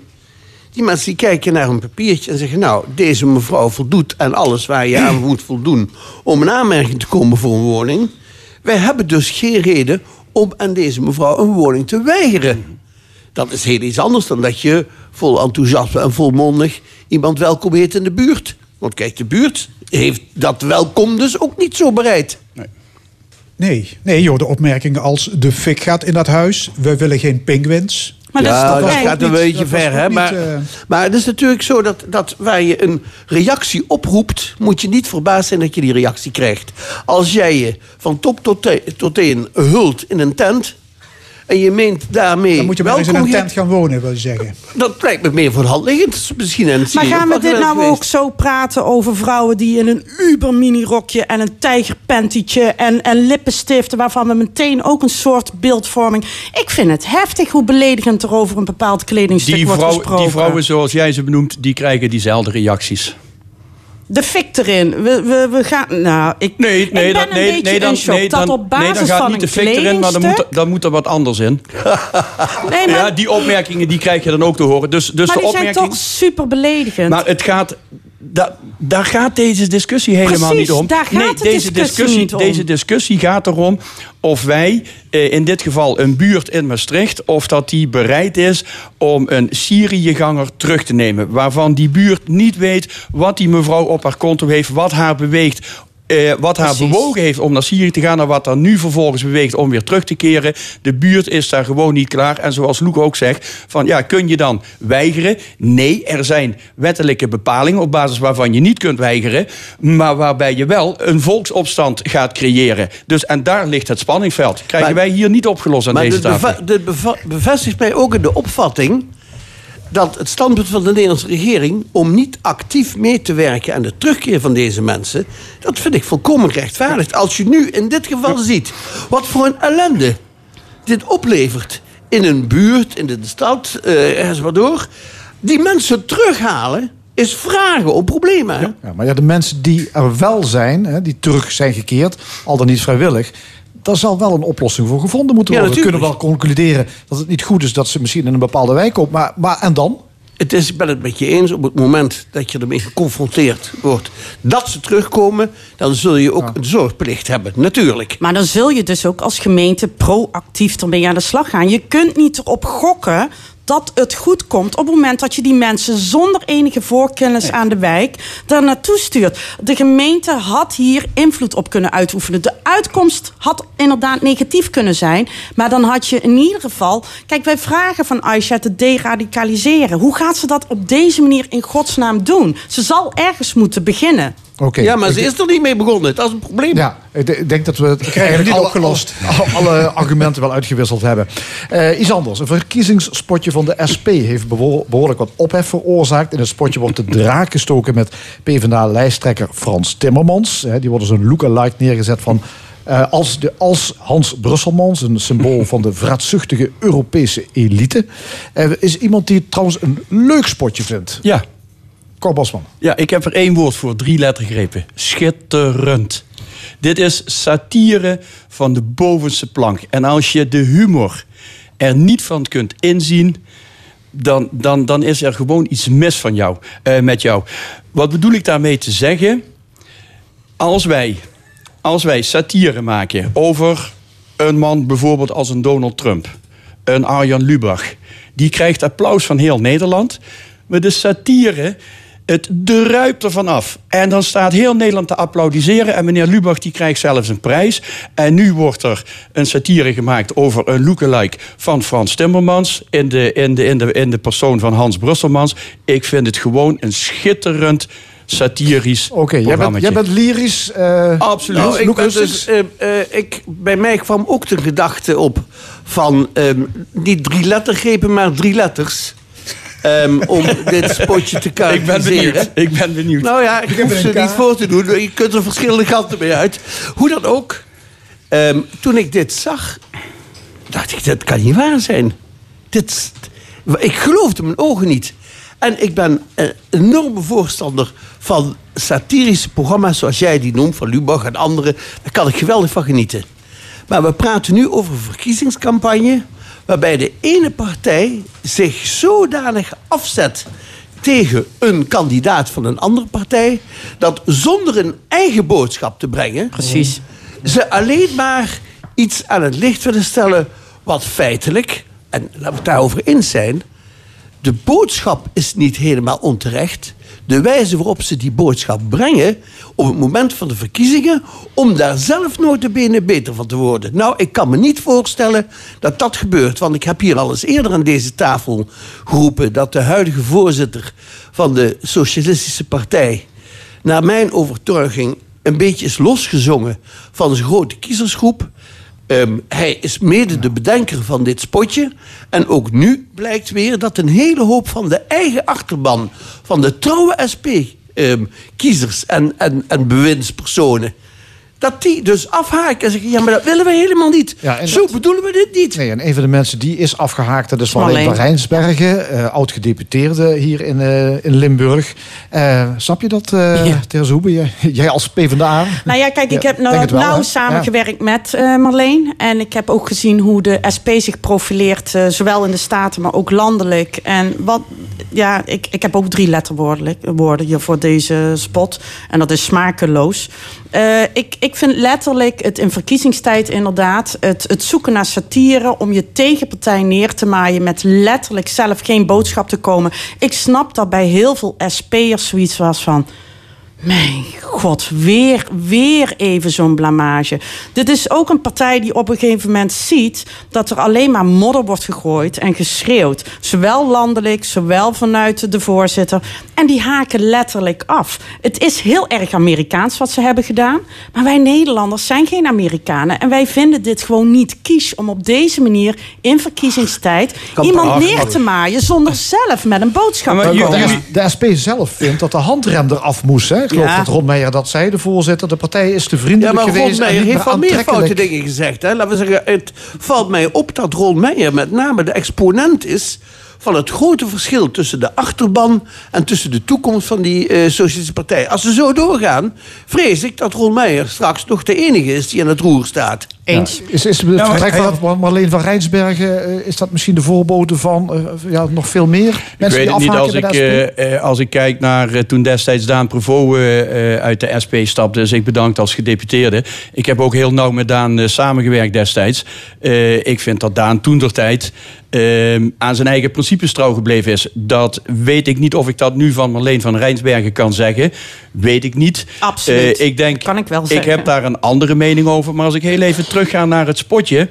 Die mensen die kijken naar een papiertje en zeggen... nou, deze mevrouw voldoet aan alles waar je aan moet voldoen... om een aanmerking te komen voor een woning. Wij hebben dus geen reden om aan deze mevrouw een woning te weigeren. Dat is heel iets anders dan dat je vol enthousiasme en volmondig... iemand welkom heet in de buurt. Want kijk, de buurt heeft dat welkom dus ook niet zo bereid. Nee, nee joh, de opmerkingen als de fik gaat in dat huis. We willen geen pinguïns. Maar dat is ja, dat gaat een beetje ver, hè? Maar, eh, maar het is natuurlijk zo dat, dat waar je een reactie oproept, moet je niet verbaasd zijn dat je die reactie krijgt. Als jij je van top tot teen hult in een tent en je meent daarmee. Dan moet je maar eens in een tent gaan wonen, wil je zeggen. Dat lijkt me meer voor de hand liggend. Misschien een Maar gaan we dit nou geweest. ook zo praten over vrouwen die in een uber mini rokje en een tijgerpantietje en, en lippenstiften, waarvan we meteen ook een soort beeldvorming. Ik vind het heftig hoe beledigend er over een bepaald kledingstuk Die, wordt vrouw, gesproken. die vrouwen zoals jij ze benoemt, die krijgen diezelfde reacties. De fik erin. We, we, we gaan. Nou, ik, Nee, nee, ik ben dat, een nee, nee, dan, nee, dat dan, op basis nee, dan gaat van niet de fik erin, maar dan moet, dan moet er wat anders in. Nee, maar, Ja, die opmerkingen die krijg je dan ook te horen. Dus, dus maar de die zijn opmerking... toch super beledigend. Maar het gaat. Da, daar gaat deze discussie helemaal Precies, niet om. daar gaat nee, de deze discussie niet om. Deze discussie gaat erom of wij, eh, in dit geval een buurt in Maastricht, of dat die bereid is om een Syriëganger terug te nemen. Waarvan die buurt niet weet wat die mevrouw op haar konto heeft, wat haar beweegt. Eh, wat haar bewogen heeft om naar Syrië te gaan en wat haar nu vervolgens beweegt om weer terug te keren. De buurt is daar gewoon niet klaar. En zoals Loek ook zegt, van ja, kun je dan weigeren? Nee, er zijn wettelijke bepalingen op basis waarvan je niet kunt weigeren, maar waarbij je wel een volksopstand gaat creëren. Dus en daar ligt het spanningsveld. Krijgen Maar- wij hier niet opgelost aan Maar deze tafel. dit bevestigt mij ook in de opvatting dat het standpunt van de Nederlandse regering om niet actief mee te werken aan de terugkeer van deze mensen, dat vind ik volkomen rechtvaardig. Als je nu in dit geval ziet wat voor een ellende dit oplevert in een buurt, in de stad, eh ergens waardoor, die mensen terughalen is vragen om problemen. Ja, maar ja, de mensen die er wel zijn, hè, die terug zijn gekeerd, al dan niet vrijwillig. Daar zal wel een oplossing voor gevonden moeten Ja, worden. We natuurlijk. kunnen wel concluderen dat het niet goed is dat ze misschien in een bepaalde wijk komt. Maar, maar en dan? Het is, ik ben het met je eens, op het moment dat je ermee geconfronteerd wordt dat ze terugkomen, dan zul je ook een zorgplicht hebben, natuurlijk. Maar dan zul je dus ook als gemeente proactief ermee aan de slag gaan. Je kunt niet erop gokken dat het goed komt op het moment dat je die mensen zonder enige voorkennis aan de wijk daar naartoe stuurt. De gemeente had hier invloed op kunnen uitoefenen. De uitkomst had inderdaad negatief kunnen zijn, maar dan had je in ieder geval. Kijk, wij vragen van Aisha te deradicaliseren. Hoe gaat ze dat op deze manier in godsnaam doen? Ze zal ergens moeten beginnen. Oké. Ja, maar ze is er niet mee begonnen. Dat is een probleem. Ja, ik de- ik denk dat we het eigenlijk niet alle, opgelost. Alle, alle argumenten wel uitgewisseld hebben. Eh iets anders. Een verkiezingsspotje van de SP heeft behoor- behoorlijk wat ophef veroorzaakt. In het spotje wordt de draak gestoken met PvdA-lijsttrekker Frans Timmermans. Die wordt dus een lookalike neergezet van... eh, als, de, als Hans Brusselmans, een symbool van de vraatzuchtige Europese elite. Er is iemand die het trouwens een leuk spotje vindt. Ja. Cor Bosman. Ja, ik heb er één woord voor, drie lettergrepen. Schitterend. Dit is satire van de bovenste plank. En als je de humor er niet van kunt inzien, dan, dan, dan is er gewoon iets mis van jou, eh, met jou. Wat bedoel ik daarmee te zeggen? Als wij, als wij satire maken over een man bijvoorbeeld als een Donald Trump, een Arjan Lubach, die krijgt applaus van heel Nederland. Maar de satire, het druipt ervan af. En dan staat heel Nederland te applaudisseren. En meneer Lubach die krijgt zelfs een prijs. En nu wordt er een satire gemaakt over een lookalike van Frans Timmermans. In de, in de, in de, in de persoon van Hans Brusselmans. Ik vind het gewoon een schitterend satirisch Oké, jij, bent, jij bent lyrisch. eh, Absoluut. Nou, ik ben dus, eh, eh, ik, bij mij kwam ook de gedachte op van ehm, niet drie lettergrepen, maar drie letters. Ehm, om dit spotje te Ik ben karakteriseren. benieuwd. Ik ben benieuwd. Nou ja, ik heb hoef er ze niet voor te doen. Je kunt er verschillende kanten mee uit. Hoe dan ook. ehm, toen ik dit zag, dacht ik, dat kan niet waar zijn. Dit, ik geloofde mijn ogen niet. En ik ben een enorme voorstander van satirische programma's zoals jij die noemt, van Lubach en anderen. Daar kan ik geweldig van genieten. Maar we praten nu over een verkiezingscampagne waarbij de ene partij zich zodanig afzet tegen een kandidaat van een andere partij, dat zonder een eigen boodschap te brengen, Precies. ze alleen maar iets aan het licht willen stellen wat feitelijk, en laten we het daarover eens zijn, De boodschap is niet helemaal onterecht. De wijze waarop ze die boodschap brengen op het moment van de verkiezingen, om daar zelf notabene beter van te worden. Nou, ik kan me niet voorstellen dat dat gebeurt, want ik heb hier al eens eerder aan deze tafel geroepen dat de huidige voorzitter van de Socialistische Partij, naar mijn overtuiging, een beetje is losgezongen van zijn grote kiezersgroep. Ehm, hij is mede de bedenker van dit spotje. En ook nu blijkt weer dat een hele hoop van de eigen achterban... van de trouwe SP-kiezers en, en, en bewindspersonen... dat die dus afhaken en zeggen... ja, maar dat willen we helemaal niet. Zo bedoelen we dit niet. Nee, en een van de mensen die is afgehaakt, dat is Marleen. Marleen van Rijnsbergen, eh, oud-gedeputeerde hier in, eh, in Limburg. Eh, snap je dat, eh Ja. Ter Zoebe? Jij, jij als PvdA? Nou ja, kijk, ik Ja, heb nou, nauw hè? samengewerkt met eh, Marleen. En ik heb ook gezien hoe de SP zich profileert, zowel in de Staten, maar ook landelijk. En wat, ja, ik, ik heb ook drie letterwoorden woorden hier voor deze spot. En dat is smakeloos. Eh, ik, ik vind letterlijk het in verkiezingstijd inderdaad... Het, het zoeken naar satire om je tegenpartij neer te maaien... met letterlijk zelf geen boodschap te komen. Ik snap dat bij heel veel SP'ers zoiets was van... Mijn god, weer, weer even zo'n blamage. Dit is ook een partij die op een gegeven moment ziet... dat er alleen maar modder wordt gegooid en geschreeuwd. Zowel landelijk, zowel vanuit de voorzitter. En die haken letterlijk af. Het is heel erg Amerikaans wat ze hebben gedaan. Maar wij Nederlanders zijn geen Amerikanen. En wij vinden dit gewoon niet kies om op deze manier... in verkiezingstijd iemand neer te maaien... zonder zelf met een boodschap te de, komen. de SP zelf vindt dat de handrem eraf moest. Hè? Ik geloof Ja. dat Ron Meijer dat zei, de voorzitter. De partij is te Ja, vriendelijk maar Ron geweest. en Meijer niet heeft wel meer foute dingen gezegd. Hè? Laten we zeggen, het valt mij op dat Ron Meijer met name de exponent is van het grote verschil tussen de achterban en tussen de toekomst van die eh Socialistische Partij. Als ze zo doorgaan, vrees ik dat Ron Meijer straks nog de enige is die aan het roer staat. Eens. Ja, is, is het vertrek hij van Marleen van Rijnsbergen, eh, is dat misschien de voorbode van eh, ja, nog veel meer Ik mensen weet die het niet als ik, als ik kijk naar toen destijds Daan Prevost eh, eh, uit de SP stapte. Dus ik bedankt als gedeputeerde. Ik heb ook heel nauw met Daan eh, samengewerkt destijds. Eh, ik vind dat Daan toen der tijd eh, aan zijn eigen principes trouw gebleven is. Dat weet ik niet of ik dat nu van Marleen van Rijnsbergen kan zeggen. Weet ik niet. Absoluut. Eh, ik denk, Kan ik wel ik zeggen. heb daar een andere mening over. Maar als ik heel even terugga naar het spotje.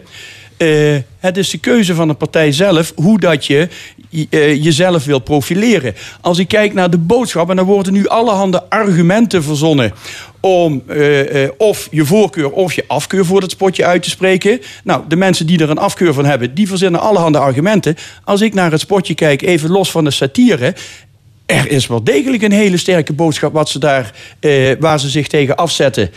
Eh, het is de keuze van de partij zelf hoe dat je eh, jezelf wil profileren. Als ik kijk naar de boodschap, en dan worden nu allerhande argumenten verzonnen om eh, of je voorkeur of je afkeur voor dat spotje uit te spreken. Nou, de mensen die er een afkeur van hebben, die verzinnen allerhande argumenten. Als ik naar het spotje kijk, even los van de satire. Er is wel degelijk een hele sterke boodschap wat ze daar, waar ze zich tegen afzetten.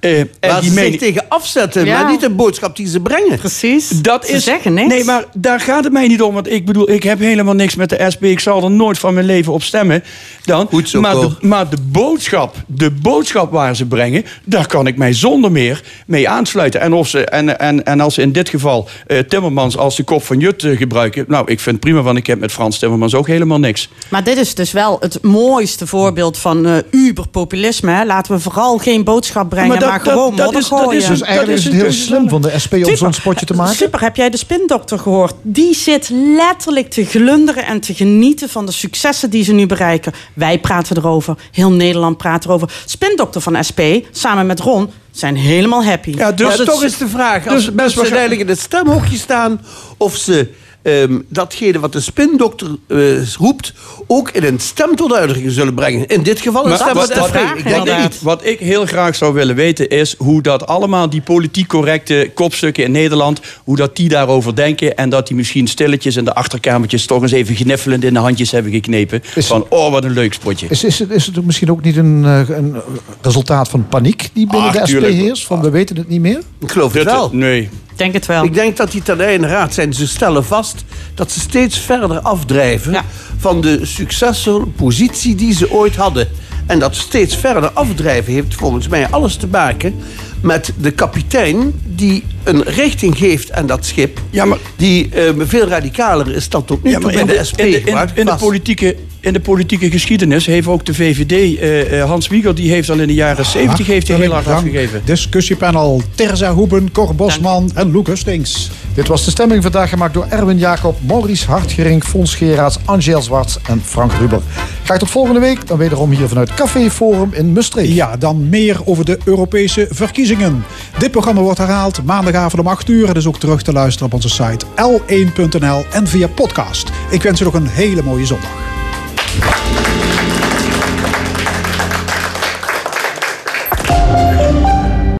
Eh, en die ze zich tegen afzetten, Ja. maar niet de boodschap die ze brengen. Precies. dat Ze is, zeggen niks. Nee, maar daar gaat het mij niet om. Want ik bedoel, ik heb helemaal niks met de SP. Ik zal er nooit van mijn leven op stemmen. Dan. Goed zo, maar, de, maar de boodschap, de boodschap waar ze brengen, daar kan ik mij zonder meer mee aansluiten. En, of ze, en, en, en als ze in dit geval eh, Timmermans als de kop van Jut eh, gebruiken. Nou, ik vind het prima, want ik heb met Frans Timmermans ook helemaal niks. Maar dit is dus wel het mooiste voorbeeld van eh uberpopulisme. Laten we vooral geen boodschap brengen, maar, Maar dat- dat- gewoon dat modder is- dat gooien. is Dus eigenlijk is het heel slim van de SP om zo'n spotje te maken. Super, heb jij de spindokter gehoord? Die zit letterlijk te glunderen en te genieten van de successen die ze nu bereiken. Wij praten erover, heel Nederland praat erover. Spindokter van SP, samen met Ron, zijn helemaal happy. Ja, dus toch is de vraag, als dus mensen uiteindelijk in het stemhokje staan... of ze ehm, datgene wat de spindokter eh, roept... ook in een stem tot uitdrukking zullen brengen. In dit geval een stem wat- met de wat- SP. Ik denk niet. Wat ik heel graag zou willen weten is hoe dat allemaal die politiek correcte kopstukken in Nederland, hoe dat die daarover denken en dat die misschien stilletjes in de achterkamertjes toch eens even gniffelend in de handjes hebben geknepen. van, oh wat een leuk spotje. Is, is, het, is het misschien ook niet een, eh, een resultaat van paniek die binnen Ach, de SP tuurlijk. heerst? Van we weten het niet meer? Ik geloof het wel. Nee. Denk het wel. Ik denk dat die termijn raad zijn. Ze stellen vast dat ze steeds verder afdrijven van de succesvolle positie die ze ooit hadden. En dat steeds verder afdrijven heeft volgens mij alles te maken met de kapitein die een richting geeft aan dat schip. Die eh, veel radicaler is dan tot nu Ja, toe maar bij in de, de, SP. in de, in, in politieke, in de politieke geschiedenis heeft ook de VVD, eh, eh, Hans Wieger, die heeft al in de jaren 70 heeft hij heel hard Dank. afgegeven. Discussiepanel Terza Hoeben, Cor Bosman en Lucas Stinks. Dit was de stemming vandaag gemaakt door Erwin Jacob, Maurice Hartgering, Fons Geraerts, Angel Zwarts en Frank Ruber. Graag tot volgende week, dan wederom hier vanuit Café Forum in Mustreek. Ja, dan meer over de Europese verkiezingen. Dit programma wordt herhaald maandagavond om 8 uur. Het is ook terug te luisteren op onze site l1.nl en via podcast. Ik wens u nog een hele mooie zondag.